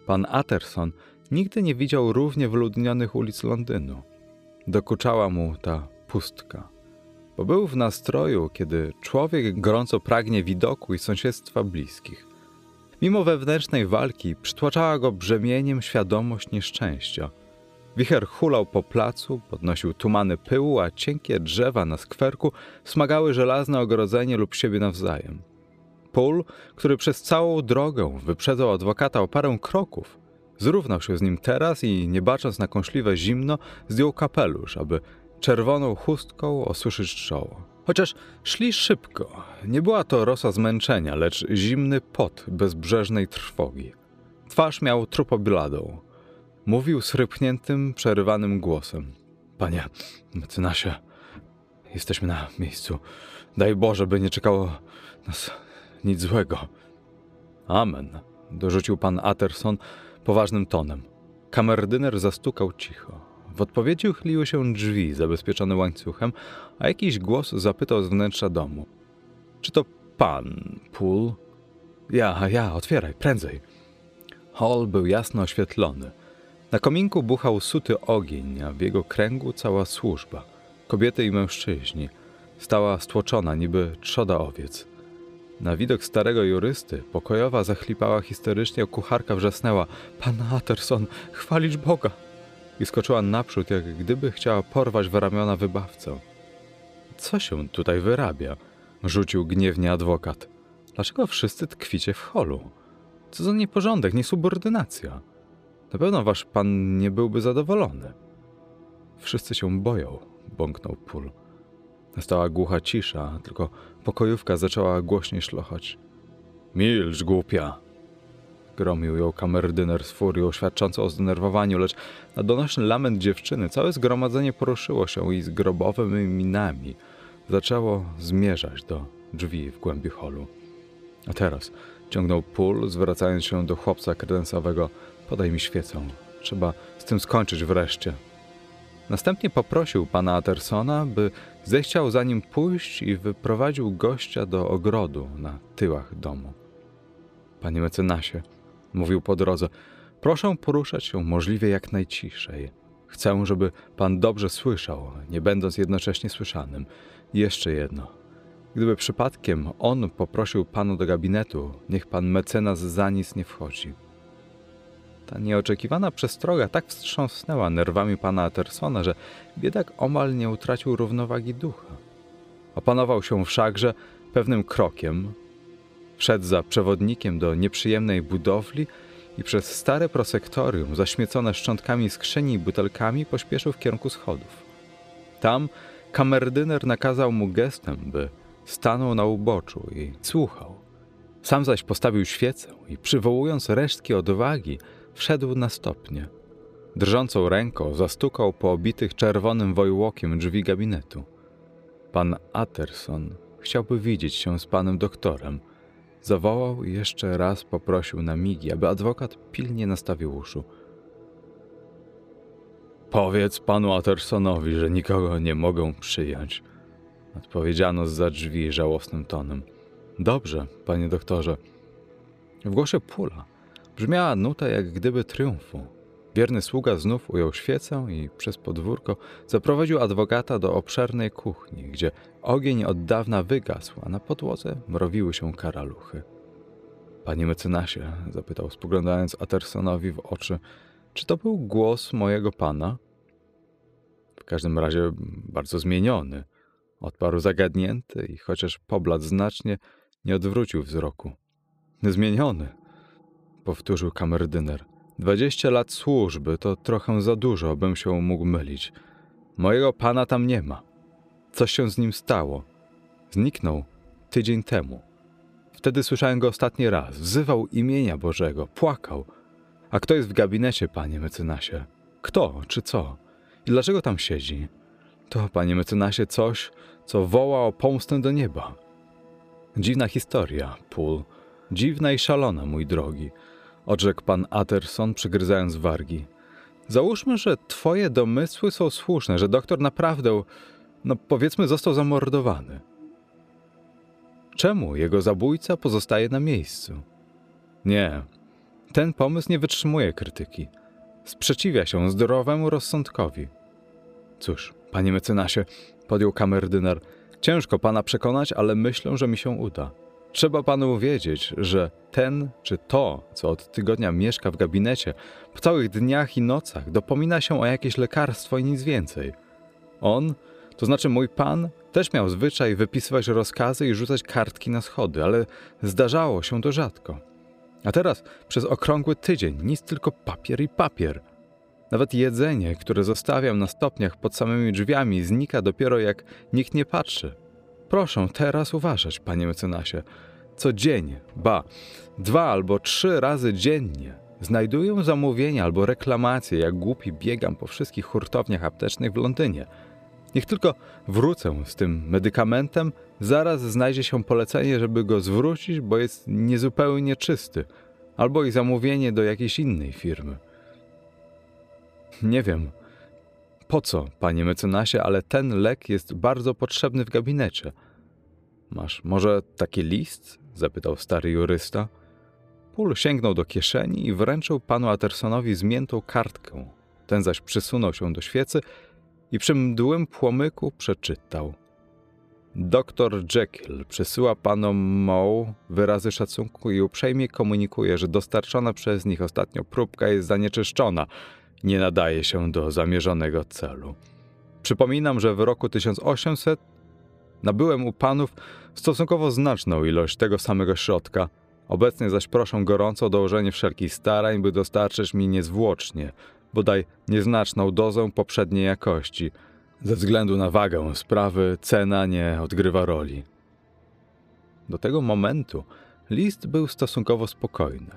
Pan Atterson nigdy nie widział równie wyludnionych ulic Londynu. Dokuczała mu ta pustka, bo był w nastroju, kiedy człowiek gorąco pragnie widoku i sąsiedztwa bliskich. Mimo wewnętrznej walki przytłaczała go brzemieniem świadomość nieszczęścia. Wicher hulał po placu, podnosił tumany pyłu, a cienkie drzewa na skwerku smagały żelazne ogrodzenie lub siebie nawzajem. Pól, który przez całą drogę wyprzedzał adwokata o parę kroków, zrównał się z nim teraz i, nie bacząc na kąśliwe zimno, zdjął kapelusz, aby czerwoną chustką osuszyć czoło. Chociaż szli szybko, nie była to rosa zmęczenia, lecz zimny pot bezbrzeżnej trwogi. Twarz miał trupobladą. Mówił srypniętym, przerywanym głosem. Panie mecenasie, jesteśmy na miejscu. Daj Boże, by nie czekało nas nic złego. Amen, dorzucił pan Atterson poważnym tonem. Kamerdyner zastukał cicho. W odpowiedzi uchyliły się drzwi zabezpieczone łańcuchem, a jakiś głos zapytał z wnętrza domu. Czy to pan, Pool? Ja, ja, otwieraj, prędzej. Hall był jasno oświetlony. Na kominku buchał suty ogień, a w jego kręgu cała służba. Kobiety i mężczyźni. Stała stłoczona, niby trzoda owiec. Na widok starego jurysty pokojowa zachlipała histerycznie, a kucharka wrzasnęła – Pan Atterson, chwalić Boga! I skoczyła naprzód, jak gdyby chciała porwać w ramiona wybawcę. Co się tutaj wyrabia? Rzucił gniewnie adwokat. Dlaczego wszyscy tkwicie w holu? Co za nieporządek, niesubordynacja. Na pewno wasz pan nie byłby zadowolony. Wszyscy się boją, bąknął Pól. Nastała głucha cisza, tylko pokojówka zaczęła głośniej szlochać. Milcz, głupia! Gromił ją kamerdyner z furią, świadczącą o zdenerwowaniu, lecz na donośny lament dziewczyny całe zgromadzenie poruszyło się i z grobowymi minami zaczęło zmierzać do drzwi w głębi holu. A teraz ciągnął pól, zwracając się do chłopca kredensowego. Podaj mi świecę. Trzeba z tym skończyć wreszcie. Następnie poprosił pana Attersona, by zechciał za nim pójść i wyprowadził gościa do ogrodu na tyłach domu. Panie mecenasie, mówił po drodze, proszę poruszać się możliwie jak najciszej. Chcę, żeby pan dobrze słyszał, nie będąc jednocześnie słyszanym. Jeszcze jedno. Gdyby przypadkiem on poprosił panu do gabinetu, niech pan mecenas za nic nie wchodzi. Ta nieoczekiwana przestroga tak wstrząsnęła nerwami pana Attersona, że biedak omal nie utracił równowagi ducha. Opanował się wszakże pewnym krokiem, wszedł za przewodnikiem do nieprzyjemnej budowli i przez stare prosektorium, zaśmiecone szczątkami skrzyni i butelkami, pośpieszył w kierunku schodów. Tam kamerdyner nakazał mu gestem, by stanął na uboczu i słuchał. Sam zaś postawił świecę i przywołując resztki odwagi, wszedł na stopnie. Drżącą ręką zastukał po obitych czerwonym wojłokiem drzwi gabinetu. Pan Atterson chciałby widzieć się z panem doktorem. Zawołał i jeszcze raz poprosił na migi, aby adwokat pilnie nastawił uszu. Powiedz panu Attersonowi, że nikogo nie mogę przyjąć. Odpowiedziano za drzwi żałosnym tonem. Dobrze, panie doktorze. W głosie Pula brzmiała nuta jak gdyby triumfu. Wierny sługa znów ujął świecę i przez podwórko zaprowadził adwokata do obszernej kuchni, gdzie ogień od dawna wygasł, a na podłodze mrowiły się karaluchy. Panie mecenasie, zapytał, spoglądając Atersonowi w oczy, czy to był głos mojego pana? W każdym razie bardzo zmieniony. Odparł zagadnięty i chociaż pobladł znacznie, nie odwrócił wzroku. Zmieniony, powtórzył kamerdyner. Dwadzieścia lat służby to trochę za dużo, bym się mógł mylić. Mojego pana tam nie ma. Coś się z nim stało. Zniknął tydzień temu. Wtedy słyszałem go ostatni raz. Wzywał imienia Bożego, płakał. A kto jest w gabinecie, panie mecenasie? Kto czy co? I dlaczego tam siedzi? To, panie mecenasie, coś, co woła o pomstę do nieba. Dziwna historia, Pól. Dziwna i szalona, mój drogi, odrzekł pan Atterson, przygryzając wargi. Załóżmy, że twoje domysły są słuszne, że doktor naprawdę, no powiedzmy, został zamordowany. Czemu jego zabójca pozostaje na miejscu? Nie, ten pomysł nie wytrzymuje krytyki. Sprzeciwia się zdrowemu rozsądkowi. Cóż, panie mecenasie, podjął kamerdyner, ciężko pana przekonać, ale myślę, że mi się uda. Trzeba panu wiedzieć, że ten czy to, co od tygodnia mieszka w gabinecie, po całych dniach i nocach dopomina się o jakieś lekarstwo i nic więcej. On, to znaczy mój pan, też miał zwyczaj wypisywać rozkazy i rzucać kartki na schody, ale zdarzało się to rzadko. A teraz przez okrągły tydzień nic tylko papier i papier. Nawet jedzenie, które zostawiam na stopniach pod samymi drzwiami, znika dopiero jak nikt nie patrzy. Proszę teraz uważać, panie mecenasie. Co dzień, ba, dwa albo trzy razy dziennie znajduję zamówienia albo reklamacje, jak głupi biegam po wszystkich hurtowniach aptecznych w Londynie. Niech tylko wrócę z tym medykamentem, zaraz znajdzie się polecenie, żeby go zwrócić, bo jest niezupełnie czysty, albo i zamówienie do jakiejś innej firmy. Nie wiem, po co, panie mecenasie, ale ten lek jest bardzo potrzebny w gabinecie. Masz może taki list? zapytał stary jurysta. Pól sięgnął do kieszeni i wręczył panu Attersonowi zmiętą kartkę. Ten zaś przysunął się do świecy i przy mdłym płomyku przeczytał. Doktor Jekyll przesyła panom Moe wyrazy szacunku i uprzejmie komunikuje, że dostarczona przez nich ostatnio próbka jest zanieczyszczona – nie nadaje się do zamierzonego celu. Przypominam, że w roku 1800 nabyłem u panów stosunkowo znaczną ilość tego samego środka. Obecnie zaś proszę gorąco o dołożenie wszelkich starań, by dostarczyć mi niezwłocznie, bodaj nieznaczną dozę poprzedniej jakości. Ze względu na wagę sprawy cena nie odgrywa roli. Do tego momentu list był stosunkowo spokojny.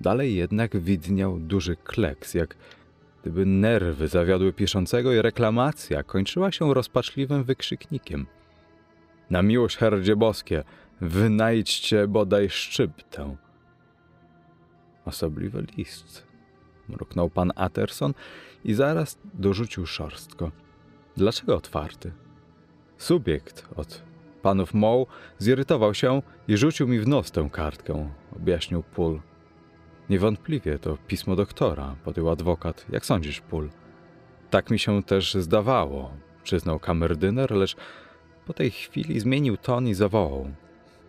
Dalej jednak widniał duży kleks, jak gdyby nerwy zawiodły piszącego i reklamacja kończyła się rozpaczliwym wykrzyknikiem. Na miłość herdzie boskie, wynajdźcie bodaj szczyptę. Osobliwy list, mruknął pan Atterson i zaraz dorzucił szorstko. Dlaczego otwarty? Subiekt od panów Moł zirytował się i rzucił mi w nos tę kartkę, objaśnił Pól. Niewątpliwie to pismo doktora, podjął adwokat. Jak sądzisz, Pól? Tak mi się też zdawało, przyznał kamerdyner, lecz po tej chwili zmienił ton i zawołał.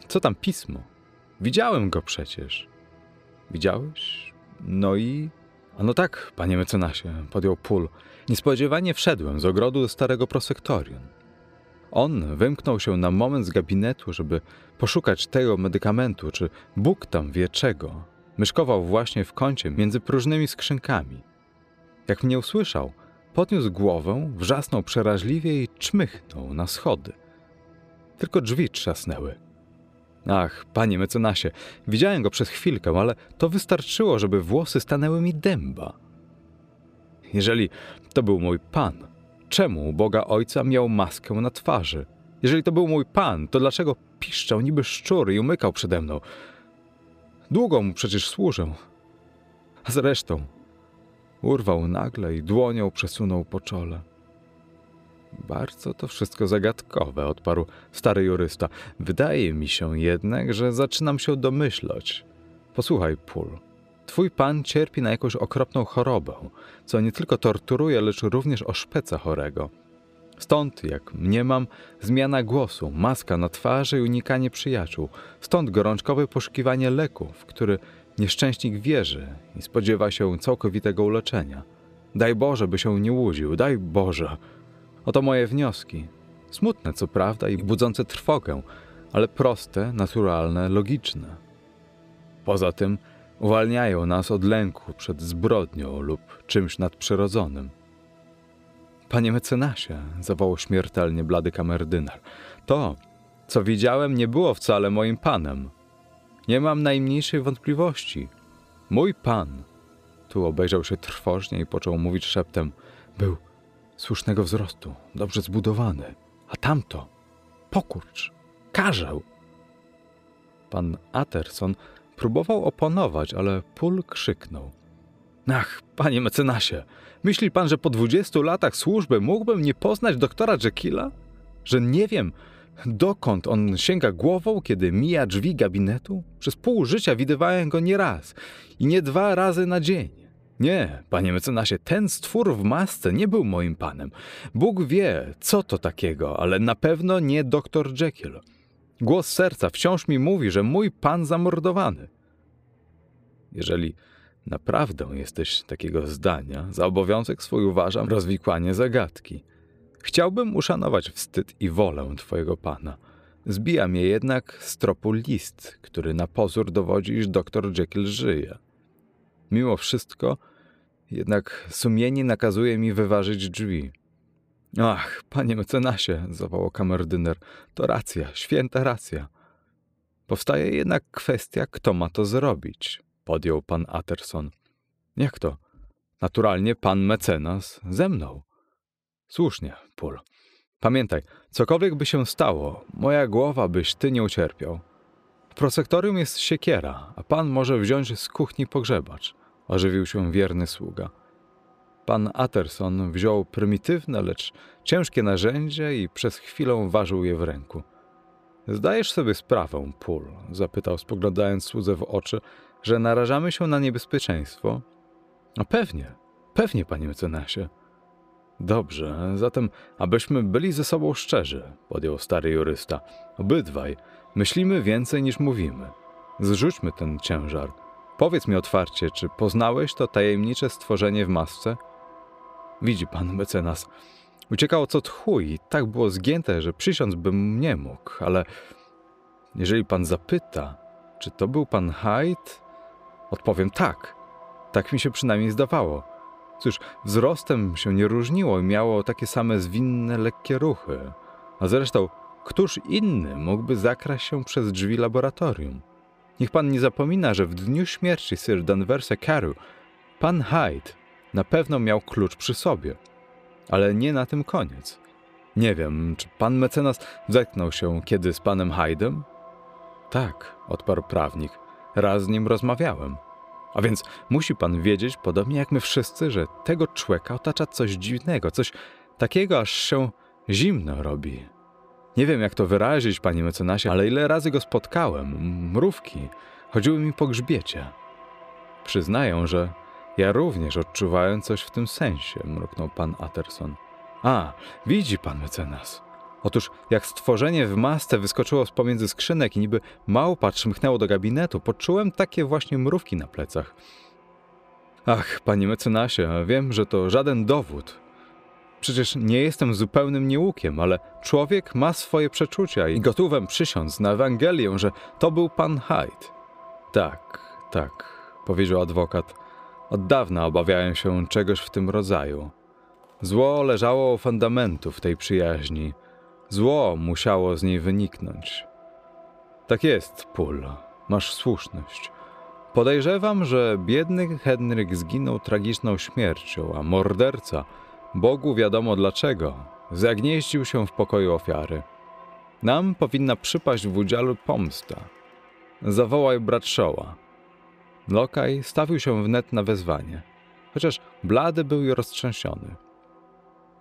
Co tam pismo? Widziałem go przecież. Widziałeś? No i... A no tak, panie mecenasie, podjął Pól. Niespodziewanie wszedłem z ogrodu do starego prosektorium. On wymknął się na moment z gabinetu, żeby poszukać tego medykamentu, czy Bóg tam wie czego, Myszkował właśnie w kącie między próżnymi skrzynkami. Jak mnie usłyszał, podniósł głowę, wrzasnął przeraźliwie i czmychnął na schody. Tylko drzwi trzasnęły. Ach, panie mecenasie, widziałem go przez chwilkę, ale to wystarczyło, żeby włosy stanęły mi dęba. Jeżeli to był mój pan, czemu Boga Ojca miał maskę na twarzy? Jeżeli to był mój pan, to dlaczego piszczał niby szczur i umykał przede mną? Długo mu przecież służę. A zresztą urwał nagle i dłonią przesunął po czole. Bardzo to wszystko zagadkowe, odparł stary jurysta. Wydaje mi się jednak, że zaczynam się domyślać. Posłuchaj, Pól. twój pan cierpi na jakąś okropną chorobę, co nie tylko torturuje, lecz również oszpeca chorego. Stąd, jak mniemam, zmiana głosu, maska na twarzy i unikanie przyjaciół. Stąd gorączkowe poszukiwanie leku, w który nieszczęśnik wierzy i spodziewa się całkowitego uleczenia. Daj Boże, by się nie łudził, daj Boże. Oto moje wnioski. Smutne, co prawda, i budzące trwogę, ale proste, naturalne, logiczne. Poza tym uwalniają nas od lęku przed zbrodnią lub czymś nadprzyrodzonym. Panie mecenasie, zawołał śmiertelnie blady kamerdyner, to, co widziałem, nie było wcale moim panem. Nie mam najmniejszej wątpliwości. Mój pan, tu obejrzał się trwożnie i począł mówić szeptem, był słusznego wzrostu, dobrze zbudowany, a tamto, pokurcz, karzeł. Pan Atterson próbował oponować, ale Pól krzyknął. Ach, panie mecenasie, myśli pan, że po dwudziestu latach służby mógłbym nie poznać doktora Jekylla? Że nie wiem, dokąd on sięga głową, kiedy mija drzwi gabinetu? Przez pół życia widywałem go nie raz i nie dwa razy na dzień. Nie, panie mecenasie, ten stwór w masce nie był moim panem. Bóg wie, co to takiego, ale na pewno nie doktor Jekyll. Głos serca wciąż mi mówi, że mój pan zamordowany. Jeżeli naprawdę jesteś takiego zdania, za obowiązek swój uważam rozwikłanie zagadki. Chciałbym uszanować wstyd i wolę twojego pana. Zbija mnie jednak z tropu list, który na pozór dowodzi, iż doktor Jekyll żyje. Mimo wszystko, jednak sumienie nakazuje mi wyważyć drzwi. Ach, panie mecenasie, zawołał kamerdyner, to racja, święta racja. Powstaje jednak kwestia, kto ma to zrobić, podjął pan Atterson. Jak to? Naturalnie pan mecenas ze mną. Słusznie, Pól. Pamiętaj, cokolwiek by się stało, moja głowa byś ty nie ucierpiał. W prosektorium jest siekiera, a pan może wziąć z kuchni pogrzebacz. Ożywił się wierny sługa. Pan Atterson wziął prymitywne, lecz ciężkie narzędzie i przez chwilę ważył je w ręku. Zdajesz sobie sprawę, Pól, zapytał, spoglądając słudze w oczy, że narażamy się na niebezpieczeństwo? No pewnie, pewnie, panie mecenasie. Dobrze, zatem, abyśmy byli ze sobą szczerzy, podjął stary jurysta. Obydwaj myślimy więcej niż mówimy. Zrzućmy ten ciężar. Powiedz mi otwarcie, czy poznałeś to tajemnicze stworzenie w masce? Widzi pan, mecenas. Uciekało co tchu i tak było zgięte, że przysiąc bym nie mógł, ale jeżeli pan zapyta, czy to był pan Hyde, odpowiem tak. Tak mi się przynajmniej zdawało. Cóż, wzrostem się nie różniło i miało takie same zwinne, lekkie ruchy. A zresztą, któż inny mógłby zakraść się przez drzwi laboratorium? Niech pan nie zapomina, że w dniu śmierci Sir Danversa Carew pan Hyde na pewno miał klucz przy sobie. Ale nie na tym koniec. Nie wiem, czy pan mecenas zetknął się kiedy z panem Hyde'em? Tak, odparł prawnik. Raz z nim rozmawiałem. A więc musi pan wiedzieć, podobnie jak my wszyscy, że tego człowieka otacza coś dziwnego, coś takiego, aż się zimno robi. Nie wiem, jak to wyrazić, panie mecenasie, ale ile razy go spotkałem, mrówki, chodziły mi po grzbiecie. Przyznaję, że ja również odczuwałem coś w tym sensie, mruknął pan Atterson. A, widzi pan mecenas. Otóż jak stworzenie w masce wyskoczyło z pomiędzy skrzynek i niby małpa czmychnęło do gabinetu, poczułem takie właśnie mrówki na plecach. Ach, panie mecenasie, wiem, że to żaden dowód. Przecież nie jestem zupełnym nieukiem, ale człowiek ma swoje przeczucia i gotówem przysiąc na Ewangelię, że to był pan Hyde. Tak, tak, powiedział adwokat. Od dawna obawiałem się czegoś w tym rodzaju. Zło leżało u fundamentów tej przyjaźni. Zło musiało z niej wyniknąć. Tak jest, Pól. Masz słuszność. Podejrzewam, że biedny Henryk zginął tragiczną śmiercią, a morderca, Bogu wiadomo dlaczego, zagnieździł się w pokoju ofiary. Nam powinna przypaść w udziale pomsta. Zawołaj Bradshawa. Lokaj stawił się wnet na wezwanie, chociaż blady był i roztrzęsiony.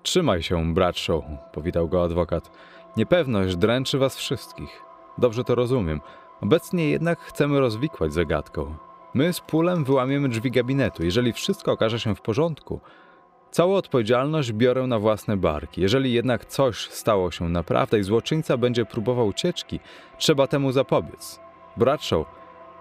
Trzymaj się, Bradshaw, powitał go adwokat. Niepewność dręczy was wszystkich. Dobrze to rozumiem. Obecnie jednak chcemy rozwikłać zagadkę. My z Pulem wyłamiemy drzwi gabinetu. Jeżeli wszystko okaże się w porządku, całą odpowiedzialność biorę na własne barki. Jeżeli jednak coś stało się naprawdę i złoczyńca będzie próbował ucieczki, trzeba temu zapobiec. Bradshaw,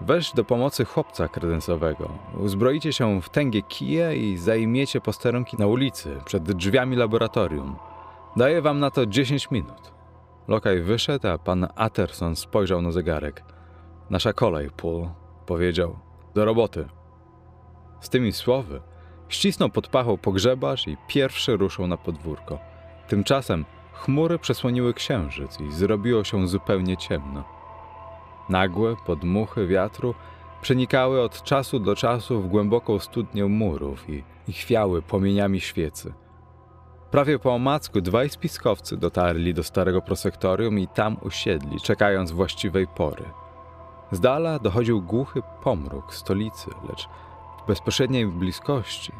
weź do pomocy chłopca kredensowego. Uzbroicie się w tęgie kije i zajmiecie posterunki na ulicy, przed drzwiami laboratorium. Daję wam na to 10 minut. Lokaj wyszedł, a pan Atterson spojrzał na zegarek. Nasza kolej, Paul, powiedział. Do roboty. Z tymi słowy ścisnął pod pachą pogrzebarz i pierwszy ruszył na podwórko. Tymczasem chmury przesłoniły księżyc i zrobiło się zupełnie ciemno. Nagłe podmuchy wiatru przenikały od czasu do czasu w głęboką studnię murów i, i chwiały płomieniami świecy. Prawie po omacku dwaj spiskowcy dotarli do starego prosektorium i tam usiedli, czekając właściwej pory. Z dala dochodził głuchy pomruk stolicy, lecz w bezpośredniej bliskości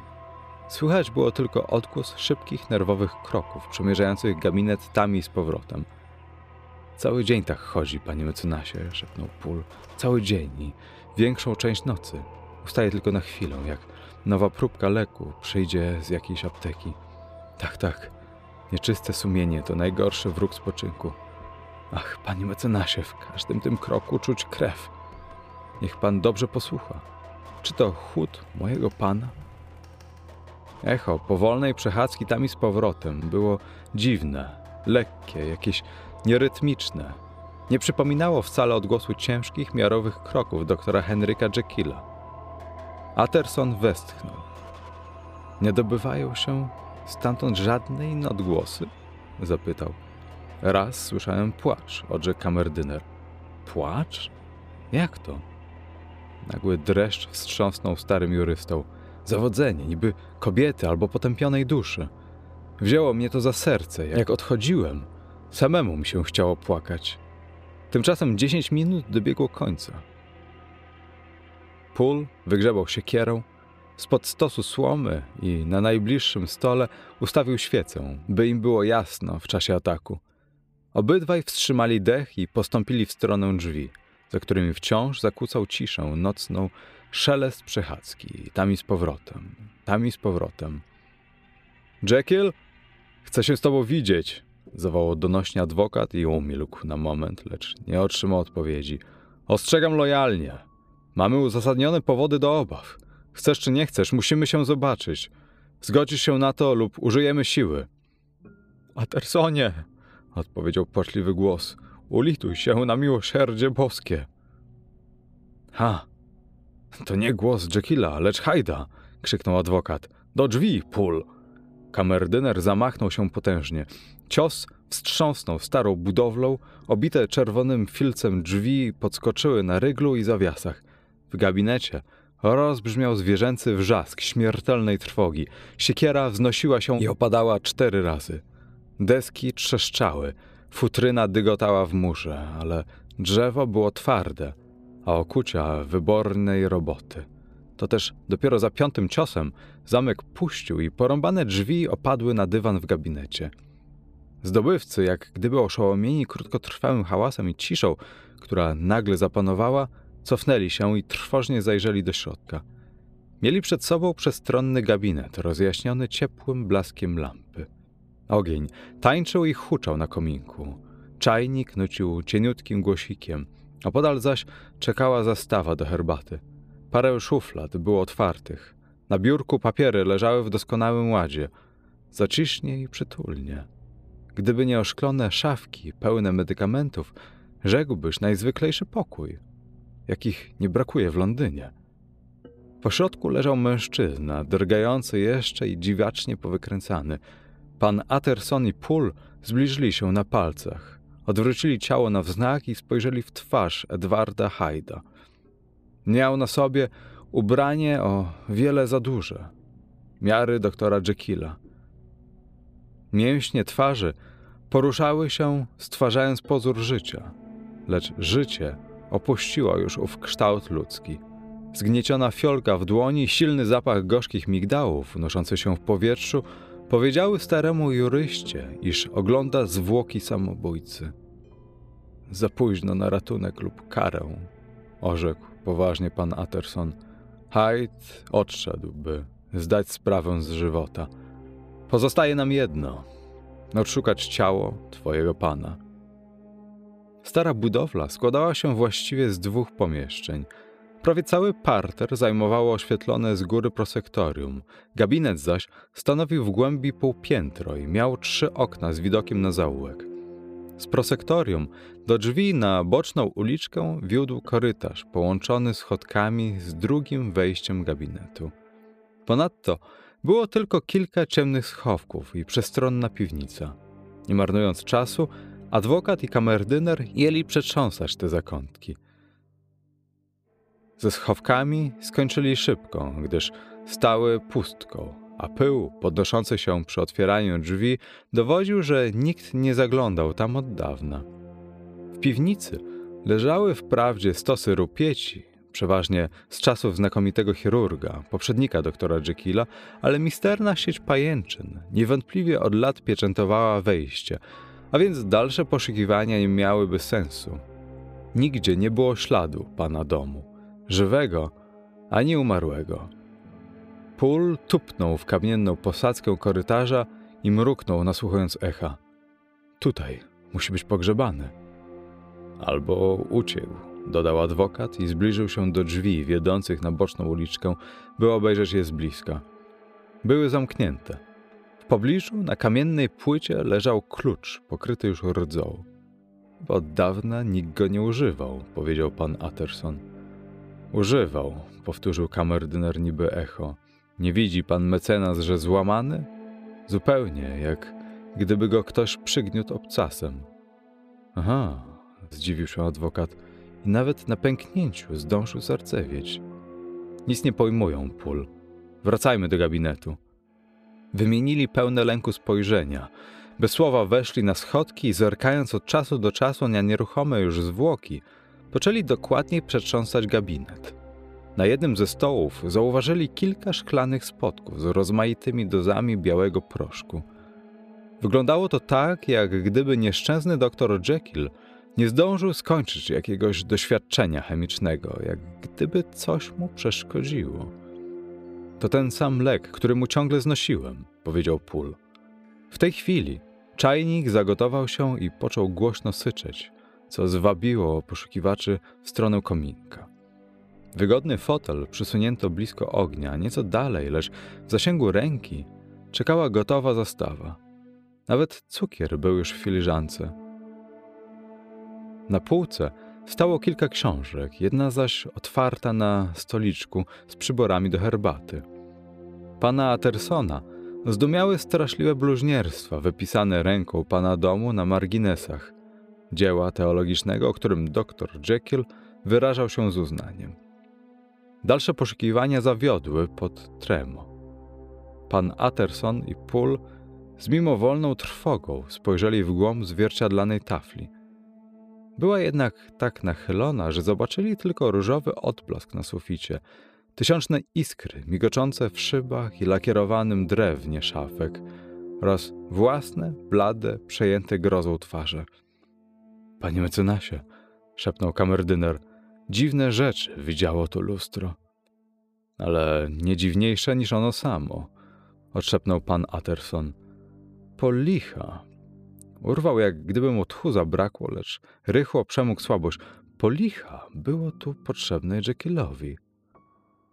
słychać było tylko odgłos szybkich, nerwowych kroków przemierzających gabinet tam i z powrotem. Cały dzień tak chodzi, panie mecenasie, szepnął Pól. Cały dzień i większą część nocy. Ustaje tylko na chwilę, jak nowa próbka leku przyjdzie z jakiejś apteki. Tak, tak. Nieczyste sumienie to najgorszy wróg spoczynku. Ach, panie mecenasie, w każdym tym kroku czuć krew. Niech pan dobrze posłucha. Czy to chód mojego pana? Echo powolnej przechadzki tam i z powrotem było dziwne, lekkie, jakieś nierytmiczne. Nie przypominało wcale odgłosu ciężkich, miarowych kroków doktora Henryka Jekylla. Atterson westchnął. Nie dobywają się stamtąd żadne inne odgłosy? Zapytał. Raz słyszałem płacz, odrzekł kamerdyner. Płacz? Jak to? Nagły dreszcz wstrząsnął starym jurystą. Zawodzenie, niby kobiety albo potępionej duszy. Wzięło mnie to za serce. Jak odchodziłem, samemu mi się chciało płakać. Tymczasem dziesięć minut dobiegło końca. Pól wygrzebał siekierą, spod stosu słomy i na najbliższym stole ustawił świecę, by im było jasno w czasie ataku. Obydwaj wstrzymali dech i postąpili w stronę drzwi, za którymi wciąż zakłócał ciszę nocną szelest przechadzki, tam i z powrotem, tam i z powrotem. Jekyll, chcę się z tobą widzieć, zawołał donośnie adwokat i umilkł na moment, lecz nie otrzymał odpowiedzi. Ostrzegam lojalnie. Mamy uzasadnione powody do obaw. Chcesz czy nie chcesz, musimy się zobaczyć. Zgodzisz się na to lub użyjemy siły. Atersonie, odpowiedział płaczliwy głos. Ulituj się na miłosierdzie boskie. Ha, to nie głos Jekylla, lecz Hajda, krzyknął adwokat. Do drzwi, pól! Kamerdyner zamachnął się potężnie. Cios wstrząsnął starą budowlą, obite czerwonym filcem drzwi podskoczyły na ryglu i zawiasach. W gabinecie rozbrzmiał zwierzęcy wrzask śmiertelnej trwogi. Siekiera wznosiła się i opadała cztery razy. Deski trzeszczały, futryna dygotała w murze, ale drzewo było twarde, a okucia wybornej roboty. To też dopiero za piątym ciosem zamek puścił i porąbane drzwi opadły na dywan w gabinecie. Zdobywcy, jak gdyby oszołomieni krótkotrwałym hałasem i ciszą, która nagle zapanowała, cofnęli się i trwożnie zajrzeli do środka. Mieli przed sobą przestronny gabinet, rozjaśniony ciepłym blaskiem lampy. Ogień tańczył i huczał na kominku. Czajnik nucił cieniutkim głosikiem, opodal zaś czekała zastawa do herbaty. Parę szuflad było otwartych. Na biurku papiery leżały w doskonałym ładzie. Zacisznie i przytulnie. Gdyby nie oszklone szafki pełne medykamentów, rzekłbyś najzwyklejszy pokój, jakich nie brakuje w Londynie. Po środku leżał mężczyzna, drgający jeszcze i dziwacznie powykręcany. Pan Atterson i Poole zbliżyli się na palcach. Odwrócili ciało na wznak i spojrzeli w twarz Edwarda Hyda. Miał na sobie ubranie o wiele za duże. Miary doktora Jekylla. Mięśnie twarzy poruszały się, stwarzając pozór życia, lecz życie opuściło już ów kształt ludzki. Zgnieciona fiolka w dłoni, silny zapach gorzkich migdałów unoszący się w powietrzu powiedziały staremu juryście, iż ogląda zwłoki samobójcy. Za późno na ratunek lub karę, orzekł poważnie pan Atterson. Hyde odszedł, by zdać sprawę z żywota. Pozostaje nam jedno: odszukać ciało twojego pana. Stara budowla składała się właściwie z dwóch pomieszczeń. Prawie cały parter zajmowało oświetlone z góry prosektorium. Gabinet zaś stanowił w głębi półpiętro i miał trzy okna z widokiem na zaułek. Z prosektorium do drzwi na boczną uliczkę wiódł korytarz połączony schodkami z drugim wejściem gabinetu. Ponadto było tylko kilka ciemnych schowków i przestronna piwnica. Nie marnując czasu, adwokat i kamerdyner jęli przetrząsać te zakątki. Ze schowkami skończyli szybko, gdyż stały pustką, a pył podnoszący się przy otwieraniu drzwi dowodził, że nikt nie zaglądał tam od dawna. W piwnicy leżały wprawdzie stosy rupieci, przeważnie z czasów znakomitego chirurga, poprzednika doktora Jekylla, ale misterna sieć pajęczyn niewątpliwie od lat pieczętowała wejście, a więc dalsze poszukiwania nie miałyby sensu. Nigdzie nie było śladu pana domu, żywego ani umarłego. Pól tupnął w kamienną posadzkę korytarza i mruknął, nasłuchując echa. Tutaj musi być pogrzebany. Albo uciekł, dodał adwokat i zbliżył się do drzwi wiodących na boczną uliczkę, by obejrzeć je z bliska. Były zamknięte. W pobliżu na kamiennej płycie leżał klucz pokryty już. Bo od dawna nikt go nie używał, powiedział pan Atterson. Używał, powtórzył kamerdyner niby echo. Nie widzi pan mecenas, że złamany? Zupełnie jak gdyby go ktoś przygniótł obcasem. Aha, zdziwił się adwokat i nawet na pęknięciu zdążył zardzewieć. Nic nie pojmują, pól. Wracajmy do gabinetu. Wymienili pełne lęku spojrzenia. Bez słowa weszli na schodki i zerkając od czasu do czasu na nieruchome już zwłoki, poczęli dokładniej przetrząsać gabinet. Na jednym ze stołów zauważyli kilka szklanych spotków z rozmaitymi dozami białego proszku. Wyglądało to tak, jak gdyby nieszczęsny doktor Jekyll nie zdążył skończyć jakiegoś doświadczenia chemicznego, jak gdyby coś mu przeszkodziło. To ten sam lek, który mu ciągle znosiłem, powiedział Pól. W tej chwili czajnik zagotował się i począł głośno syczeć, co zwabiło poszukiwaczy w stronę kominka. Wygodny fotel przysunięto blisko ognia, nieco dalej, lecz w zasięgu ręki czekała gotowa zastawa. Nawet cukier był już w filiżance. Na półce stało kilka książek, jedna zaś otwarta na stoliczku z przyborami do herbaty. Pana Atersona zdumiały straszliwe bluźnierstwa wypisane ręką pana domu na marginesach, dzieła teologicznego, o którym dr Jekyll wyrażał się z uznaniem. Dalsze poszukiwania zawiodły pod tremo. Pan Atterson i Poole z mimowolną trwogą spojrzeli w głąb zwierciadlanej tafli. Była jednak tak nachylona, że zobaczyli tylko różowy odblask na suficie, tysiączne iskry migoczące w szybach i lakierowanym drewnie szafek oraz własne, blade, przejęte grozą twarze. Panie mecenasie, szepnął kamerdyner, dziwne rzeczy widziało to lustro. Ale nie dziwniejsze niż ono samo, odszepnął pan Atterson. Policha. Urwał, jak gdyby mu tchu zabrakło, lecz rychło przemógł słabość. Policha było tu potrzebne Jekyllowi.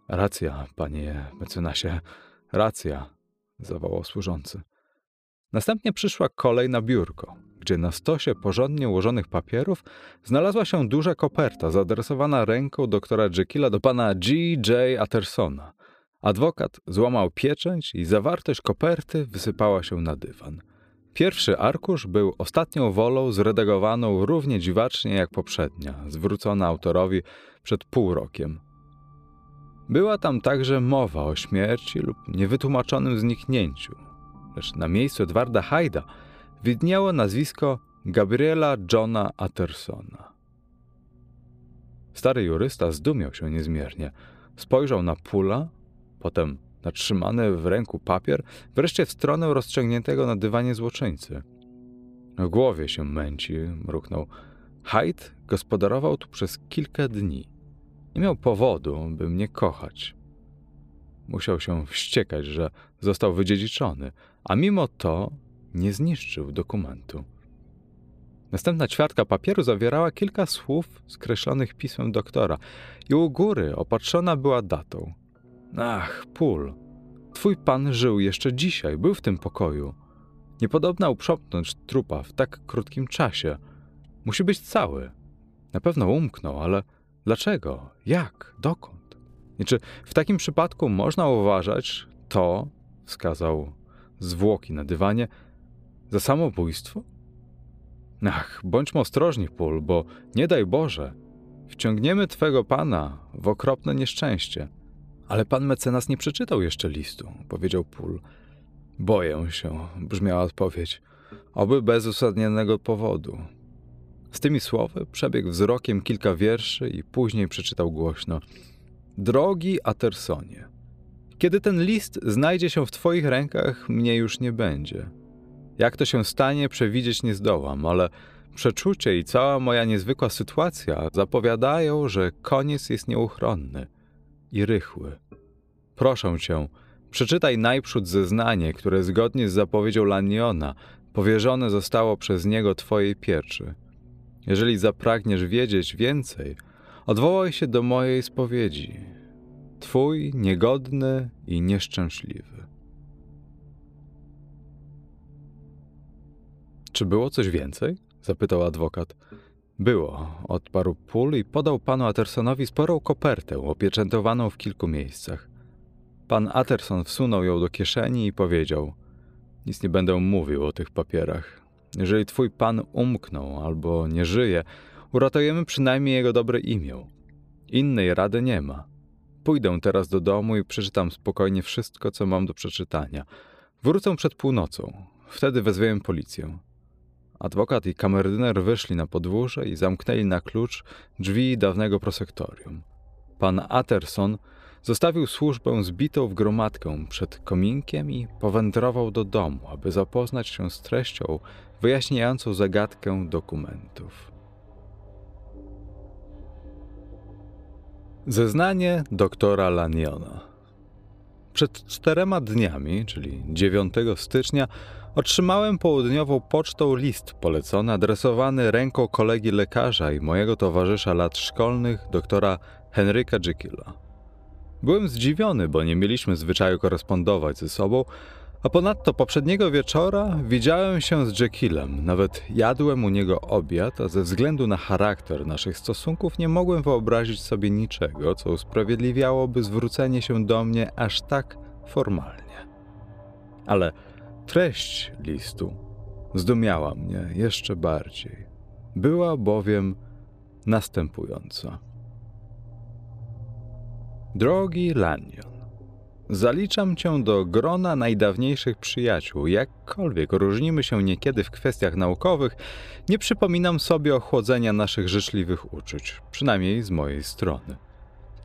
Racja, panie mecenasie, racja, zawołał służący. Następnie przyszła kolej na biurko, gdzie na stosie porządnie ułożonych papierów znalazła się duża koperta zaadresowana ręką doktora Jekylla do pana G. J. Attersona. Adwokat złamał pieczęć i zawartość koperty wysypała się na dywan. Pierwszy arkusz był ostatnią wolą zredagowaną równie dziwacznie jak poprzednia, zwrócona autorowi przed pół rokiem. Była tam także mowa o śmierci lub niewytłumaczonym zniknięciu, lecz na miejscu Edwarda Hyda widniało nazwisko Gabriela Johna Attersona. Stary jurysta zdumiał się niezmiernie. Spojrzał na Pula, potem na trzymany w ręku papier, wreszcie w stronę rozciągniętego na dywanie złoczyńcy. W głowie się męci, mruknął. Hyde gospodarował tu przez kilka dni. Nie miał powodu, by mnie kochać. Musiał się wściekać, że został wydziedziczony, a mimo to nie zniszczył dokumentu. Następna ćwiartka papieru zawierała kilka słów skreślonych pismem doktora i u góry opatrzona była datą. Ach, Pól, twój pan żył jeszcze dzisiaj, był w tym pokoju. Niepodobna uprzątnąć trupa w tak krótkim czasie. Musi być cały. Na pewno umknął, ale dlaczego? Jak? Dokąd? I czy w takim przypadku można uważać to, wskazał zwłoki na dywanie, za samobójstwo? Ach, bądźmy ostrożni, Pól, bo nie daj Boże, wciągniemy twego pana w okropne nieszczęście. Ale pan mecenas nie przeczytał jeszcze listu, powiedział Pól. Boję się, brzmiała odpowiedź, oby bez uzasadnionego powodu. Z tymi słowy przebiegł wzrokiem kilka wierszy i później przeczytał głośno: Drogi Atersonie, kiedy ten list znajdzie się w Twoich rękach, mnie już nie będzie. Jak to się stanie, przewidzieć nie zdołam, ale przeczucie i cała moja niezwykła sytuacja zapowiadają, że koniec jest nieuchronny i rychły. Proszę cię, przeczytaj najprzód zeznanie, które zgodnie z zapowiedzią Laniona powierzone zostało przez niego Twojej pieczy. Jeżeli zapragniesz wiedzieć więcej, odwołaj się do mojej spowiedzi. Twój niegodny i nieszczęśliwy. Czy było coś więcej? zapytał adwokat. Było, odparł Pól i podał panu Attersonowi sporą kopertę opieczętowaną w kilku miejscach. Pan Atterson wsunął ją do kieszeni i powiedział: Nic nie będę mówił o tych papierach. Jeżeli twój pan umknął albo nie żyje, uratujemy przynajmniej jego dobre imię. Innej rady nie ma. Pójdę teraz do domu i przeczytam spokojnie wszystko, co mam do przeczytania. Wrócę przed północą. Wtedy wezwę policję. Adwokat i kamerdyner wyszli na podwórze i zamknęli na klucz drzwi dawnego prosektorium. Pan Atterson zostawił służbę zbitą w gromadkę przed kominkiem i powędrował do domu, aby zapoznać się z treścią wyjaśniającą zagadkę dokumentów. Zeznanie doktora Laniona. Przed czterema dniami, czyli 9 stycznia, otrzymałem południową pocztą list polecony adresowany ręką kolegi lekarza i mojego towarzysza lat szkolnych, doktora Henryka Jekylla. Byłem zdziwiony, bo nie mieliśmy zwyczaju korespondować ze sobą, a ponadto poprzedniego wieczora widziałem się z Jekyllem, nawet jadłem u niego obiad, a ze względu na charakter naszych stosunków nie mogłem wyobrazić sobie niczego, co usprawiedliwiałoby zwrócenie się do mnie aż tak formalnie. Ale treść listu zdumiała mnie jeszcze bardziej. Była bowiem następująca. Drogi Lanyon, Zaliczam cię do grona najdawniejszych przyjaciół. Jakkolwiek różnimy się niekiedy w kwestiach naukowych, nie przypominam sobie ochłodzenia naszych życzliwych uczuć, przynajmniej z mojej strony.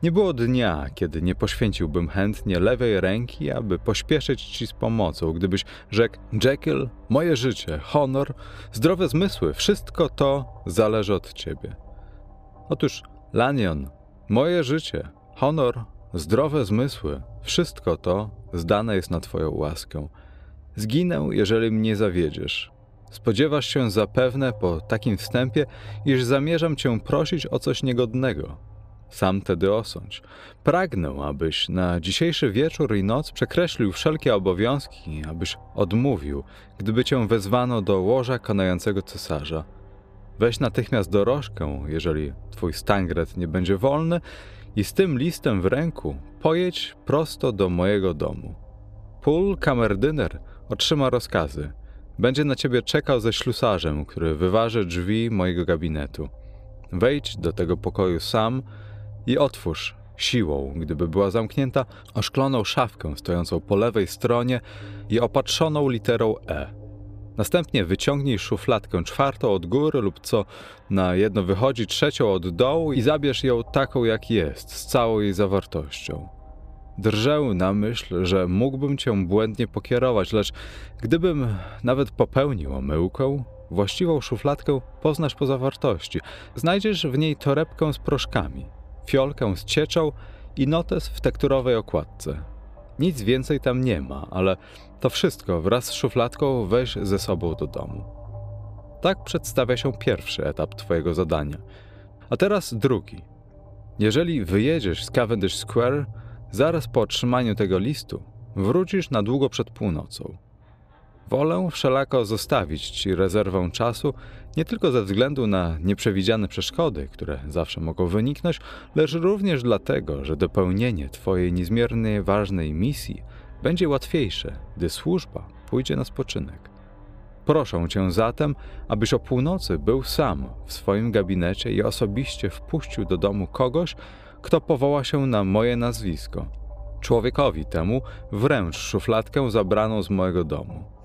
Nie było dnia, kiedy nie poświęciłbym chętnie lewej ręki, aby pośpieszyć ci z pomocą, gdybyś rzekł: Jekyll, moje życie, honor, zdrowe zmysły, wszystko to zależy od ciebie. Otóż, Lanion, moje życie, honor, zdrowe zmysły, wszystko to zdane jest na Twoją łaskę. Zginę, jeżeli mnie zawiedziesz. Spodziewasz się zapewne po takim wstępie, iż zamierzam Cię prosić o coś niegodnego. Sam tedy osądź. Pragnę, abyś na dzisiejszy wieczór i noc przekreślił wszelkie obowiązki, abyś odmówił, gdyby Cię wezwano do łoża konającego cesarza. Weź natychmiast dorożkę, jeżeli Twój stangret nie będzie wolny, i z tym listem w ręku pojedź prosto do mojego domu. Pól kamerdyner otrzyma rozkazy. Będzie na ciebie czekał ze ślusarzem, który wyważy drzwi mojego gabinetu. Wejdź do tego pokoju sam i otwórz siłą, gdyby była zamknięta, oszkloną szafkę stojącą po lewej stronie i opatrzoną literą E. Następnie wyciągnij szufladkę czwartą od góry lub co na jedno wychodzi trzecią od dołu i zabierz ją taką jak jest, z całą jej zawartością. Drżę na myśl, że mógłbym cię błędnie pokierować, lecz gdybym nawet popełnił omyłkę, właściwą szufladkę poznasz po zawartości. Znajdziesz w niej torebkę z proszkami. Fiolkę z cieczą i notes w tekturowej okładce. Nic więcej tam nie ma, ale to wszystko wraz z szufladką weź ze sobą do domu. Tak przedstawia się pierwszy etap Twojego zadania. A teraz drugi. Jeżeli wyjedziesz z Cavendish Square, zaraz po otrzymaniu tego listu, wrócisz na długo przed północą. Wolę wszelako zostawić Ci rezerwę czasu nie tylko ze względu na nieprzewidziane przeszkody, które zawsze mogą wyniknąć, lecz również dlatego, że dopełnienie Twojej niezmiernie ważnej misji będzie łatwiejsze, gdy służba pójdzie na spoczynek. Proszę Cię zatem, abyś o północy był sam w swoim gabinecie i osobiście wpuścił do domu kogoś, kto powoła się na moje nazwisko. Człowiekowi temu wręcz szufladkę zabraną z mojego domu.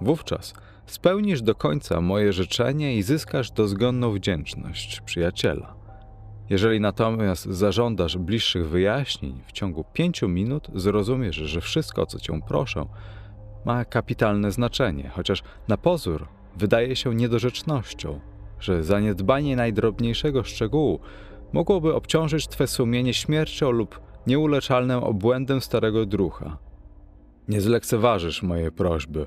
Wówczas spełnisz do końca moje życzenie i zyskasz dozgonną wdzięczność przyjaciela. Jeżeli natomiast zażądasz bliższych wyjaśnień, w ciągu pięciu minut zrozumiesz, że wszystko, o co cię proszę, ma kapitalne znaczenie, chociaż na pozór wydaje się niedorzecznością, że zaniedbanie najdrobniejszego szczegółu mogłoby obciążyć twe sumienie śmiercią lub nieuleczalnym obłędem starego drucha. Nie zlekceważysz mojej prośby.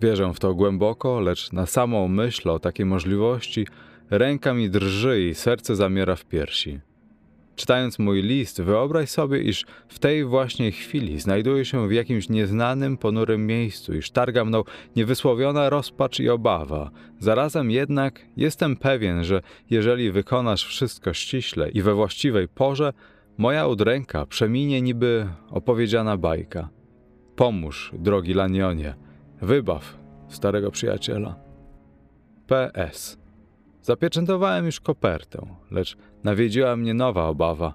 Wierzę w to głęboko, lecz na samą myśl o takiej możliwości ręka mi drży i serce zamiera w piersi. Czytając mój list, wyobraź sobie, iż w tej właśnie chwili znajduję się w jakimś nieznanym, ponurym miejscu, iż targa mną niewysłowiona rozpacz i obawa. Zarazem jednak jestem pewien, że jeżeli wykonasz wszystko ściśle i we właściwej porze, moja udręka przeminie niby opowiedziana bajka. Pomóż, drogi Lanionie, wybaw starego przyjaciela. P.S. Zapieczętowałem już kopertę, lecz nawiedziła mnie nowa obawa.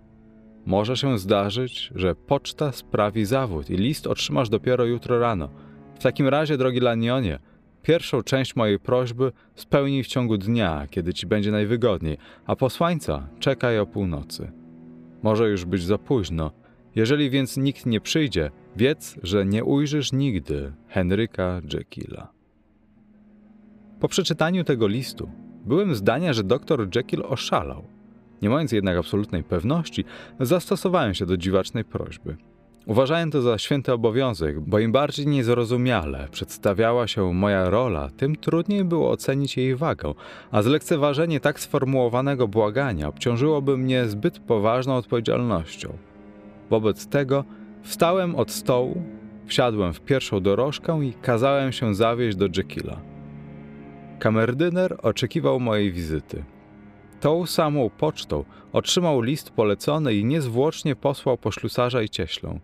Może się zdarzyć, że poczta sprawi zawód i list otrzymasz dopiero jutro rano. W takim razie, drogi Lanionie, pierwszą część mojej prośby spełnij w ciągu dnia, kiedy ci będzie najwygodniej, a posłańca czekaj o północy. Może już być za późno. Jeżeli więc nikt nie przyjdzie, wiedz, że nie ujrzysz nigdy Henryka Jekylla. Po przeczytaniu tego listu byłem zdania, że doktor Jekyll oszalał. Nie mając jednak absolutnej pewności, zastosowałem się do dziwacznej prośby. Uważałem to za święty obowiązek, bo im bardziej niezrozumiale przedstawiała się moja rola, tym trudniej było ocenić jej wagę, a zlekceważenie tak sformułowanego błagania obciążyłoby mnie zbyt poważną odpowiedzialnością. Wobec tego wstałem od stołu, wsiadłem w pierwszą dorożkę i kazałem się zawieźć do Jekylla. Kamerdyner oczekiwał mojej wizyty. Tą samą pocztą otrzymał list polecony i niezwłocznie posłał po ślusarza i cieślę.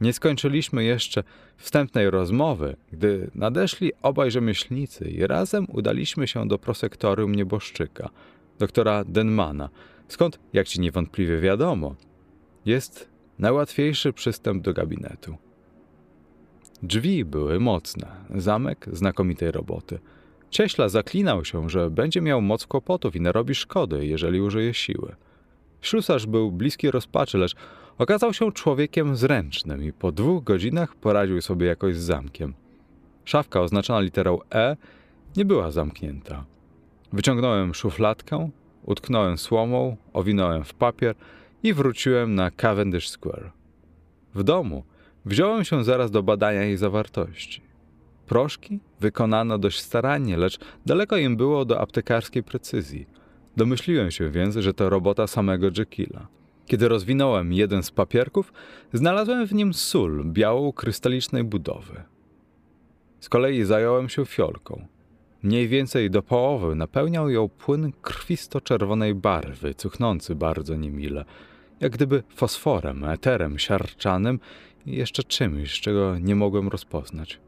Nie skończyliśmy jeszcze wstępnej rozmowy, gdy nadeszli obaj rzemieślnicy i razem udaliśmy się do prosektorium nieboszczyka, doktora Denmana, skąd, jak ci niewątpliwie wiadomo, jest najłatwiejszy przystęp do gabinetu. Drzwi były mocne, zamek znakomitej roboty – Cieśla zaklinał się, że będzie miał moc kłopotów i narobi szkody, jeżeli użyje siły. Ślusarz był bliski rozpaczy, lecz okazał się człowiekiem zręcznym i po dwóch godzinach poradził sobie jakoś z zamkiem. Szafka oznaczona literą E nie była zamknięta. Wyciągnąłem szufladkę, utknąłem słomą, owinąłem w papier i wróciłem na Cavendish Square. W domu wziąłem się zaraz do badania jej zawartości. Proszki wykonano dość starannie, lecz daleko im było do aptekarskiej precyzji. Domyśliłem się więc, że to robota samego Jekylla. Kiedy rozwinąłem jeden z papierków, znalazłem w nim sól białą krystalicznej budowy. Z kolei zająłem się fiolką. Mniej więcej do połowy napełniał ją płyn krwisto-czerwonej barwy, cuchnący bardzo niemile, jak gdyby fosforem, eterem siarczanym i jeszcze czymś, czego nie mogłem rozpoznać.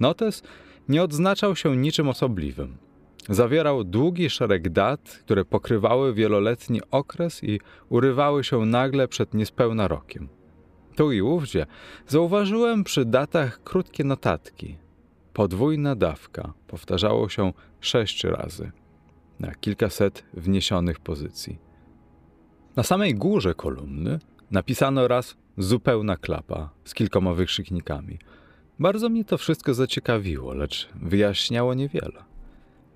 Notes nie odznaczał się niczym osobliwym. Zawierał długi szereg dat, które pokrywały wieloletni okres i urywały się nagle przed niespełna rokiem. Tu i ówdzie zauważyłem przy datach krótkie notatki. Podwójna dawka powtarzało się sześć razy na kilkaset wniesionych pozycji. Na samej górze kolumny napisano raz zupełna klapa z kilkoma wykrzyknikami – bardzo mnie to wszystko zaciekawiło, lecz wyjaśniało niewiele.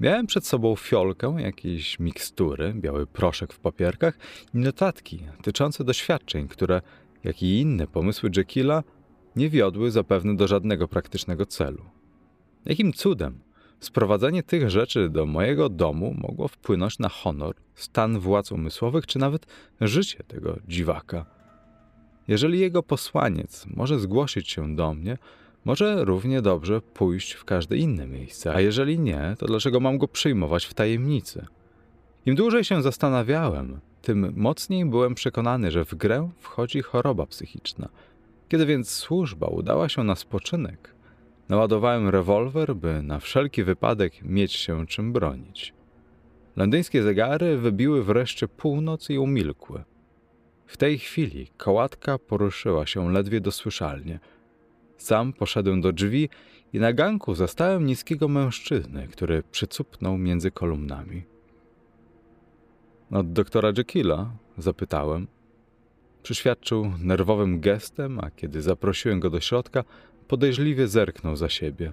Miałem przed sobą fiolkę jakiejś mikstury, biały proszek w papierkach i notatki tyczące doświadczeń, które, jak i inne pomysły Jekylla, nie wiodły zapewne do żadnego praktycznego celu. Jakim cudem sprowadzenie tych rzeczy do mojego domu mogło wpłynąć na honor, stan władz umysłowych czy nawet życie tego dziwaka? Jeżeli jego posłaniec może zgłosić się do mnie, może równie dobrze pójść w każde inne miejsce, a jeżeli nie, to dlaczego mam go przyjmować w tajemnicy? Im dłużej się zastanawiałem, tym mocniej byłem przekonany, że w grę wchodzi choroba psychiczna. Kiedy więc służba udała się na spoczynek, naładowałem rewolwer, by na wszelki wypadek mieć się czym bronić. Londyńskie zegary wybiły wreszcie północ i umilkły. W tej chwili kołatka poruszyła się ledwie dosłyszalnie – sam poszedłem do drzwi i na ganku zastałem niskiego mężczyznę, który przycupnął między kolumnami. Od doktora Jekylla? zapytałem. Przyświadczył nerwowym gestem, a kiedy zaprosiłem go do środka, podejrzliwie zerknął za siebie.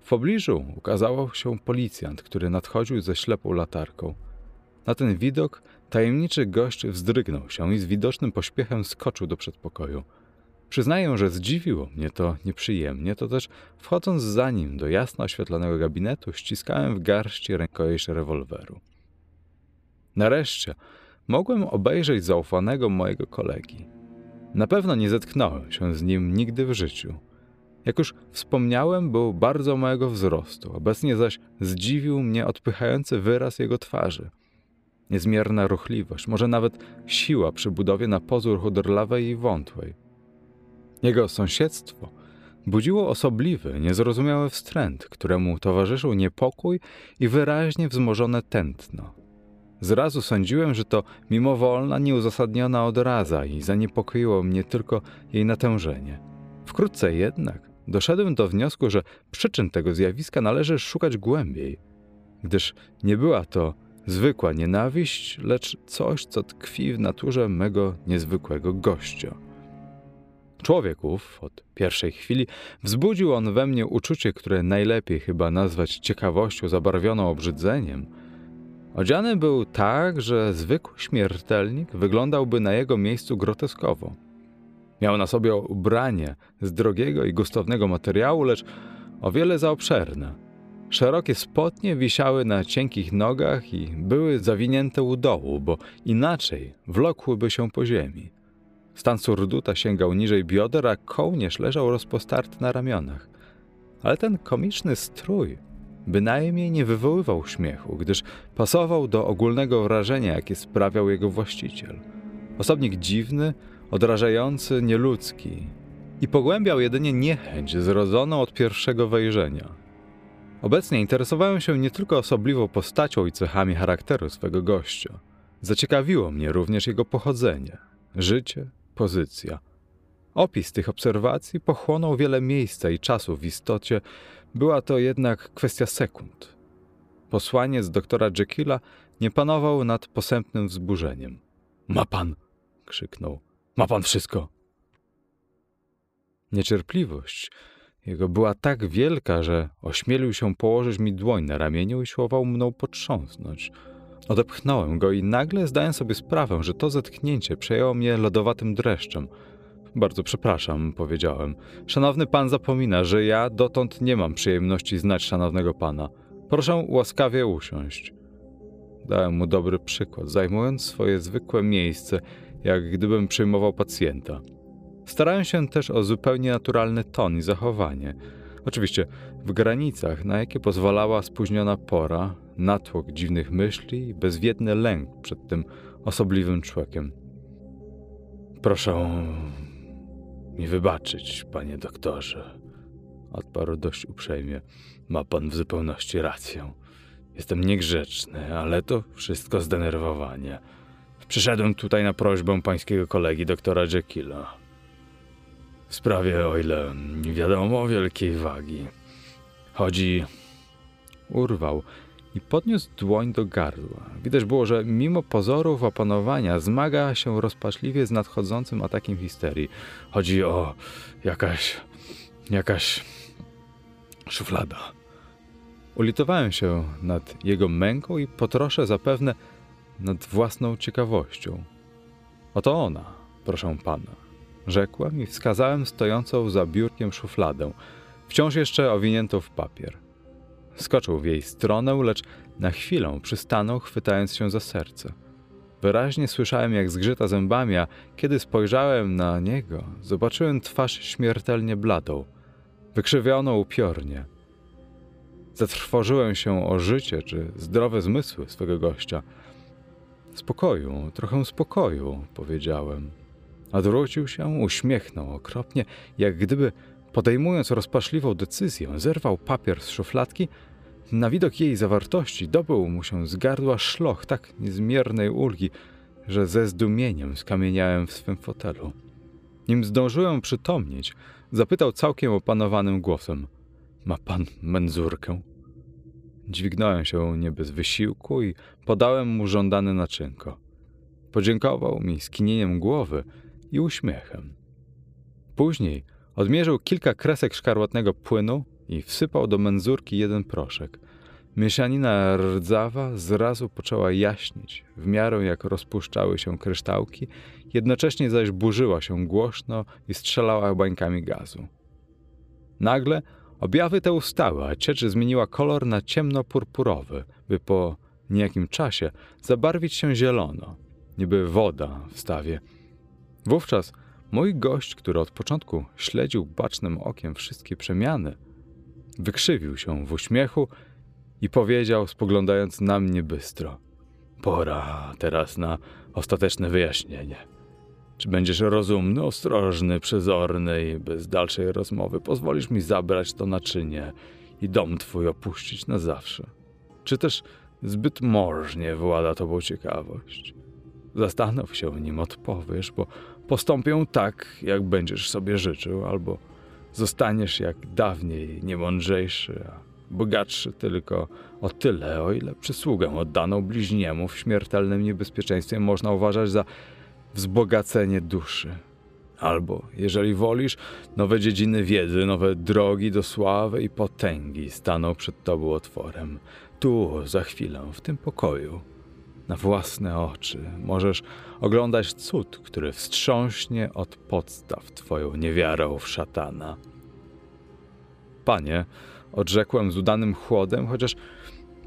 W pobliżu ukazał się policjant, który nadchodził ze ślepą latarką. Na ten widok tajemniczy gość wzdrygnął się i z widocznym pośpiechem skoczył do przedpokoju. Przyznaję, że zdziwiło mnie to nieprzyjemnie, to też wchodząc za nim do jasno oświetlonego gabinetu, ściskałem w garści rękojeść rewolweru. Nareszcie mogłem obejrzeć zaufanego mojego kolegi. Na pewno nie zetknąłem się z nim nigdy w życiu. Jak już wspomniałem, był bardzo małego wzrostu, obecnie zaś zdziwił mnie odpychający wyraz jego twarzy. Niezmierna ruchliwość, może nawet siła przy budowie na pozór chudorlawej i wątłej. Jego sąsiedztwo budziło osobliwy, niezrozumiały wstręt, któremu towarzyszył niepokój i wyraźnie wzmożone tętno. Zrazu sądziłem, że to mimowolna, nieuzasadniona odraza i zaniepokoiło mnie tylko jej natężenie. Wkrótce jednak doszedłem do wniosku, że przyczyn tego zjawiska należy szukać głębiej, gdyż nie była to zwykła nienawiść, lecz coś, co tkwi w naturze mego niezwykłego gościa. Człowieków od pierwszej chwili wzbudził on we mnie uczucie, które najlepiej chyba nazwać ciekawością zabarwioną obrzydzeniem. Odziany był tak, że zwykły śmiertelnik wyglądałby na jego miejscu groteskowo. Miał na sobie ubranie z drogiego i gustownego materiału, lecz o wiele za obszerne. Szerokie spodnie wisiały na cienkich nogach i były zawinięte u dołu, bo inaczej wlokłyby się po ziemi. Stan surduta sięgał niżej bioder, a kołnierz leżał rozpostarty na ramionach. Ale ten komiczny strój bynajmniej nie wywoływał śmiechu, gdyż pasował do ogólnego wrażenia, jakie sprawiał jego właściciel. Osobnik dziwny, odrażający, nieludzki i pogłębiał jedynie niechęć zrodzoną od pierwszego wejrzenia. Obecnie interesowałem się nie tylko osobliwą postacią i cechami charakteru swego gościa. Zaciekawiło mnie również jego pochodzenie, życie pozycja. Opis tych obserwacji pochłonął wiele miejsca i czasu w istocie, była to jednak kwestia sekund. Posłaniec doktora Jekylla nie panował nad posępnym wzburzeniem. Ma pan! krzyknął. Ma pan wszystko! Niecierpliwość jego była tak wielka, że ośmielił się położyć mi dłoń na ramieniu i siłował mną potrząsnąć. Odepchnąłem go i nagle zdałem sobie sprawę, że to zetknięcie przejęło mnie lodowatym dreszczem. Bardzo przepraszam, powiedziałem. Szanowny pan zapomina, że ja dotąd nie mam przyjemności znać szanownego pana. Proszę łaskawie usiąść. Dałem mu dobry przykład, zajmując swoje zwykłe miejsce, jak gdybym przyjmował pacjenta. Starałem się też o zupełnie naturalny ton i zachowanie. Oczywiście w granicach, na jakie pozwalała spóźniona pora, natłok dziwnych myśli i bezwiedny lęk przed tym osobliwym człowiekiem. Proszę mi wybaczyć, panie doktorze, odparł dość uprzejmie. Ma pan w zupełności rację. Jestem niegrzeczny, ale to wszystko zdenerwowanie. Przyszedłem tutaj na prośbę pańskiego kolegi doktora Jekylla. W sprawie, o ile wiadomo, wielkiej wagi. Chodzi... Urwał i podniósł dłoń do gardła. Widać było, że mimo pozorów opanowania zmaga się rozpaczliwie z nadchodzącym atakiem histerii. Chodzi o... jakaś... jakaś... szuflada. Ulitowałem się nad jego męką i potroszę zapewne nad własną ciekawością. Oto ona, proszę pana, rzekłem i wskazałem stojącą za biurkiem szufladę, wciąż jeszcze owiniętą w papier. Skoczył w jej stronę, lecz na chwilę przystanął, chwytając się za serce. Wyraźnie słyszałem, jak zgrzyta zębami, a kiedy spojrzałem na niego, zobaczyłem twarz śmiertelnie bladą, wykrzywioną upiornie. Zatrwożyłem się o życie czy zdrowe zmysły swego gościa. Spokoju, trochę spokoju, powiedziałem. Odwrócił się, uśmiechnął okropnie, jak gdyby podejmując rozpaczliwą decyzję, zerwał papier z szufladki. Na widok jej zawartości dobył mu się z gardła szloch tak niezmiernej ulgi, że ze zdumieniem skamieniałem w swym fotelu. Nim zdążyłem przytomnieć, zapytał całkiem opanowanym głosem: Ma pan menzurkę? Dźwignąłem się nie bez wysiłku i podałem mu żądane naczynko. Podziękował mi skinieniem głowy i uśmiechem. Później odmierzył kilka kresek szkarłatnego płynu i wsypał do menzurki jeden proszek. Mieszanina rdzawa zrazu poczęła jaśnieć, w miarę jak rozpuszczały się kryształki, jednocześnie zaś burzyła się głośno i strzelała bańkami gazu. Nagle objawy te ustały, a ciecz zmieniła kolor na ciemno-purpurowy, by po niejakim czasie zabarwić się zielono, niby woda w stawie. Wówczas mój gość, który od początku śledził bacznym okiem wszystkie przemiany, wykrzywił się w uśmiechu i powiedział, spoglądając na mnie bystro: Pora teraz na ostateczne wyjaśnienie. Czy będziesz rozumny, ostrożny, przezorny i bez dalszej rozmowy pozwolisz mi zabrać to naczynie i dom twój opuścić na zawsze? Czy też zbyt możnie włada tobą ciekawość? Zastanów się, nim odpowiesz, bo postąpię tak, jak będziesz sobie życzył, albo zostaniesz jak dawniej niemądrzejszy, a bogatszy tylko o tyle, o ile przysługę oddaną bliźniemu w śmiertelnym niebezpieczeństwie można uważać za wzbogacenie duszy. Albo, jeżeli wolisz, nowe dziedziny wiedzy, nowe drogi do sławy i potęgi staną przed tobą otworem. Tu, za chwilę, w tym pokoju. Na własne oczy możesz oglądać cud, który wstrząśnie od podstaw twoją niewiarą w szatana. Panie, odrzekłem z udanym chłodem, chociaż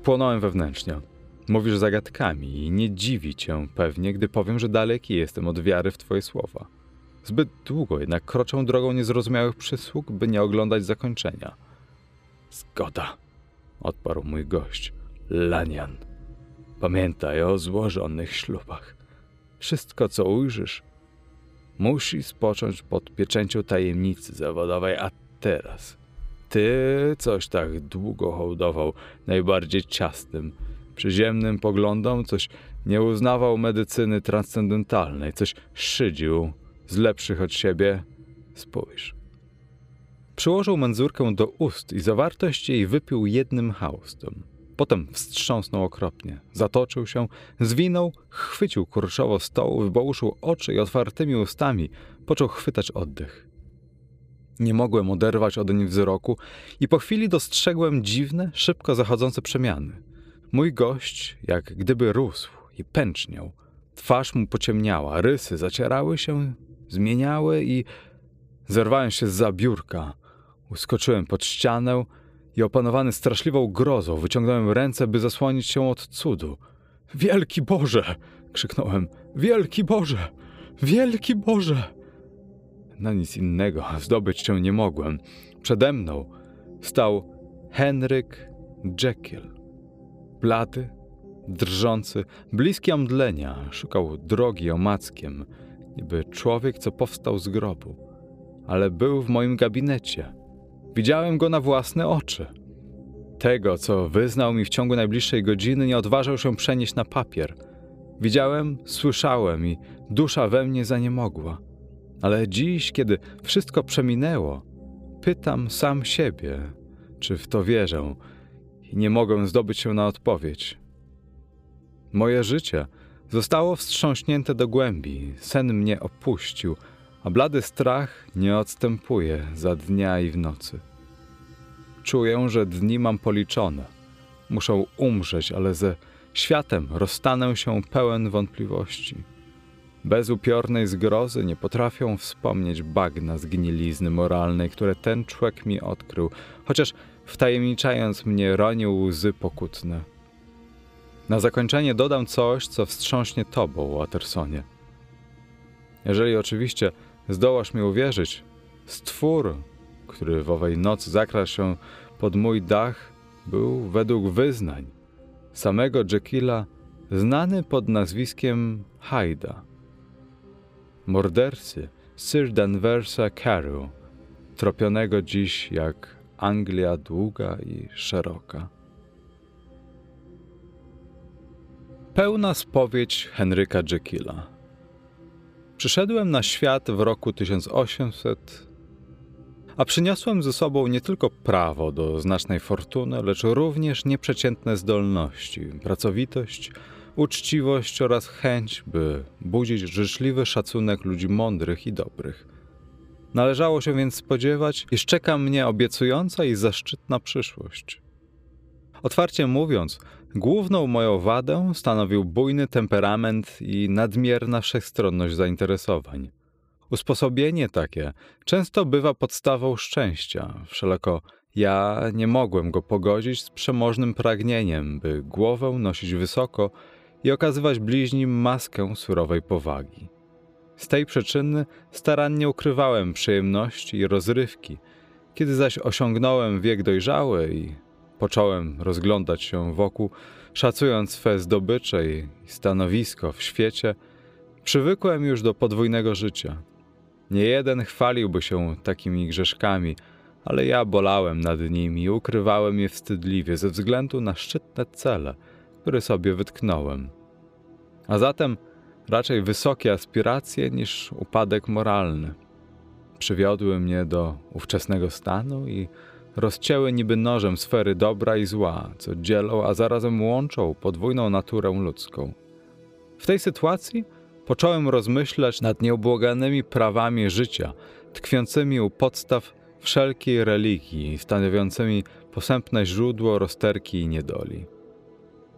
płonąłem wewnętrznie. Mówisz zagadkami i nie dziwi cię pewnie, gdy powiem, że daleki jestem od wiary w twoje słowa. Zbyt długo jednak kroczę drogą niezrozumiałych przysług, by nie oglądać zakończenia. Zgoda, odparł mój gość, Lanian. Pamiętaj o złożonych ślubach. Wszystko, co ujrzysz, musi spocząć pod pieczęcią tajemnicy zawodowej, a teraz ty coś tak długo hołdował najbardziej ciasnym, przyziemnym poglądom, coś nie uznawał medycyny transcendentalnej, coś szydził z lepszych od siebie. Spójrz. Przyłożył menzurkę do ust i zawartość jej wypił jednym haustem. Potem wstrząsnął okropnie, zatoczył się, zwinął, chwycił kurczowo stołu, wybołuszył oczy i otwartymi ustami począł chwytać oddech. Nie mogłem oderwać odeń wzroku i po chwili dostrzegłem dziwne, szybko zachodzące przemiany. Mój gość, jak gdyby rósł i pęczniał. Twarz mu pociemniała, rysy zacierały się, zmieniały i zerwałem się z biurka. Uskoczyłem pod ścianę i opanowany straszliwą grozą wyciągnąłem ręce, by zasłonić się od cudu. Wielki Boże! krzyknąłem. Wielki Boże! Wielki Boże! Na nic innego zdobyć się nie mogłem. Przede mną stał Henryk Jekyll. Blady, drżący, bliski omdlenia, szukał drogi omackiem, niby człowiek, co powstał z grobu. Ale był w moim gabinecie. Widziałem go na własne oczy. Tego, co wyznał mi w ciągu najbliższej godziny, nie odważał się przenieść na papier. Widziałem, słyszałem i dusza we mnie zaniemogła. Ale dziś, kiedy wszystko przeminęło, pytam sam siebie, czy w to wierzę, i nie mogę zdobyć się na odpowiedź. Moje życie zostało wstrząśnięte do głębi, sen mnie opuścił, a blady strach nie odstępuje za dnia i w nocy. Czuję, że dni mam policzone muszą umrzeć, ale ze światem rozstanę się pełen wątpliwości. Bez upiornej zgrozy nie potrafią wspomnieć bagna zgnilizny moralnej, które ten człowiek mi odkrył, chociaż wtajemniczając mnie ronił łzy pokutne. Na zakończenie dodam coś, co wstrząśnie tobą, Wattersonie. Jeżeli oczywiście zdołasz mi uwierzyć, stwór, który w owej nocy zakradł się pod mój dach, był według wyznań samego Jekylla znany pod nazwiskiem Hyda. Mordercy Sir Danversa Carew, tropionego dziś jak Anglia długa i szeroka. Pełna spowiedź Henryka Jekylla. Przyszedłem na świat w roku 1800, a przyniosłem ze sobą nie tylko prawo do znacznej fortuny, lecz również nieprzeciętne zdolności, pracowitość, uczciwość oraz chęć, by budzić życzliwy szacunek ludzi mądrych i dobrych. Należało się więc spodziewać, iż czeka mnie obiecująca i zaszczytna przyszłość. Otwarcie mówiąc, główną moją wadę stanowił bujny temperament i nadmierna wszechstronność zainteresowań. Usposobienie takie często bywa podstawą szczęścia, wszelako ja nie mogłem go pogodzić z przemożnym pragnieniem, by głowę nosić wysoko i okazywać bliźnim maskę surowej powagi. Z tej przyczyny starannie ukrywałem przyjemności i rozrywki. Kiedy zaś osiągnąłem wiek dojrzały i począłem rozglądać się wokół, szacując swe zdobycze i stanowisko w świecie, przywykłem już do podwójnego życia. Nie jeden chwaliłby się takimi grzeszkami, ale ja bolałem nad nimi i ukrywałem je wstydliwie ze względu na szczytne cele, które sobie wytknąłem. A zatem raczej wysokie aspiracje niż upadek moralny. Przywiodły mnie do ówczesnego stanu i rozcięły niby nożem sfery dobra i zła, co dzielą, a zarazem łączą podwójną naturę ludzką. W tej sytuacji począłem rozmyślać nad nieubłaganymi prawami życia, tkwiącymi u podstaw wszelkiej religii, stanowiącymi posępne źródło rozterki i niedoli.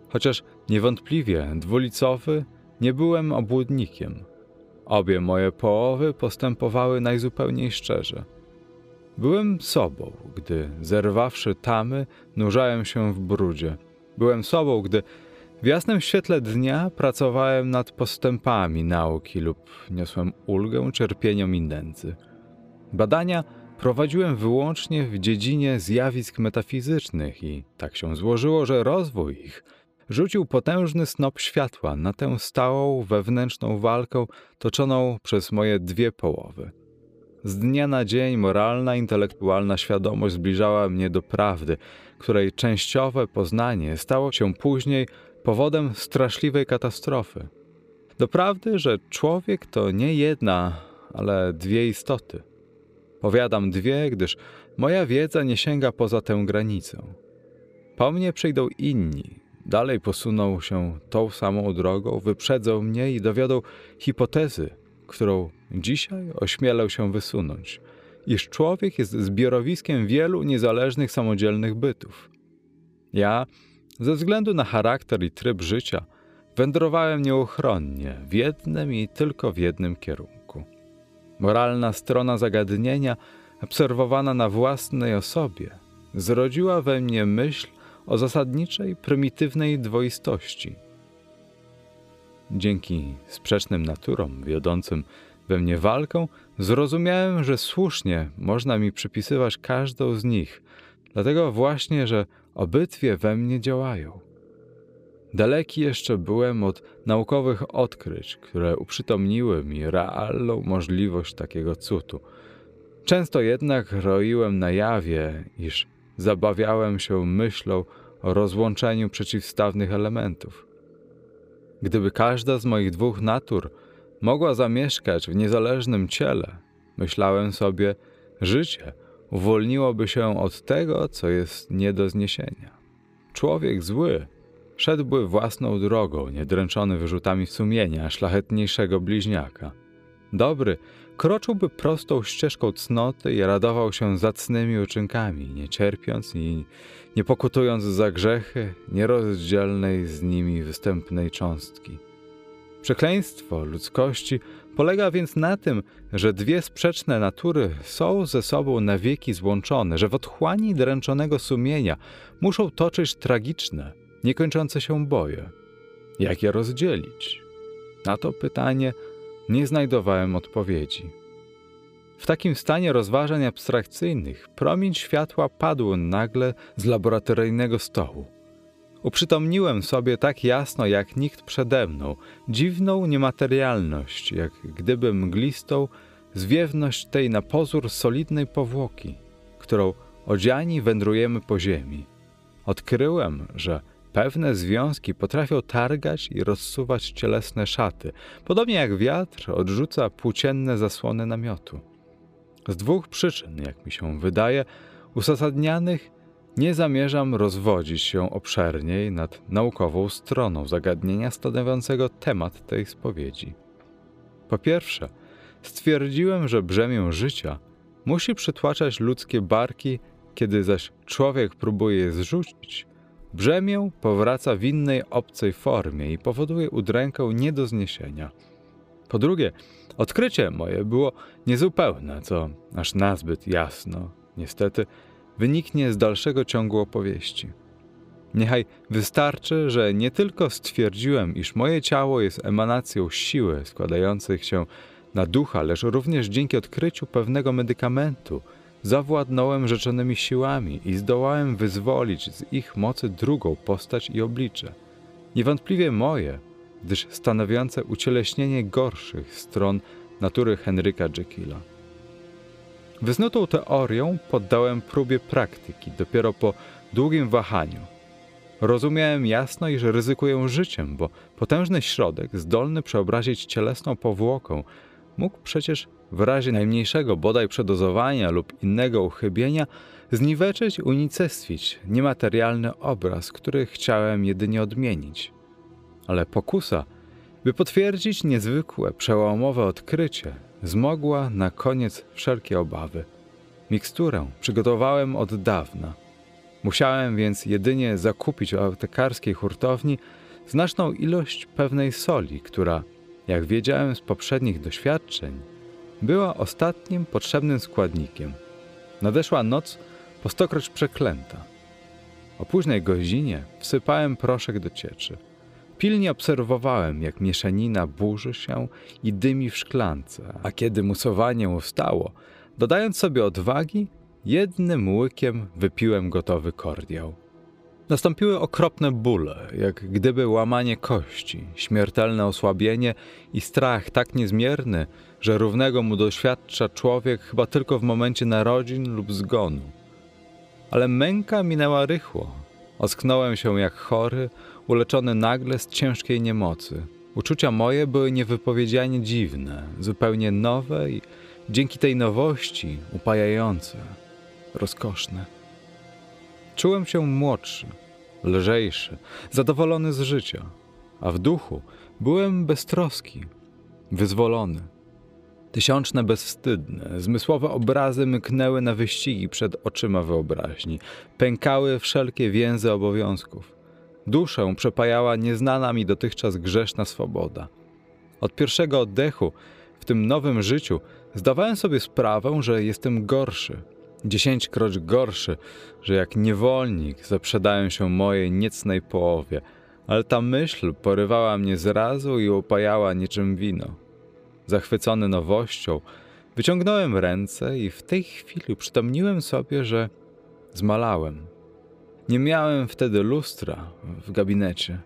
Chociaż niewątpliwie dwulicowy, nie byłem obłudnikiem. Obie moje połowy postępowały najzupełniej szczerze. Byłem sobą, gdy zerwawszy tamy, nurzałem się w brudzie. Byłem sobą, gdy w jasnym świetle dnia pracowałem nad postępami nauki lub niosłem ulgę cierpieniom i nędzy. Badania prowadziłem wyłącznie w dziedzinie zjawisk metafizycznych i tak się złożyło, że rozwój ich rzucił potężny snop światła na tę stałą wewnętrzną walkę toczoną przez moje dwie połowy. Z dnia na dzień moralna, intelektualna świadomość zbliżała mnie do prawdy, której częściowe poznanie stało się później powodem straszliwej katastrofy. Doprawdy, że człowiek to nie jedna, ale dwie istoty. Powiadam dwie, gdyż moja wiedza nie sięga poza tę granicę. Po mnie przyjdą inni, dalej posuną się tą samą drogą, wyprzedzą mnie i dowiodą hipotezy, którą dzisiaj ośmielę się wysunąć, iż człowiek jest zbiorowiskiem wielu niezależnych, samodzielnych bytów. Ja, ze względu na charakter i tryb życia, wędrowałem nieuchronnie w jednym i tylko w jednym kierunku. Moralna strona zagadnienia, obserwowana na własnej osobie, zrodziła we mnie myśl o zasadniczej, prymitywnej dwoistości. Dzięki sprzecznym naturom wiodącym we mnie walkę, zrozumiałem, że słusznie można mi przypisywać każdą z nich, dlatego właśnie, że obydwie we mnie działają. Daleki jeszcze byłem od naukowych odkryć, które uprzytomniły mi realną możliwość takiego cudu. Często jednak roiłem na jawie, iż zabawiałem się myślą o rozłączeniu przeciwstawnych elementów. Gdyby każda z moich dwóch natur mogła zamieszkać w niezależnym ciele, myślałem sobie, życie uwolniłoby się od tego, co jest nie do zniesienia. Człowiek zły szedłby własną drogą, niedręczony wyrzutami sumienia szlachetniejszego bliźniaka. Dobry kroczyłby prostą ścieżką cnoty i radował się zacnymi uczynkami, nie cierpiąc i nie pokutując za grzechy nierozdzielnej z nimi występnej cząstki. Przekleństwo ludzkości polega więc na tym, że dwie sprzeczne natury są ze sobą na wieki złączone, że w otchłani dręczonego sumienia muszą toczyć tragiczne, niekończące się boje. Jak je rozdzielić? Na to pytanie nie znajdowałem odpowiedzi. W takim stanie rozważań abstrakcyjnych promień światła padł nagle z laboratoryjnego stołu. Uprzytomniłem sobie tak jasno jak nikt przede mną dziwną niematerialność, jak gdyby mglistą zwiewność tej na pozór solidnej powłoki, którą odziani wędrujemy po ziemi. Odkryłem, że pewne związki potrafią targać i rozsuwać cielesne szaty, podobnie jak wiatr odrzuca płócienne zasłony namiotu. Z dwóch przyczyn, jak mi się wydaje, uzasadnianych nie zamierzam rozwodzić się obszerniej nad naukową stroną zagadnienia stanowiącego temat tej spowiedzi. Po pierwsze, stwierdziłem, że brzemię życia musi przytłaczać ludzkie barki, kiedy zaś człowiek próbuje je zrzucić. Brzemię powraca w innej obcej formie i powoduje udrękę nie do zniesienia. Po drugie, odkrycie moje było niezupełne, co aż nazbyt jasno, niestety, wyniknie z dalszego ciągu opowieści. Niechaj wystarczy, że nie tylko stwierdziłem, iż moje ciało jest emanacją siły składających się na ducha, lecz również dzięki odkryciu pewnego medykamentu zawładnąłem rzeczonymi siłami i zdołałem wyzwolić z ich mocy drugą postać i oblicze. Niewątpliwie moje, gdyż stanowiące ucieleśnienie gorszych stron natury Henryka Jekylla. Wyznutą teorią poddałem próbie praktyki dopiero po długim wahaniu. Rozumiałem jasno, iż ryzykuję życiem, bo potężny środek, zdolny przeobrazić cielesną powłoką, mógł przecież w razie najmniejszego bodaj przedozowania lub innego uchybienia zniweczyć, unicestwić niematerialny obraz, który chciałem jedynie odmienić. Ale pokusa, by potwierdzić niezwykłe, przełomowe odkrycie, zmogła na koniec wszelkie obawy. Miksturę przygotowałem od dawna. Musiałem więc jedynie zakupić w aptekarskiej hurtowni znaczną ilość pewnej soli, która, jak wiedziałem z poprzednich doświadczeń, była ostatnim potrzebnym składnikiem. Nadeszła noc po stokroć przeklęta. O późnej godzinie wsypałem proszek do cieczy. Pilnie obserwowałem, jak mieszanina burzy się i dymi w szklance, a kiedy musowanie ustało, dodając sobie odwagi, jednym łykiem wypiłem gotowy kordiał. Nastąpiły okropne bóle, jak gdyby łamanie kości, śmiertelne osłabienie i strach tak niezmierny, że równego mu doświadcza człowiek chyba tylko w momencie narodzin lub zgonu. Ale męka minęła rychło. Ocknąłem się jak chory, uleczony nagle z ciężkiej niemocy. Uczucia moje były niewypowiedzianie dziwne, zupełnie nowe i dzięki tej nowości upajające, rozkoszne. Czułem się młodszy, lżejszy, zadowolony z życia, a w duchu byłem beztroski, wyzwolony. Tysiączne bezwstydne, zmysłowe obrazy myknęły na wyścigi przed oczyma wyobraźni, pękały wszelkie więzy obowiązków. Duszę przepajała nieznana mi dotychczas grzeszna swoboda. Od pierwszego oddechu w tym nowym życiu zdawałem sobie sprawę, że jestem gorszy, dziesięćkroć gorszy, że jak niewolnik zaprzedałem się mojej niecnej połowie, ale ta myśl porywała mnie zrazu i upajała niczym wino. Zachwycony nowością, wyciągnąłem ręce i w tej chwili przytomniłem sobie, że zmalałem. Nie miałem wtedy lustra w gabinecie.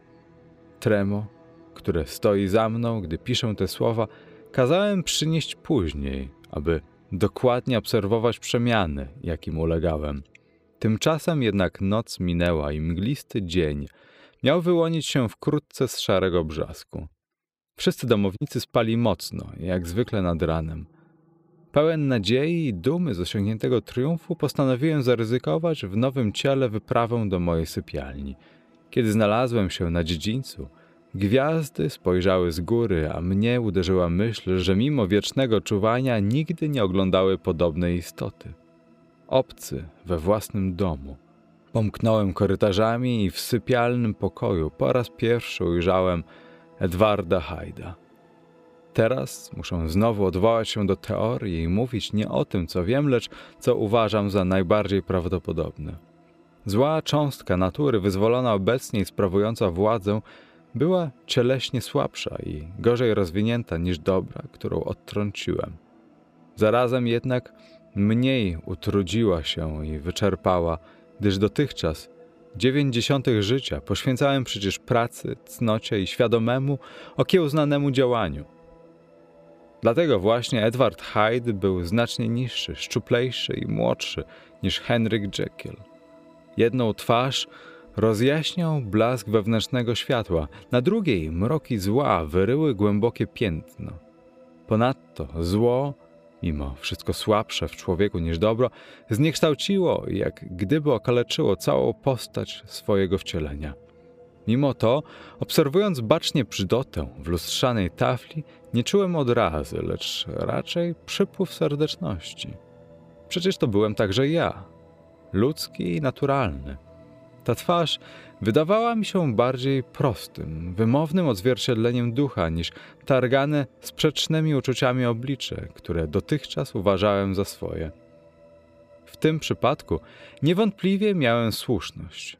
Tremo, które stoi za mną, gdy piszę te słowa, kazałem przynieść później, aby dokładnie obserwować przemiany, jakim ulegałem. Tymczasem jednak noc minęła i mglisty dzień miał wyłonić się wkrótce z szarego brzasku. Wszyscy domownicy spali mocno, jak zwykle nad ranem. Pełen nadziei i dumy z osiągniętego triumfu postanowiłem zaryzykować w nowym ciele wyprawę do mojej sypialni. Kiedy znalazłem się na dziedzińcu, Gwiazdy spojrzały z góry, a mnie uderzyła myśl, że mimo wiecznego czuwania nigdy nie oglądały podobnej istoty. Obcy we własnym domu. Pomknąłem korytarzami i w sypialnym pokoju po raz pierwszy ujrzałem Edwarda Hyda. Teraz muszę znowu odwołać się do teorii i mówić nie o tym, co wiem, lecz co uważam za najbardziej prawdopodobne. Zła cząstka natury, wyzwolona obecnie i sprawująca władzę, była cieleśnie słabsza i gorzej rozwinięta niż dobra, którą odtrąciłem. Zarazem jednak mniej utrudziła się i wyczerpała, gdyż dotychczas dziewięćdziesiątych życia poświęcałem przecież pracy, cnocie i świadomemu, okiełznanemu działaniu. Dlatego właśnie Edward Hyde był znacznie niższy, szczuplejszy i młodszy niż Henryk Jekyll. Jedną twarz rozjaśniał blask wewnętrznego światła, na drugiej mroki zła wyryły głębokie piętno. Ponadto zło, mimo wszystko słabsze w człowieku niż dobro, zniekształciło, jak gdyby okaleczyło całą postać swojego wcielenia. Mimo to, obserwując bacznie brzydotę w lustrzanej tafli, nie czułem odrazy, lecz raczej przypływ serdeczności. Przecież to byłem także ja, ludzki i naturalny. Ta twarz wydawała mi się bardziej prostym, wymownym odzwierciedleniem ducha niż targane sprzecznymi uczuciami oblicze, które dotychczas uważałem za swoje. W tym przypadku niewątpliwie miałem słuszność.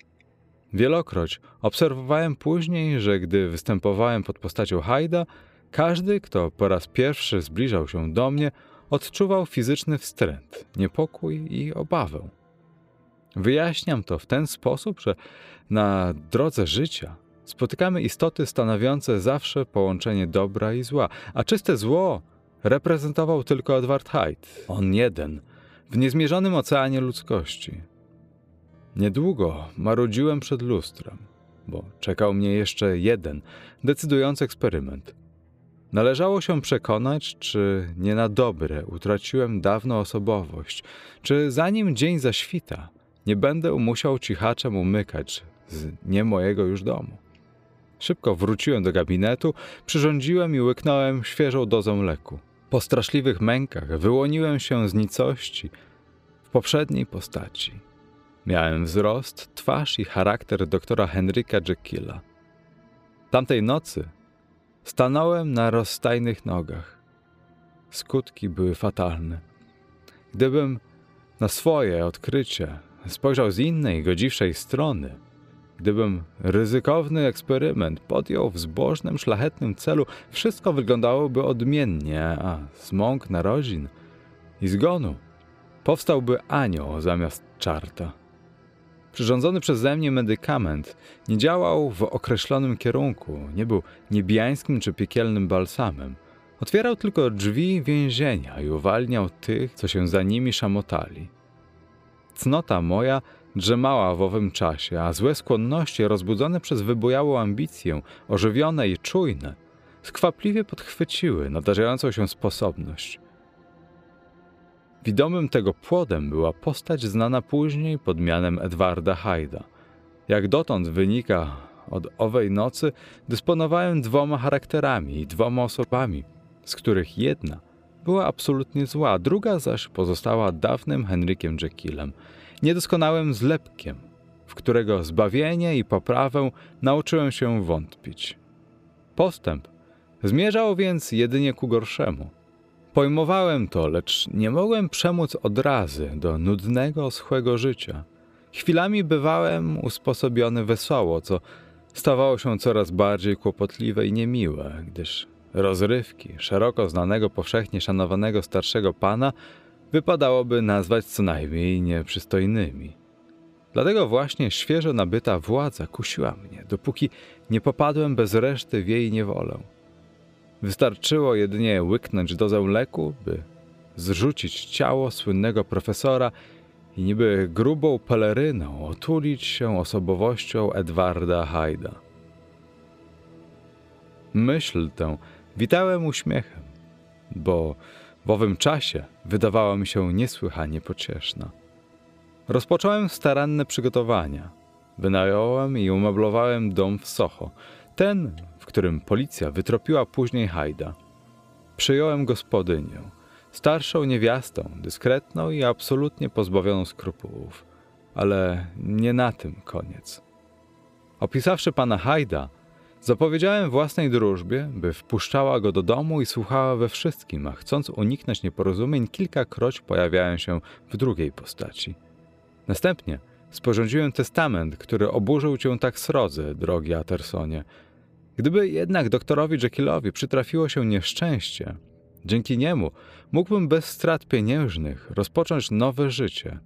Wielokroć obserwowałem później, że gdy występowałem pod postacią Hajda, każdy, kto po raz pierwszy zbliżał się do mnie, odczuwał fizyczny wstręt, niepokój i obawę. Wyjaśniam to w ten sposób, że na drodze życia spotykamy istoty stanowiące zawsze połączenie dobra i zła, a czyste zło reprezentował tylko Edward Hyde, on jeden, w niezmierzonym oceanie ludzkości. Niedługo marudziłem przed lustrem, bo czekał mnie jeszcze jeden, decydujący eksperyment. Należało się przekonać, czy nie na dobre utraciłem dawną osobowość, czy zanim dzień zaświta, nie będę musiał cichaczem umykać z nie mojego już domu. Szybko wróciłem do gabinetu, przyrządziłem i łyknąłem świeżą dozę leku. Po straszliwych mękach wyłoniłem się z nicości w poprzedniej postaci. Miałem wzrost, twarz i charakter doktora Henryka Jekylla. Tamtej nocy stanąłem na rozstajnych nogach. Skutki były fatalne. Gdybym na swoje odkrycie spojrzał z innej, godziwszej strony, gdybym ryzykowny eksperyment podjął w zbożnym, szlachetnym celu, wszystko wyglądałoby odmiennie, a z mąk narodzin i zgonu powstałby anioł zamiast czarta. Przyrządzony przeze mnie medykament nie działał w określonym kierunku, nie był niebiańskim czy piekielnym balsamem. Otwierał tylko drzwi więzienia i uwalniał tych, co się za nimi szamotali. Cnota moja drzemała w owym czasie, a złe skłonności rozbudzone przez wybujałą ambicję, ożywione i czujne, skwapliwie podchwyciły nadarzającą się sposobność. Widomym tego płodem była postać znana później pod mianem Edwarda Hyda. Jak dotąd wynika od owej nocy, dysponowałem dwoma charakterami i dwoma osobami, z których jedna była absolutnie zła, druga zaś pozostała dawnym Henrykiem Jekyllem, niedoskonałym zlepkiem, w którego zbawienie i poprawę nauczyłem się wątpić. Postęp zmierzał więc jedynie ku gorszemu – Pojmowałem to, lecz nie mogłem przemóc odrazy do nudnego, schłego życia. Chwilami bywałem usposobiony wesoło, co stawało się coraz bardziej kłopotliwe i niemiłe, gdyż rozrywki szeroko znanego, powszechnie szanowanego starszego pana wypadałoby nazwać co najmniej nieprzystojnymi. Dlatego właśnie świeżo nabyta władza kusiła mnie, dopóki nie popadłem bez reszty w jej niewolę. Wystarczyło jedynie łyknąć dozę leku, by zrzucić ciało słynnego profesora i niby grubą peleryną otulić się osobowością Edwarda Hyda. Myśl tę witałem uśmiechem, bo w owym czasie wydawała mi się niesłychanie pocieszna. Rozpocząłem staranne przygotowania. Wynająłem i umeblowałem dom w Soho, ten, w którym policja wytropiła później Hajda. Przyjąłem gospodynię, starszą niewiastą, dyskretną i absolutnie pozbawioną skrupułów. Ale nie na tym koniec. Opisawszy pana Hajda, zapowiedziałem własnej drużbie, by wpuszczała go do domu i słuchała we wszystkim, a chcąc uniknąć nieporozumień, kilkakroć pojawiałem się w drugiej postaci. Następnie sporządziłem testament, który oburzył cię tak srodze, drogi Atersonie. Gdyby jednak doktorowi Jekyllowi przytrafiło się nieszczęście, dzięki niemu mógłbym bez strat pieniężnych rozpocząć nowe życie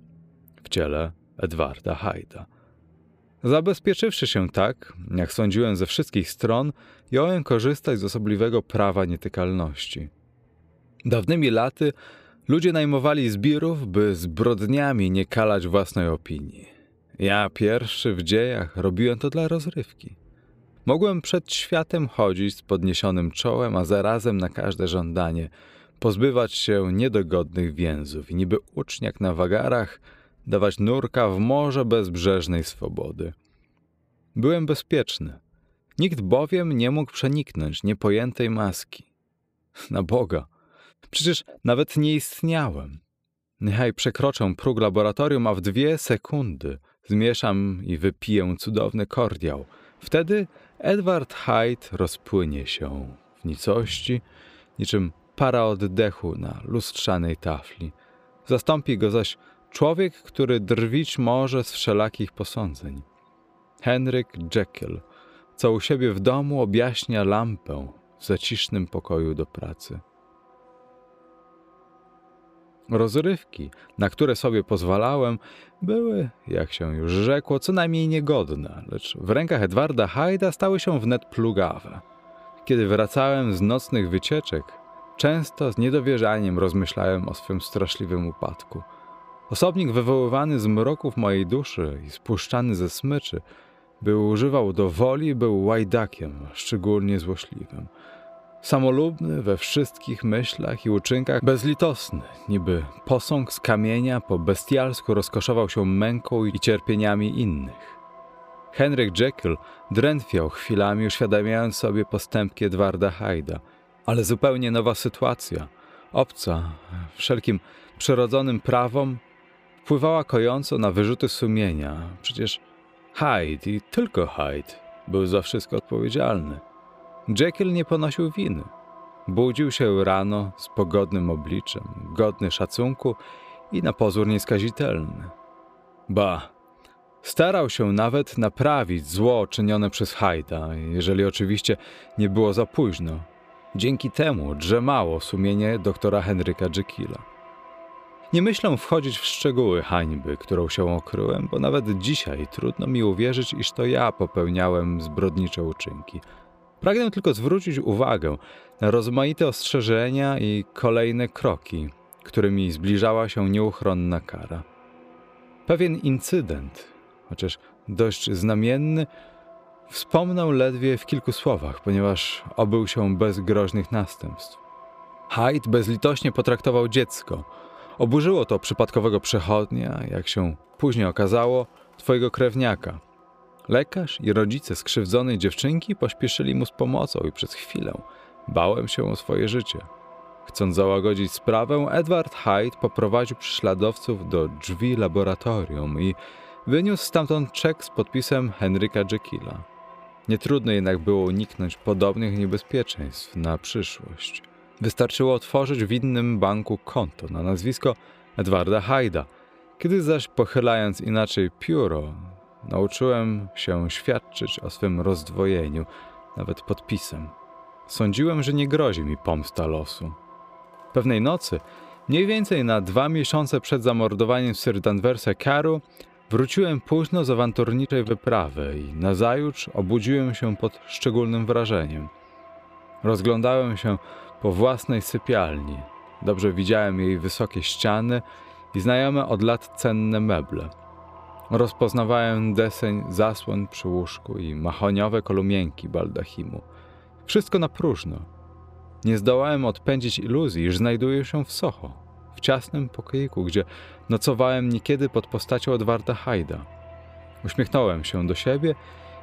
w ciele Edwarda Hajda. Zabezpieczywszy się tak, jak sądziłem ze wszystkich stron, jąłem korzystać z osobliwego prawa nietykalności. Dawnymi laty ludzie najmowali zbirów, by zbrodniami nie kalać własnej opinii. Ja pierwszy w dziejach robiłem to dla rozrywki. Mogłem przed światem chodzić z podniesionym czołem, a zarazem na każde żądanie pozbywać się niedogodnych więzów i niby uczniak na wagarach dawać nurka w morze bezbrzeżnej swobody. Byłem bezpieczny. Nikt bowiem nie mógł przeniknąć niepojętej maski. Na Boga, przecież nawet nie istniałem. Niechaj przekroczę próg laboratorium, a w dwie sekundy zmieszam i wypiję cudowny kordiał. Wtedy Edward Hyde rozpłynie się w nicości, niczym para oddechu na lustrzanej tafli. Zastąpi go zaś człowiek, który drwić może z wszelakich posądzeń. Henryk Jekyll, co u siebie w domu objaśnia lampę w zacisznym pokoju do pracy. Rozrywki, na które sobie pozwalałem, były, jak się już rzekło, co najmniej niegodne, lecz w rękach Edwarda Hyda stały się wnet plugawe. Kiedy wracałem z nocnych wycieczek, często z niedowierzaniem rozmyślałem o swym straszliwym upadku. Osobnik wywoływany z mroków mojej duszy i spuszczany ze smyczy, by używał do woli, był łajdakiem, szczególnie złośliwym. Samolubny we wszystkich myślach i uczynkach, bezlitosny, niby posąg z kamienia po bestialsku rozkoszował się męką i cierpieniami innych. Henryk Jekyll drętwiał chwilami, uświadamiając sobie postępki Edwarda Hyda, ale zupełnie nowa sytuacja, obca wszelkim przyrodzonym prawom, wpływała kojąco na wyrzuty sumienia. Przecież Hyde i tylko Hyde był za wszystko odpowiedzialny. Jekyll nie ponosił winy. Budził się rano z pogodnym obliczem, godny szacunku i na pozór nieskazitelny. Ba, starał się nawet naprawić zło czynione przez Hajda, jeżeli oczywiście nie było za późno. Dzięki temu drzemało sumienie doktora Henryka Jekylla. Nie myślę wchodzić w szczegóły hańby, którą się okryłem, bo nawet dzisiaj trudno mi uwierzyć, iż to ja popełniałem zbrodnicze uczynki – Pragnę tylko zwrócić uwagę na rozmaite ostrzeżenia i kolejne kroki, którymi zbliżała się nieuchronna kara. Pewien incydent, chociaż dość znamienny, wspomnę ledwie w kilku słowach, ponieważ obył się bez groźnych następstw. Hyde bezlitośnie potraktował dziecko. Oburzyło to przypadkowego przechodnia, jak się później okazało, twojego krewniaka – Lekarz i rodzice skrzywdzonej dziewczynki pośpieszyli mu z pomocą i przez chwilę bałem się o swoje życie. Chcąc załagodzić sprawę, Edward Hyde poprowadził prześladowców do drzwi laboratorium i wyniósł stamtąd czek z podpisem Henryka Jekylla. Nietrudno jednak było uniknąć podobnych niebezpieczeństw na przyszłość. Wystarczyło otworzyć w innym banku konto na nazwisko Edwarda Hyda, kiedy zaś pochylając inaczej pióro, Nauczyłem się świadczyć o swym rozdwojeniu, nawet podpisem. Sądziłem, że nie grozi mi pomsta losu. Pewnej nocy, mniej więcej na dwa miesiące przed zamordowaniem Sir Danversa Caru, wróciłem późno z awanturniczej wyprawy i nazajutrz obudziłem się pod szczególnym wrażeniem. Rozglądałem się po własnej sypialni. Dobrze widziałem jej wysokie ściany i znajome od lat cenne meble – Rozpoznawałem deseń zasłon przy łóżku i mahoniowe kolumienki baldachimu. Wszystko na próżno. Nie zdołałem odpędzić iluzji, iż znajduję się w Soho, w ciasnym pokoiku, gdzie nocowałem niekiedy pod postacią Edwarda Hajda. Uśmiechnąłem się do siebie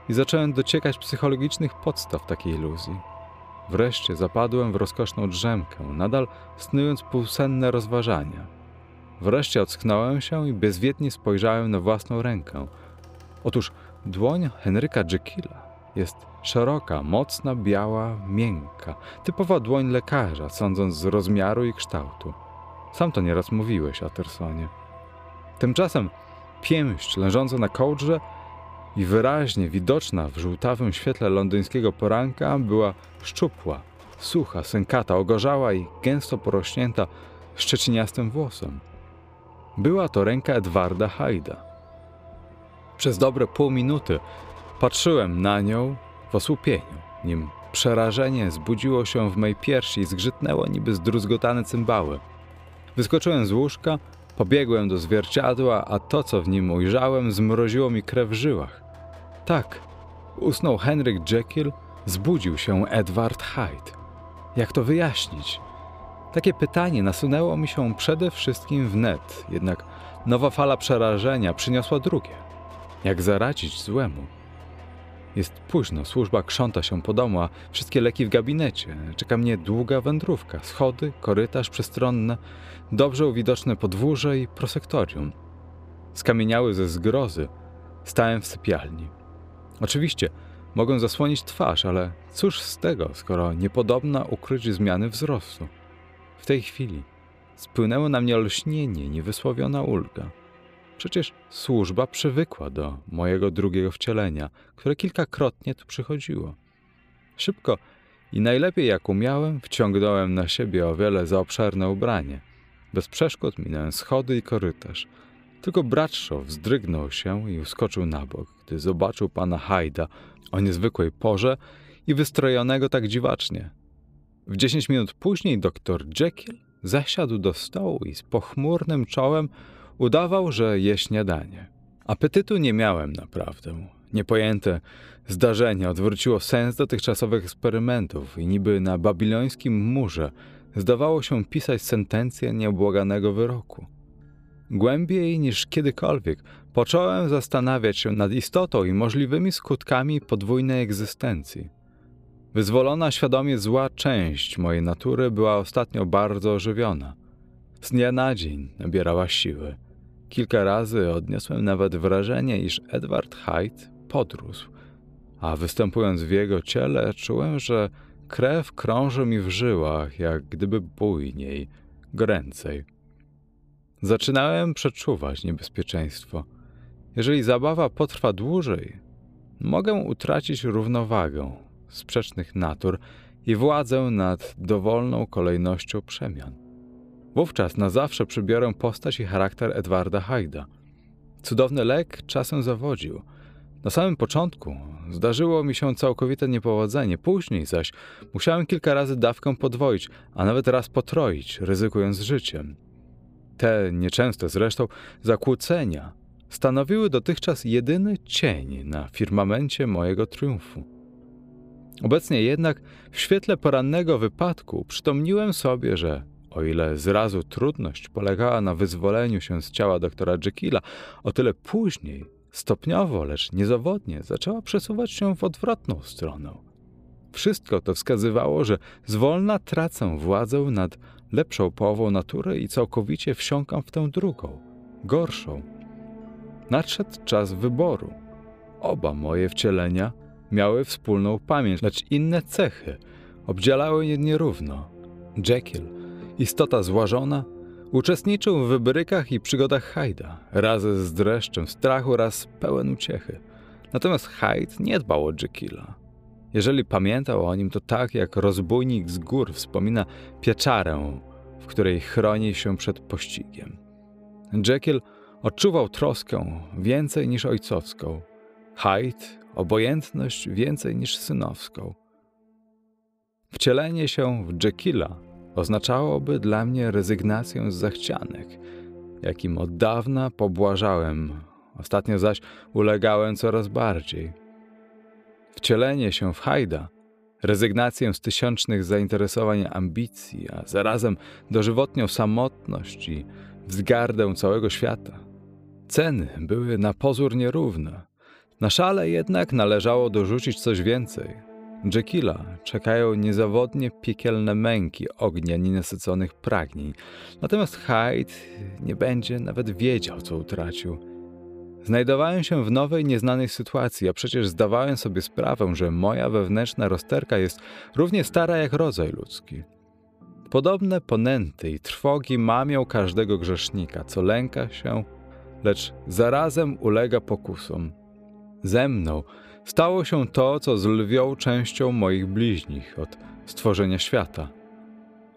i zacząłem dociekać psychologicznych podstaw takiej iluzji. Wreszcie zapadłem w rozkoszną drzemkę, nadal snując półsenne rozważania. Wreszcie ocknąłem się i bezwiednie spojrzałem na własną rękę. Otóż dłoń Henryka Jekylla jest szeroka, mocna, biała, miękka, typowa dłoń lekarza, sądząc z rozmiaru i kształtu. Sam to nieraz mówiłeś, Attersonie. Tymczasem pięść leżąca na kołdrze i wyraźnie widoczna w żółtawym świetle londyńskiego poranka była szczupła, sucha, sękata, ogorzała i gęsto porośnięta szczeciniastym włosem. Była to ręka Edwarda Hyda. Przez dobre pół minuty patrzyłem na nią w osłupieniu, nim przerażenie zbudziło się w mej piersi i zgrzytnęło niby zdruzgotane cymbały. Wyskoczyłem z łóżka, pobiegłem do zwierciadła, a to, co w nim ujrzałem, zmroziło mi krew w żyłach. Tak, usnął Henryk Jekyll, zbudził się Edward Hyde. Jak to wyjaśnić? Takie pytanie nasunęło mi się przede wszystkim wnet, jednak nowa fala przerażenia przyniosła drugie. Jak zaradzić złemu? Jest późno, służba krząta się po domu, a wszystkie leki w gabinecie. Czeka mnie długa wędrówka, schody, korytarz przestronny, dobrze uwidoczne podwórze i prosektorium. Skamieniały ze zgrozy, stałem w sypialni. Oczywiście, mogę zasłonić twarz, ale cóż z tego, skoro niepodobna ukryć zmiany wzrostu. W tej chwili spłynęło na mnie olśnienie, niewysłowiona ulga. Przecież służba przywykła do mojego drugiego wcielenia, które kilkakrotnie tu przychodziło. Szybko i najlepiej jak umiałem, wciągnąłem na siebie o wiele za obszerne ubranie. Bez przeszkód minąłem schody i korytarz. Tylko Bradshaw wzdrygnął się i uskoczył na bok, gdy zobaczył pana Hyda o niezwykłej porze i wystrojonego tak dziwacznie. W dziesięć minut później doktor Jekyll zasiadł do stołu i z pochmurnym czołem udawał, że je śniadanie. Apetytu nie miałem naprawdę. Niepojęte zdarzenie odwróciło sens dotychczasowych eksperymentów i niby na babilońskim murze zdawało się pisać sentencję nieobłaganego wyroku. Głębiej niż kiedykolwiek począłem zastanawiać się nad istotą i możliwymi skutkami podwójnej egzystencji. Wyzwolona świadomie zła część mojej natury była ostatnio bardzo ożywiona. Z dnia na dzień nabierała siły. Kilka razy odniosłem nawet wrażenie, iż Edward Hyde podrósł, a występując w jego ciele, czułem, że krew krąży mi w żyłach, jak gdyby bujniej, goręcej. Zaczynałem przeczuwać niebezpieczeństwo. Jeżeli zabawa potrwa dłużej, mogę utracić równowagę sprzecznych natur i władzę nad dowolną kolejnością przemian. Wówczas na zawsze przybiorę postać i charakter Edwarda Hyda. Cudowny lek czasem zawodził. Na samym początku zdarzyło mi się całkowite niepowodzenie, później zaś musiałem kilka razy dawkę podwoić, a nawet raz potroić, ryzykując życiem. Te nieczęste zresztą zakłócenia stanowiły dotychczas jedyny cień na firmamencie mojego triumfu. Obecnie jednak w świetle porannego wypadku przytomniłem sobie, że o ile zrazu trudność polegała na wyzwoleniu się z ciała doktora Jekylla, o tyle później, stopniowo, lecz niezawodnie, zaczęła przesuwać się w odwrotną stronę. Wszystko to wskazywało, że zwolna tracę władzę nad lepszą połową natury i całkowicie wsiąkam w tę drugą, gorszą. Nadszedł czas wyboru. Oba moje wcielenia miały wspólną pamięć, lecz inne cechy obdzielały je nierówno. Jekyll, istota złażona, uczestniczył w wybrykach i przygodach Hyda, raz z dreszczem strachu, raz pełen uciechy. Natomiast Hyde nie dbał o Jekylla. Jeżeli pamiętał o nim, to tak jak rozbójnik z gór wspomina pieczarę, w której chroni się przed pościgiem. Jekyll odczuwał troskę więcej niż ojcowską. Hyde obojętność więcej niż synowską. Wcielenie się w Jekylla oznaczałoby dla mnie rezygnację z zachcianek, jakim od dawna pobłażałem, ostatnio zaś ulegałem coraz bardziej. Wcielenie się w Hajda, rezygnację z tysiącznych zainteresowań ambicji, a zarazem dożywotnią samotność i wzgardę całego świata. Ceny były na pozór nierówne. Na szale jednak należało dorzucić coś więcej. Jekylla czekają niezawodnie piekielne męki ognia nienasyconych pragnień, natomiast Hyde nie będzie nawet wiedział, co utracił. Znajdowałem się w nowej, nieznanej sytuacji, a przecież zdawałem sobie sprawę, że moja wewnętrzna rozterka jest równie stara jak rodzaj ludzki. Podobne ponęty i trwogi mamią każdego grzesznika, co lęka się, lecz zarazem ulega pokusom. Ze mną stało się to, co z lwią częścią moich bliźnich od stworzenia świata.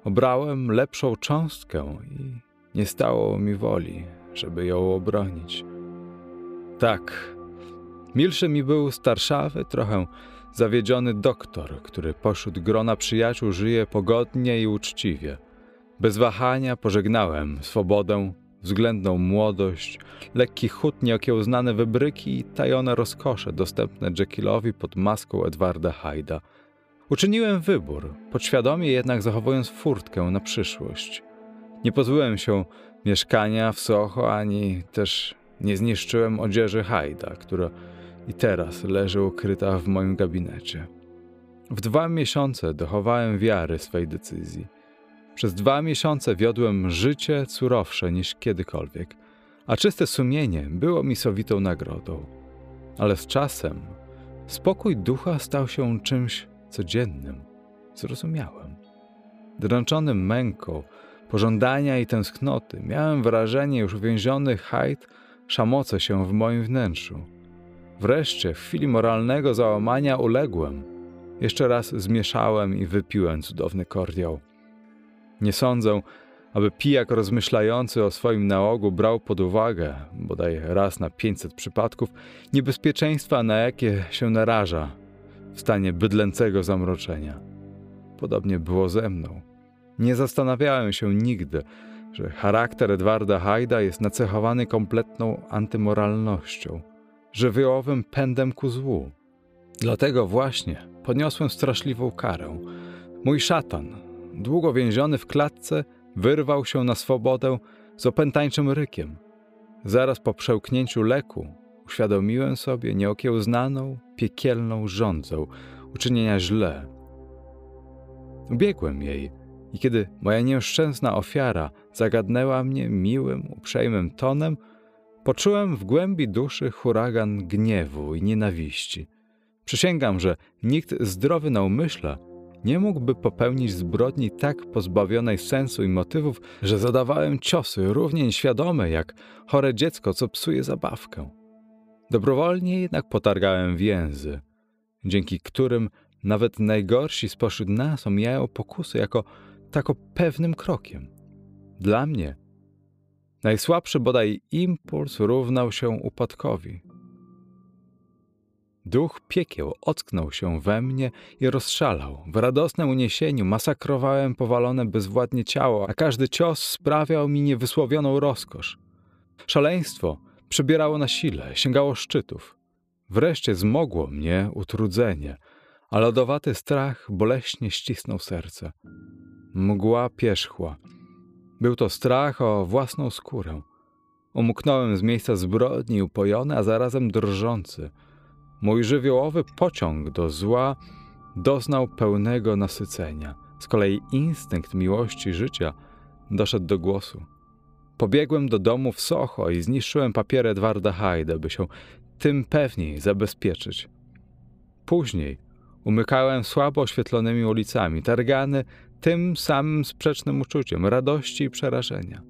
Obrałem lepszą cząstkę i nie stało mi woli, żeby ją obronić. Tak, milszy mi był starszawy, trochę zawiedziony doktor, który pośród grona przyjaciół żyje pogodnie i uczciwie. Bez wahania pożegnałem swobodę, względną młodość, lekki chód, nieokiełznane wybryki i tajone rozkosze dostępne Jekyllowi pod maską Edwarda Hyda. Uczyniłem wybór, podświadomie jednak zachowując furtkę na przyszłość. Nie pozbyłem się mieszkania w Soho, ani też nie zniszczyłem odzieży Hyda, która i teraz leży ukryta w moim gabinecie. W dwa miesiące dochowałem wiary swej decyzji. Przez dwa miesiące wiodłem życie surowsze niż kiedykolwiek, a czyste sumienie było mi sowitą nagrodą. Ale z czasem spokój ducha stał się czymś codziennym, zrozumiałym. Dręczony męką, pożądania i tęsknoty, miałem wrażenie, już uwięziony Hyde szamoce się w moim wnętrzu. Wreszcie, w chwili moralnego załamania uległem. Jeszcze raz zmieszałem i wypiłem cudowny kordiał. Nie sądzę, aby pijak rozmyślający o swoim nałogu brał pod uwagę, bodaj raz na 500 przypadków, niebezpieczeństwa, na jakie się naraża w stanie bydlęcego zamroczenia. Podobnie było ze mną. Nie zastanawiałem się nigdy, że charakter Edwarda Hajda jest nacechowany kompletną antymoralnością, żywiołowym pędem ku złu. Dlatego właśnie podniosłem straszliwą karę. Mój szatan, długo więziony w klatce, wyrwał się na swobodę z opętańczym rykiem. Zaraz po przełknięciu leku uświadomiłem sobie nieokiełznaną, piekielną rządzą uczynienia źle. Ubiegłem jej i kiedy moja nieszczęsna ofiara zagadnęła mnie miłym, uprzejmym tonem, poczułem w głębi duszy huragan gniewu i nienawiści. Przysięgam, że nikt zdrowy na umyśle nie mógłby popełnić zbrodni tak pozbawionej sensu i motywów, że zadawałem ciosy równie nieświadome jak chore dziecko, co psuje zabawkę. Dobrowolnie jednak potargałem więzy, dzięki którym nawet najgorsi spośród nas omijają pokusy jako tako pewnym krokiem. Dla mnie najsłabszy bodaj impuls równał się upadkowi. Duch piekieł ocknął się we mnie i rozszalał. W radosnym uniesieniu masakrowałem powalone bezwładnie ciało, a każdy cios sprawiał mi niewysłowioną rozkosz. Szaleństwo przybierało na sile, sięgało szczytów. Wreszcie zmogło mnie utrudzenie, a lodowaty strach boleśnie ścisnął serce. Mgła pierzchła. Był to strach o własną skórę. Umknąłem z miejsca zbrodni upojony, a zarazem drżący. Mój żywiołowy pociąg do zła doznał pełnego nasycenia. Z kolei instynkt miłości życia doszedł do głosu. Pobiegłem do domu w Soho i zniszczyłem papiery Edwarda Hyde, by się tym pewniej zabezpieczyć. Później umykałem słabo oświetlonymi ulicami, targany tym samym sprzecznym uczuciem radości i przerażenia.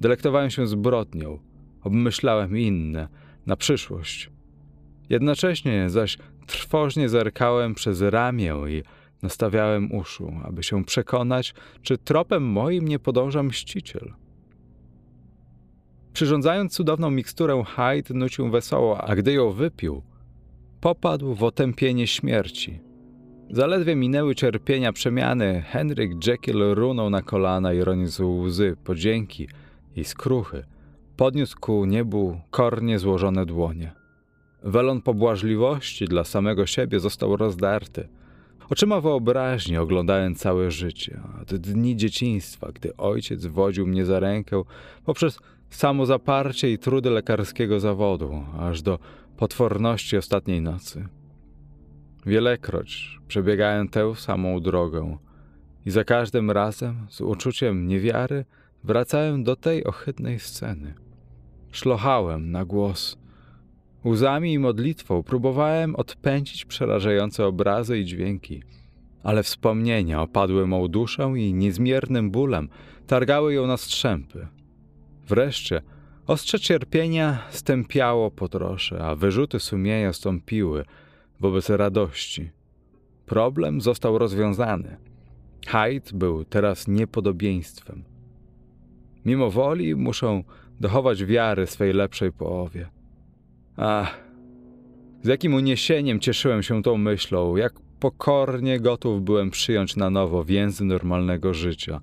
Delektowałem się zbrodnią, obmyślałem inne, na przyszłość. Jednocześnie zaś trwożnie zerkałem przez ramię i nastawiałem uszu, aby się przekonać, czy tropem moim nie podąża mściciel. Przyrządzając cudowną miksturę, Hyde nucił wesoło, a gdy ją wypił, popadł w otępienie śmierci. Zaledwie minęły cierpienia przemiany, Henryk Jekyll runął na kolana i ronił łzy podzięki i skruchy. Podniósł ku niebu kornie złożone dłonie. Welon pobłażliwości dla samego siebie został rozdarty. Oczyma wyobraźni oglądałem całe życie, od dni dzieciństwa, gdy ojciec wodził mnie za rękę poprzez samozaparcie i trudy lekarskiego zawodu, aż do potworności ostatniej nocy. Wielekroć przebiegałem tę samą drogą i za każdym razem z uczuciem niewiary wracałem do tej ohydnej sceny. Szlochałem na głos. Łzami i modlitwą próbowałem odpędzić przerażające obrazy i dźwięki, ale wspomnienia opadły mą duszę i niezmiernym bólem targały ją na strzępy. Wreszcie ostrze cierpienia stępiało po trosze, a wyrzuty sumienia stąpiły wobec radości. Problem został rozwiązany. Hyde był teraz niepodobieństwem. Mimo woli muszę dochować wiary swej lepszej połowie. Ach, z jakim uniesieniem cieszyłem się tą myślą, jak pokornie gotów byłem przyjąć na nowo więzy normalnego życia.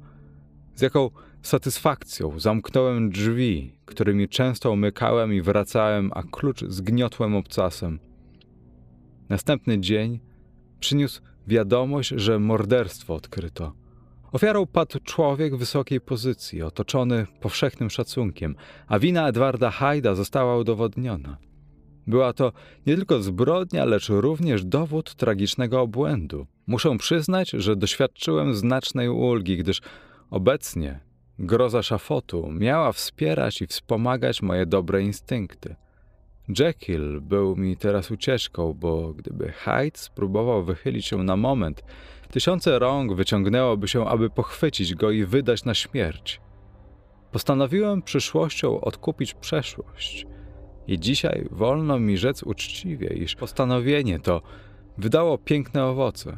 Z jaką satysfakcją zamknąłem drzwi, którymi często umykałem i wracałem, a klucz zgniotłem obcasem. Następny dzień przyniósł wiadomość, że morderstwo odkryto. Ofiarą padł człowiek wysokiej pozycji, otoczony powszechnym szacunkiem, a wina Edwarda Hyda została udowodniona. Była to nie tylko zbrodnia, lecz również dowód tragicznego obłędu. Muszę przyznać, że doświadczyłem znacznej ulgi, gdyż obecnie groza szafotu miała wspierać i wspomagać moje dobre instynkty. Jekyll był mi teraz ucieczką, bo gdyby Hyde spróbował wychylić się na moment, tysiące rąk wyciągnęłoby się, aby pochwycić go i wydać na śmierć. Postanowiłem przyszłością odkupić przeszłość. I dzisiaj wolno mi rzec uczciwie, iż postanowienie to wydało piękne owoce.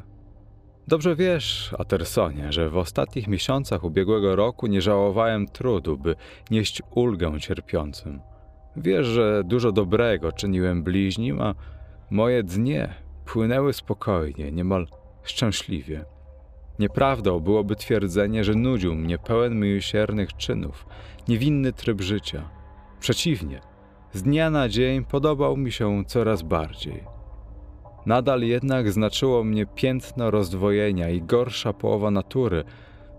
Dobrze wiesz, Atersonie, że w ostatnich miesiącach ubiegłego roku nie żałowałem trudu, by nieść ulgę cierpiącym. Wiesz, że dużo dobrego czyniłem bliźnim, a moje dnie płynęły spokojnie, niemal szczęśliwie. Nieprawdą byłoby twierdzenie, że nudził mnie pełen miłosiernych czynów, niewinny tryb życia. Przeciwnie, z dnia na dzień podobał mi się coraz bardziej. Nadal jednak znaczyło mnie piętno rozdwojenia i gorsza połowa natury,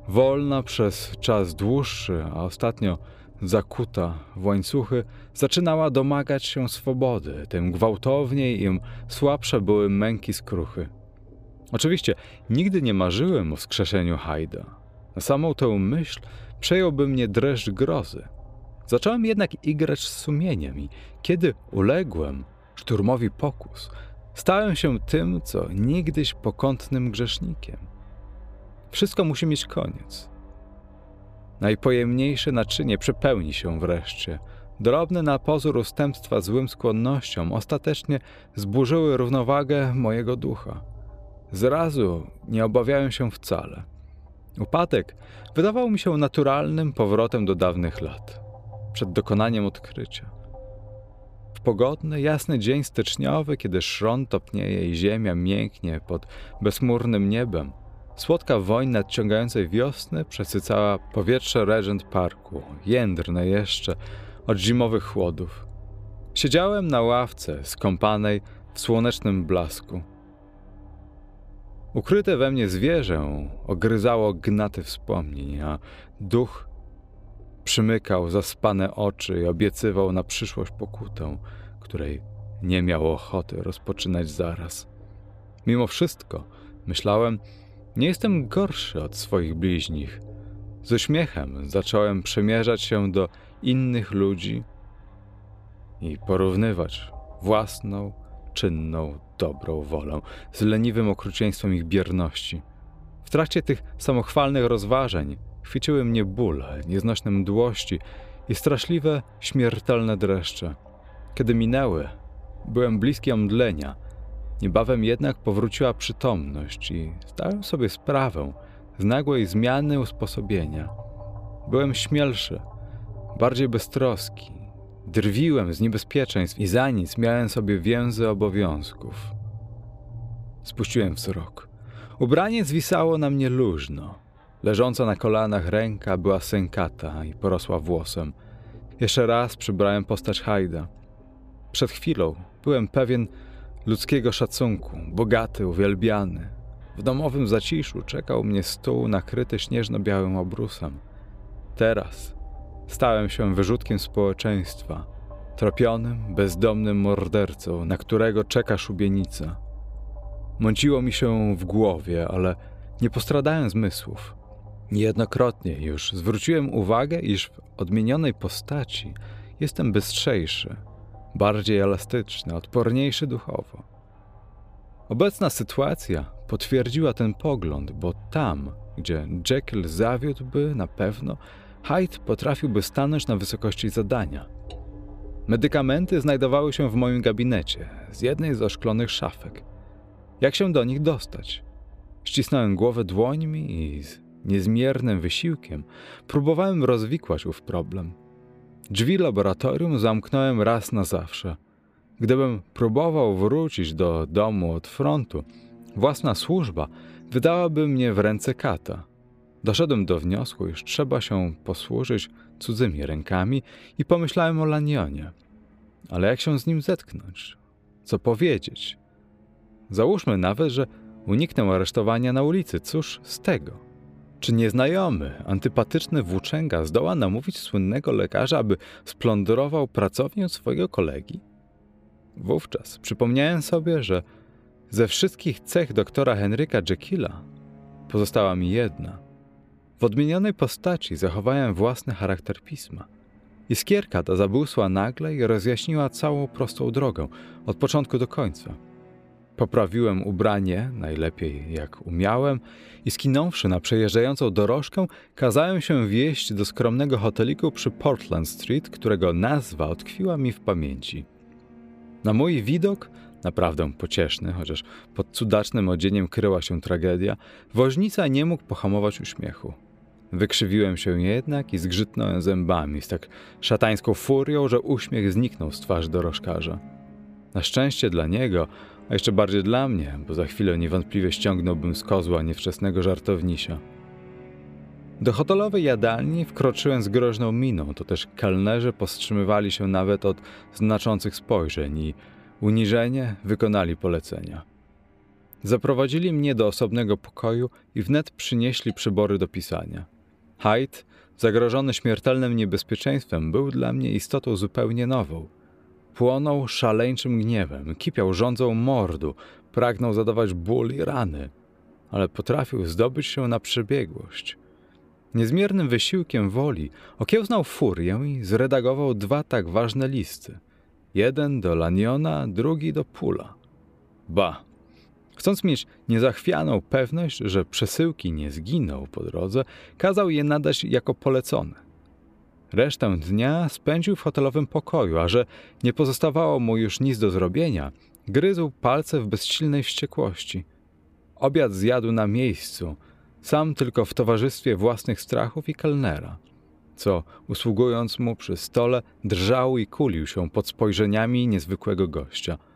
wolna przez czas dłuższy, a ostatnio zakuta w łańcuchy, zaczynała domagać się swobody, tym gwałtowniej im słabsze były męki skruchy. Oczywiście nigdy nie marzyłem o wskrzeszeniu Hajda. Na samą tę myśl przejąłby mnie dreszcz grozy. Zacząłem jednak igrać z sumieniem i kiedy uległem szturmowi pokus, stałem się tym, co niegdyś pokątnym grzesznikiem. Wszystko musi mieć koniec. Najpojemniejsze naczynie przepełni się wreszcie. Drobne na pozór ustępstwa złym skłonnościom ostatecznie zburzyły równowagę mojego ducha. Zrazu nie obawiałem się wcale. Upadek wydawał mi się naturalnym powrotem do dawnych lat, przed dokonaniem odkrycia. W pogodny, jasny dzień styczniowy, kiedy szron topnieje i ziemia mięknie pod bezmurnym niebem, Słodka woń nadciągającej wiosny przesycała powietrze Regent Parku, jędrne jeszcze od zimowych chłodów. Siedziałem na ławce skąpanej w słonecznym blasku. Ukryte we mnie zwierzę ogryzało gnaty wspomnień, a duch przymykał zaspane oczy i obiecywał na przyszłość pokutę, której nie miał ochoty rozpoczynać zaraz. Mimo wszystko, myślałem, nie jestem gorszy od swoich bliźnich. Z uśmiechem zacząłem przemierzać się do innych ludzi i porównywać własną, czynną, dobrą wolę z leniwym okrucieństwem ich bierności. W trakcie tych samochwalnych rozważań chwyciły mnie bóle, nieznośne mdłości i straszliwe, śmiertelne dreszcze. Kiedy minęły, byłem bliski omdlenia – Niebawem jednak powróciła przytomność i zdałem sobie sprawę z nagłej zmiany usposobienia. Byłem śmielszy, bardziej beztroski, drwiłem z niebezpieczeństw i za nic miałem sobie więzy obowiązków. Spuściłem wzrok. Ubranie zwisało na mnie luźno. Leżąca na kolanach ręka była sękata i porosła włosem. Jeszcze raz przybrałem postać Hajda. Przed chwilą byłem pewien, ludzkiego szacunku, bogaty, uwielbiany. W domowym zaciszu czekał mnie stół nakryty śnieżno-białym obrusem. Teraz Stałem się wyrzutkiem społeczeństwa, tropionym, bezdomnym mordercą, na którego czeka szubienica. Mąciło mi się w głowie, ale nie postradałem zmysłów. Niejednokrotnie już zwróciłem uwagę, iż w odmienionej postaci jestem bystrzejszy, bardziej elastyczny, odporniejszy duchowo. Obecna sytuacja potwierdziła ten pogląd, bo tam, gdzie Jekyll zawiódłby na pewno, Hyde potrafiłby stanąć na wysokości zadania. Medykamenty znajdowały się w moim gabinecie, z jednej z oszklonych szafek. Jak się do nich dostać? Ścisnąłem głowę dłońmi i z niezmiernym wysiłkiem próbowałem rozwikłać ów problem. Drzwi laboratorium zamknąłem raz na zawsze. Gdybym próbował wrócić do domu od frontu, własna służba wydałaby mnie w ręce kata. Doszedłem do wniosku, iż trzeba się posłużyć cudzymi rękami i pomyślałem o Lanionie. Ale jak się z nim zetknąć? Co powiedzieć? Załóżmy nawet, że uniknę aresztowania na ulicy. Cóż z tego? Czy nieznajomy, antypatyczny włóczęga zdoła namówić słynnego lekarza, aby splądrował pracownię swojego kolegi? Wówczas przypomniałem sobie, że ze wszystkich cech doktora Henryka Jekylla pozostała mi jedna. W odmienionej postaci zachowałem własny charakter pisma. Iskierka ta zabłysła nagle i rozjaśniła całą prostą drogę, od początku do końca. Poprawiłem ubranie, najlepiej jak umiałem, i skinąwszy na przejeżdżającą dorożkę, kazałem się wieść do skromnego hoteliku przy Portland Street, którego nazwa utkwiła mi w pamięci. Na mój widok, naprawdę pocieszny, chociaż pod cudacznym odzieniem kryła się tragedia, woźnica nie mógł pohamować uśmiechu. Wykrzywiłem się jednak i zgrzytnąłem zębami z tak szatańską furią, że uśmiech zniknął z twarzy dorożkarza. Na szczęście dla niego, a jeszcze bardziej dla mnie, bo za chwilę niewątpliwie ściągnąłbym z kozła niewczesnego żartownisia. Do hotelowej jadalni wkroczyłem z groźną miną, to też kelnerzy powstrzymywali się nawet od znaczących spojrzeń i uniżenie wykonali polecenia. Zaprowadzili mnie do osobnego pokoju i wnet przynieśli przybory do pisania. Hyde, zagrożony śmiertelnym niebezpieczeństwem, był dla mnie istotą zupełnie nową. Płonął szaleńczym gniewem, kipiał rządzą mordu, pragnął zadawać ból i rany, ale potrafił zdobyć się na przebiegłość. Niezmiernym wysiłkiem woli okiełznał furię i zredagował dwa tak ważne listy. Jeden do Laniona, drugi do Pula. Ba, Chcąc mieć niezachwianą pewność, że przesyłki nie zginą po drodze, kazał je nadać jako polecone. Resztę dnia spędził w hotelowym pokoju, a że nie pozostawało mu już nic do zrobienia, gryzł palce w bezsilnej wściekłości. Obiad zjadł na miejscu, sam tylko w towarzystwie własnych strachów i kelnera, co, usługując mu przy stole, drżał i kulił się pod spojrzeniami niezwykłego gościa –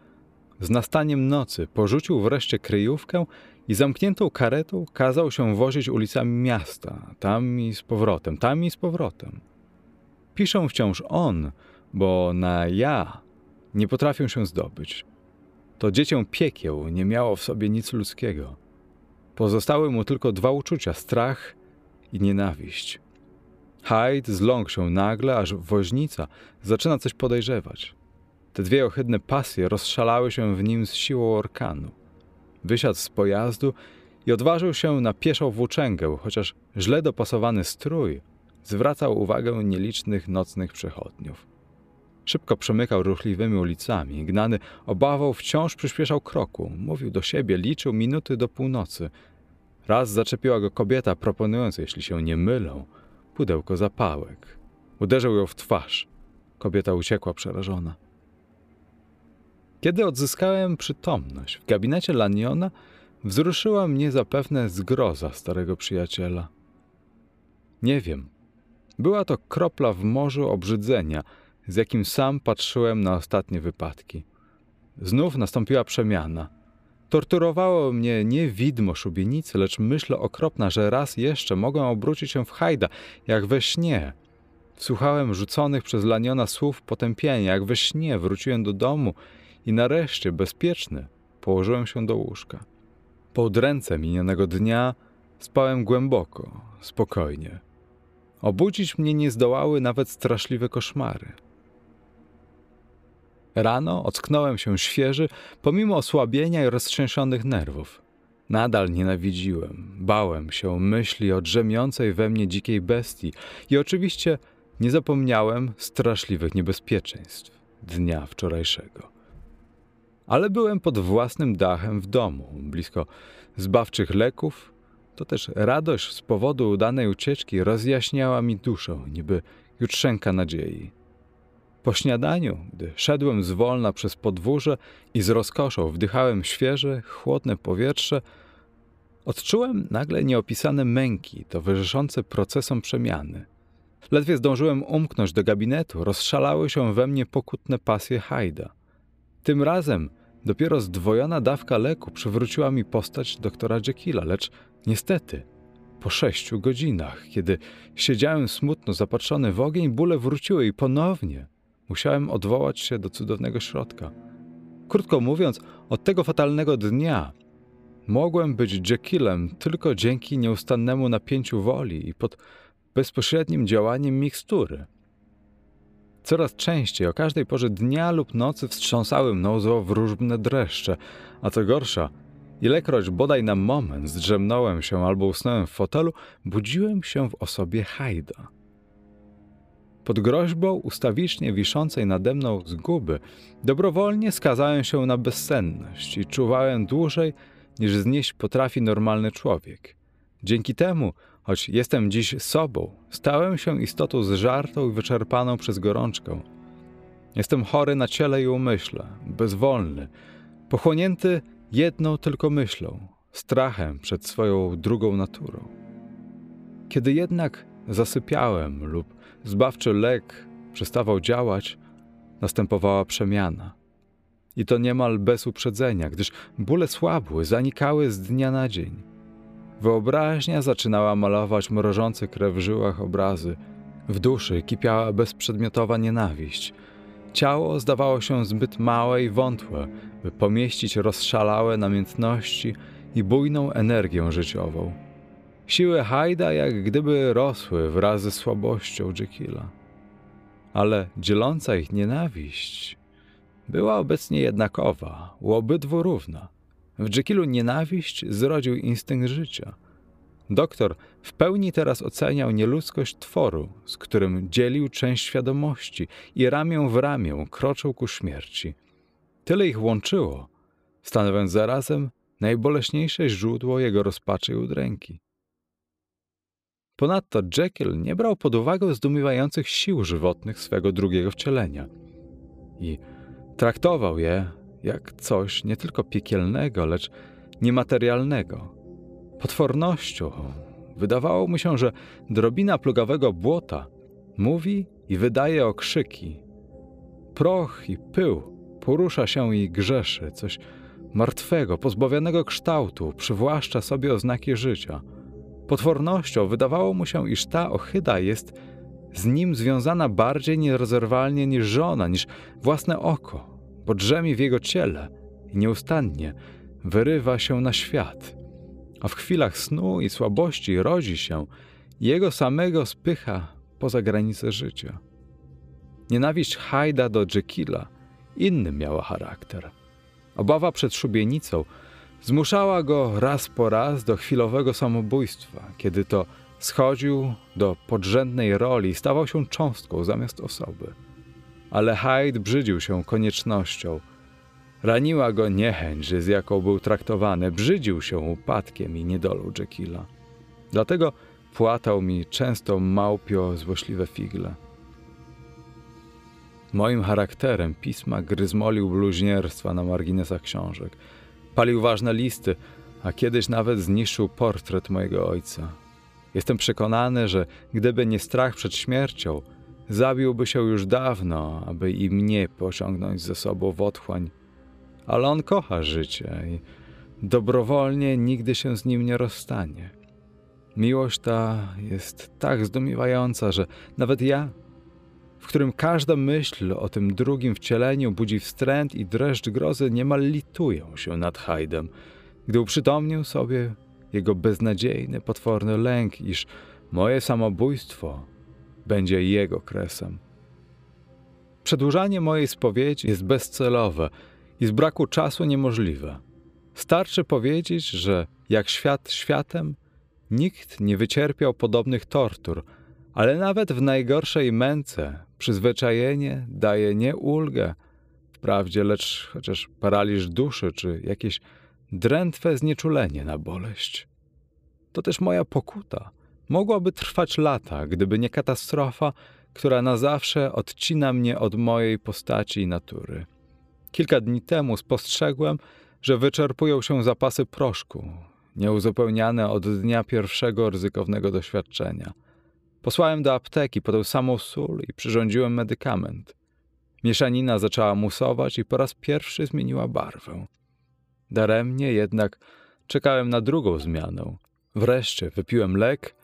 z nastaniem nocy porzucił wreszcie kryjówkę i zamkniętą karetą kazał się wozić ulicami miasta, tam i z powrotem, tam i z powrotem. Piszę wciąż on, bo na ja nie potrafię się zdobyć. To dziecię piekieł nie miało w sobie nic ludzkiego. Pozostały mu tylko dwa uczucia strach i nienawiść. Hyde zląkł się nagle, aż woźnica zaczyna coś podejrzewać. Te dwie ohydne pasje rozszalały się w nim z siłą orkanu. Wysiadł z pojazdu i odważył się na pieszą włóczęgę, chociaż źle dopasowany strój zwracał uwagę nielicznych nocnych przechodniów. Szybko przemykał ruchliwymi ulicami, gnany obawą wciąż przyspieszał kroku. Mówił do siebie, liczył minuty do północy. Raz zaczepiła go kobieta, proponując, jeśli się nie mylą, pudełko zapałek. Uderzył ją w twarz. Kobieta uciekła przerażona. Kiedy odzyskałem przytomność w gabinecie Laniona, wzruszyła mnie zapewne zgroza starego przyjaciela. Nie wiem. Była to kropla w morzu obrzydzenia, z jakim sam patrzyłem na ostatnie wypadki. Znów nastąpiła przemiana. Torturowało mnie nie widmo szubienicy, lecz myśl okropna, że raz jeszcze mogę obrócić się w hajda, jak we śnie. Wsłuchałem rzuconych przez Laniona słów potępienia, jak we śnie wróciłem do domu i nareszcie bezpieczny położyłem się do łóżka. Po udręce minionego dnia spałem głęboko, spokojnie. Obudzić mnie nie zdołały nawet straszliwe koszmary. Rano ocknąłem się świeży, pomimo osłabienia i roztrzęsionych nerwów. Nadal nienawidziłem, bałem się myśli o drzemiącej we mnie dzikiej bestii i oczywiście nie zapomniałem straszliwych niebezpieczeństw dnia wczorajszego. Ale byłem pod własnym dachem w domu, blisko zbawczych leków. To też radość z powodu udanej ucieczki rozjaśniała mi duszę, niby jutrzenka nadziei. Po śniadaniu, gdy szedłem zwolna przez podwórze i z rozkoszą wdychałem świeże, chłodne powietrze, odczułem nagle nieopisane męki towarzyszące procesom przemiany. Ledwie zdążyłem umknąć do gabinetu, rozszalały się we mnie pokutne pasje Hajda. Tym razem dopiero zdwojona dawka leku przywróciła mi postać doktora Jekylla, lecz niestety po sześciu godzinach, kiedy siedziałem smutno zapatrzony w ogień, bóle wróciły i ponownie musiałem odwołać się do cudownego środka. Krótko mówiąc, od tego fatalnego dnia mogłem być Jekyllem tylko dzięki nieustannemu napięciu woli i pod bezpośrednim działaniem mikstury. Coraz częściej, o każdej porze dnia lub nocy wstrząsały mną złowróżbne dreszcze, a co gorsza, ilekroć bodaj na moment zdrzemnąłem się albo usnąłem w fotelu, budziłem się w osobie Hajda. Pod groźbą ustawicznie wiszącej nade mną zguby, dobrowolnie skazałem się na bezsenność i czuwałem dłużej, niż znieść potrafi normalny człowiek. Dzięki temu Choć jestem dziś sobą, stałem się istotą zżartą i wyczerpaną przez gorączkę. Jestem chory na ciele i umyśle, bezwolny, pochłonięty jedną tylko myślą, strachem przed swoją drugą naturą. Kiedy jednak zasypiałem lub zbawczy lek przestawał działać, następowała przemiana. I to niemal bez uprzedzenia, gdyż bóle słabły, zanikały z dnia na dzień. Wyobraźnia zaczynała malować mrożące krew w żyłach obrazy. W duszy kipiała bezprzedmiotowa nienawiść. Ciało zdawało się zbyt małe i wątłe, by pomieścić rozszalałe namiętności i bujną energię życiową. Siły Hajda jak gdyby rosły wraz ze słabością Jekylla. Ale dzieląca ich nienawiść była obecnie jednakowa, u obydwu równa – w Jekylu nienawiść zrodził instynkt życia. Doktor w pełni teraz oceniał nieludzkość tworu, z którym dzielił część świadomości i ramię w ramię kroczył ku śmierci. Tyle ich łączyło, stanowiąc zarazem najboleśniejsze źródło jego rozpaczy i udręki. Ponadto Jekyll nie brał pod uwagę zdumiewających sił żywotnych swego drugiego wcielenia i traktował je jak coś nie tylko piekielnego, lecz niematerialnego. Potwornością wydawało mu się, że drobina plugawego błota mówi i wydaje okrzyki. Proch i pył porusza się i grzeszy, coś martwego, pozbawionego kształtu, przywłaszcza sobie oznaki życia. Potwornością wydawało mu się, iż ta ochyda jest z nim związana bardziej nierozerwalnie niż żona, niż własne oko, bo drzemie w jego ciele i nieustannie wyrywa się na świat, a w chwilach snu i słabości rodzi się jego samego spycha poza granice życia. Nienawiść Hajda do Jekylla inny miała charakter. Obawa przed szubienicą zmuszała go raz po raz do chwilowego samobójstwa, kiedy to schodził do podrzędnej roli i stawał się cząstką zamiast osoby ale Hyde brzydził się koniecznością. Raniła go niechęć, z jaką był traktowany, brzydził się upadkiem i niedolą Jekylla. Dlatego płatał mi często małpio złośliwe figle. Moim charakterem pisma gryzmolił bluźnierstwa na marginesach książek. Palił ważne listy, a kiedyś nawet zniszczył portret mojego ojca. Jestem przekonany, że gdyby nie strach przed śmiercią, Zabiłby się już dawno, aby i mnie pociągnąć ze sobą w otchłań. Ale on kocha życie i dobrowolnie nigdy się z nim nie rozstanie. Miłość ta jest tak zdumiewająca, że nawet ja, w którym każda myśl o tym drugim wcieleniu budzi wstręt i dreszcz grozy, niemal litują się nad Hajdem, gdy uprzytomnił sobie jego beznadziejny, potworny lęk, iż moje samobójstwo będzie jego kresem. Przedłużanie mojej spowiedzi jest bezcelowe i z braku czasu niemożliwe. Starczy powiedzieć, że jak świat światem, nikt nie wycierpiał podobnych tortur, ale nawet w najgorszej męce przyzwyczajenie daje nie ulgę, wprawdzie, lecz chociaż paraliż duszy czy jakieś drętwe znieczulenie na boleść. To też moja pokuta. Mogłaby trwać lata, gdyby nie katastrofa, która na zawsze odcina mnie od mojej postaci i natury. Kilka dni temu spostrzegłem, że wyczerpują się zapasy proszku, nieuzupełniane od dnia pierwszego ryzykownego doświadczenia. Posłałem do apteki po tę samą sól i przyrządziłem medykament. Mieszanina zaczęła musować i po raz pierwszy zmieniła barwę. Daremnie jednak czekałem na drugą zmianę. Wreszcie wypiłem lek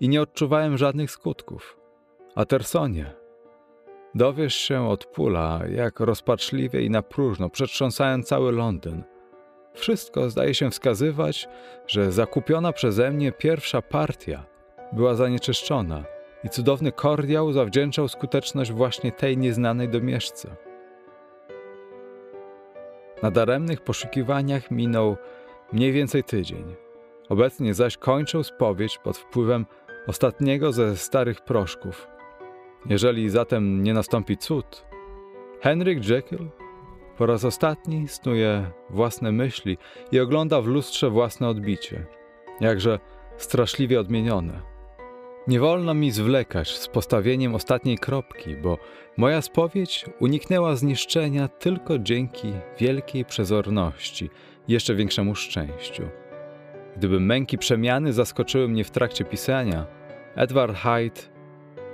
i nie odczuwałem żadnych skutków. A Tersonie, dowiesz się od pula, jak rozpaczliwie i na próżno przetrząsałem cały Londyn. Wszystko zdaje się wskazywać, że zakupiona przeze mnie pierwsza partia była zanieczyszczona i cudowny kordiał zawdzięczał skuteczność właśnie tej nieznanej domieszce. Na daremnych poszukiwaniach minął mniej więcej tydzień. Obecnie zaś kończę spowiedź pod wpływem ostatniego ze starych proszków. Jeżeli zatem nie nastąpi cud, Henryk Jekyll po raz ostatni snuje własne myśli i ogląda w lustrze własne odbicie, jakże straszliwie odmienione. Nie wolno mi zwlekać z postawieniem ostatniej kropki, bo moja spowiedź uniknęła zniszczenia tylko dzięki wielkiej przezorności jeszcze większemu szczęściu. Gdyby męki przemiany zaskoczyły mnie w trakcie pisania, Edward Hyde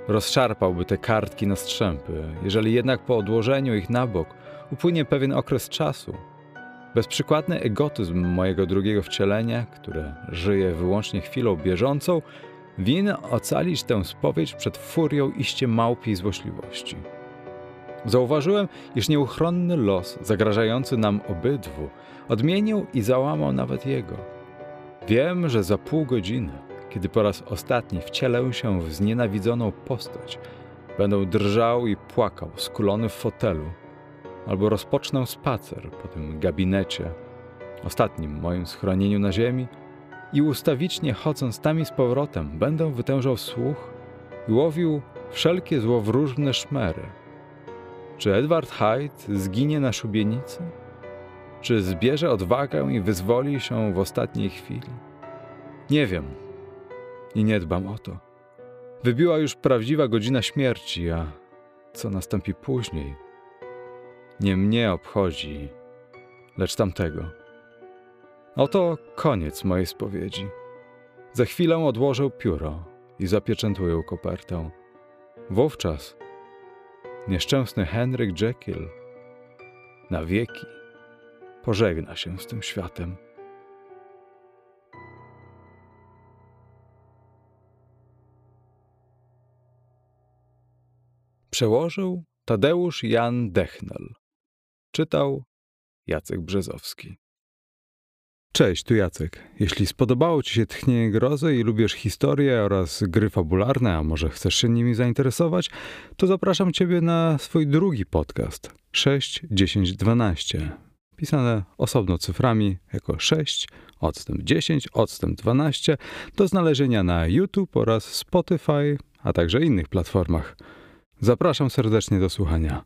rozszarpałby te kartki na strzępy. Jeżeli jednak po odłożeniu ich na bok upłynie pewien okres czasu, bezprzykładny egotyzm mojego drugiego wcielenia, które żyje wyłącznie chwilą bieżącą, winien ocalić tę spowiedź przed furią iście małpiej złośliwości. Zauważyłem, iż nieuchronny los, zagrażający nam obydwu, odmienił i załamał nawet jego. Wiem, że za pół godziny, kiedy po raz ostatni wcielę się w znienawidzoną postać, będę drżał i płakał, skulony w fotelu, albo rozpocznę spacer po tym gabinecie, ostatnim moim schronieniu na ziemi, i ustawicznie chodząc tam i z powrotem, będę wytężał słuch i łowił wszelkie złowróżne szmery. Czy Edward Hyde zginie na szubienicy? Czy zbierze odwagę i wyzwoli się w ostatniej chwili? Nie wiem i nie dbam o to. Wybiła już prawdziwa godzina śmierci, a co nastąpi później, nie mnie obchodzi, lecz tamtego. Oto koniec mojej spowiedzi. Za chwilę odłożę pióro i zapieczętuję kopertę. Wówczas nieszczęsny Henryk Jekyll na wieki pożegna się z tym światem. Przełożył Tadeusz Jan Dechnel. Czytał Jacek Brzezowski. Cześć, tu Jacek. Jeśli spodobało Ci się Tchnienie Grozy i lubisz historię oraz gry fabularne, a może chcesz się nimi zainteresować, to zapraszam Ciebie na swój drugi podcast 6, 10, 12. Pisane osobno cyframi jako 6, odstęp 10, odstęp 12 do znalezienia na YouTube oraz Spotify, a także innych platformach. Zapraszam serdecznie do słuchania.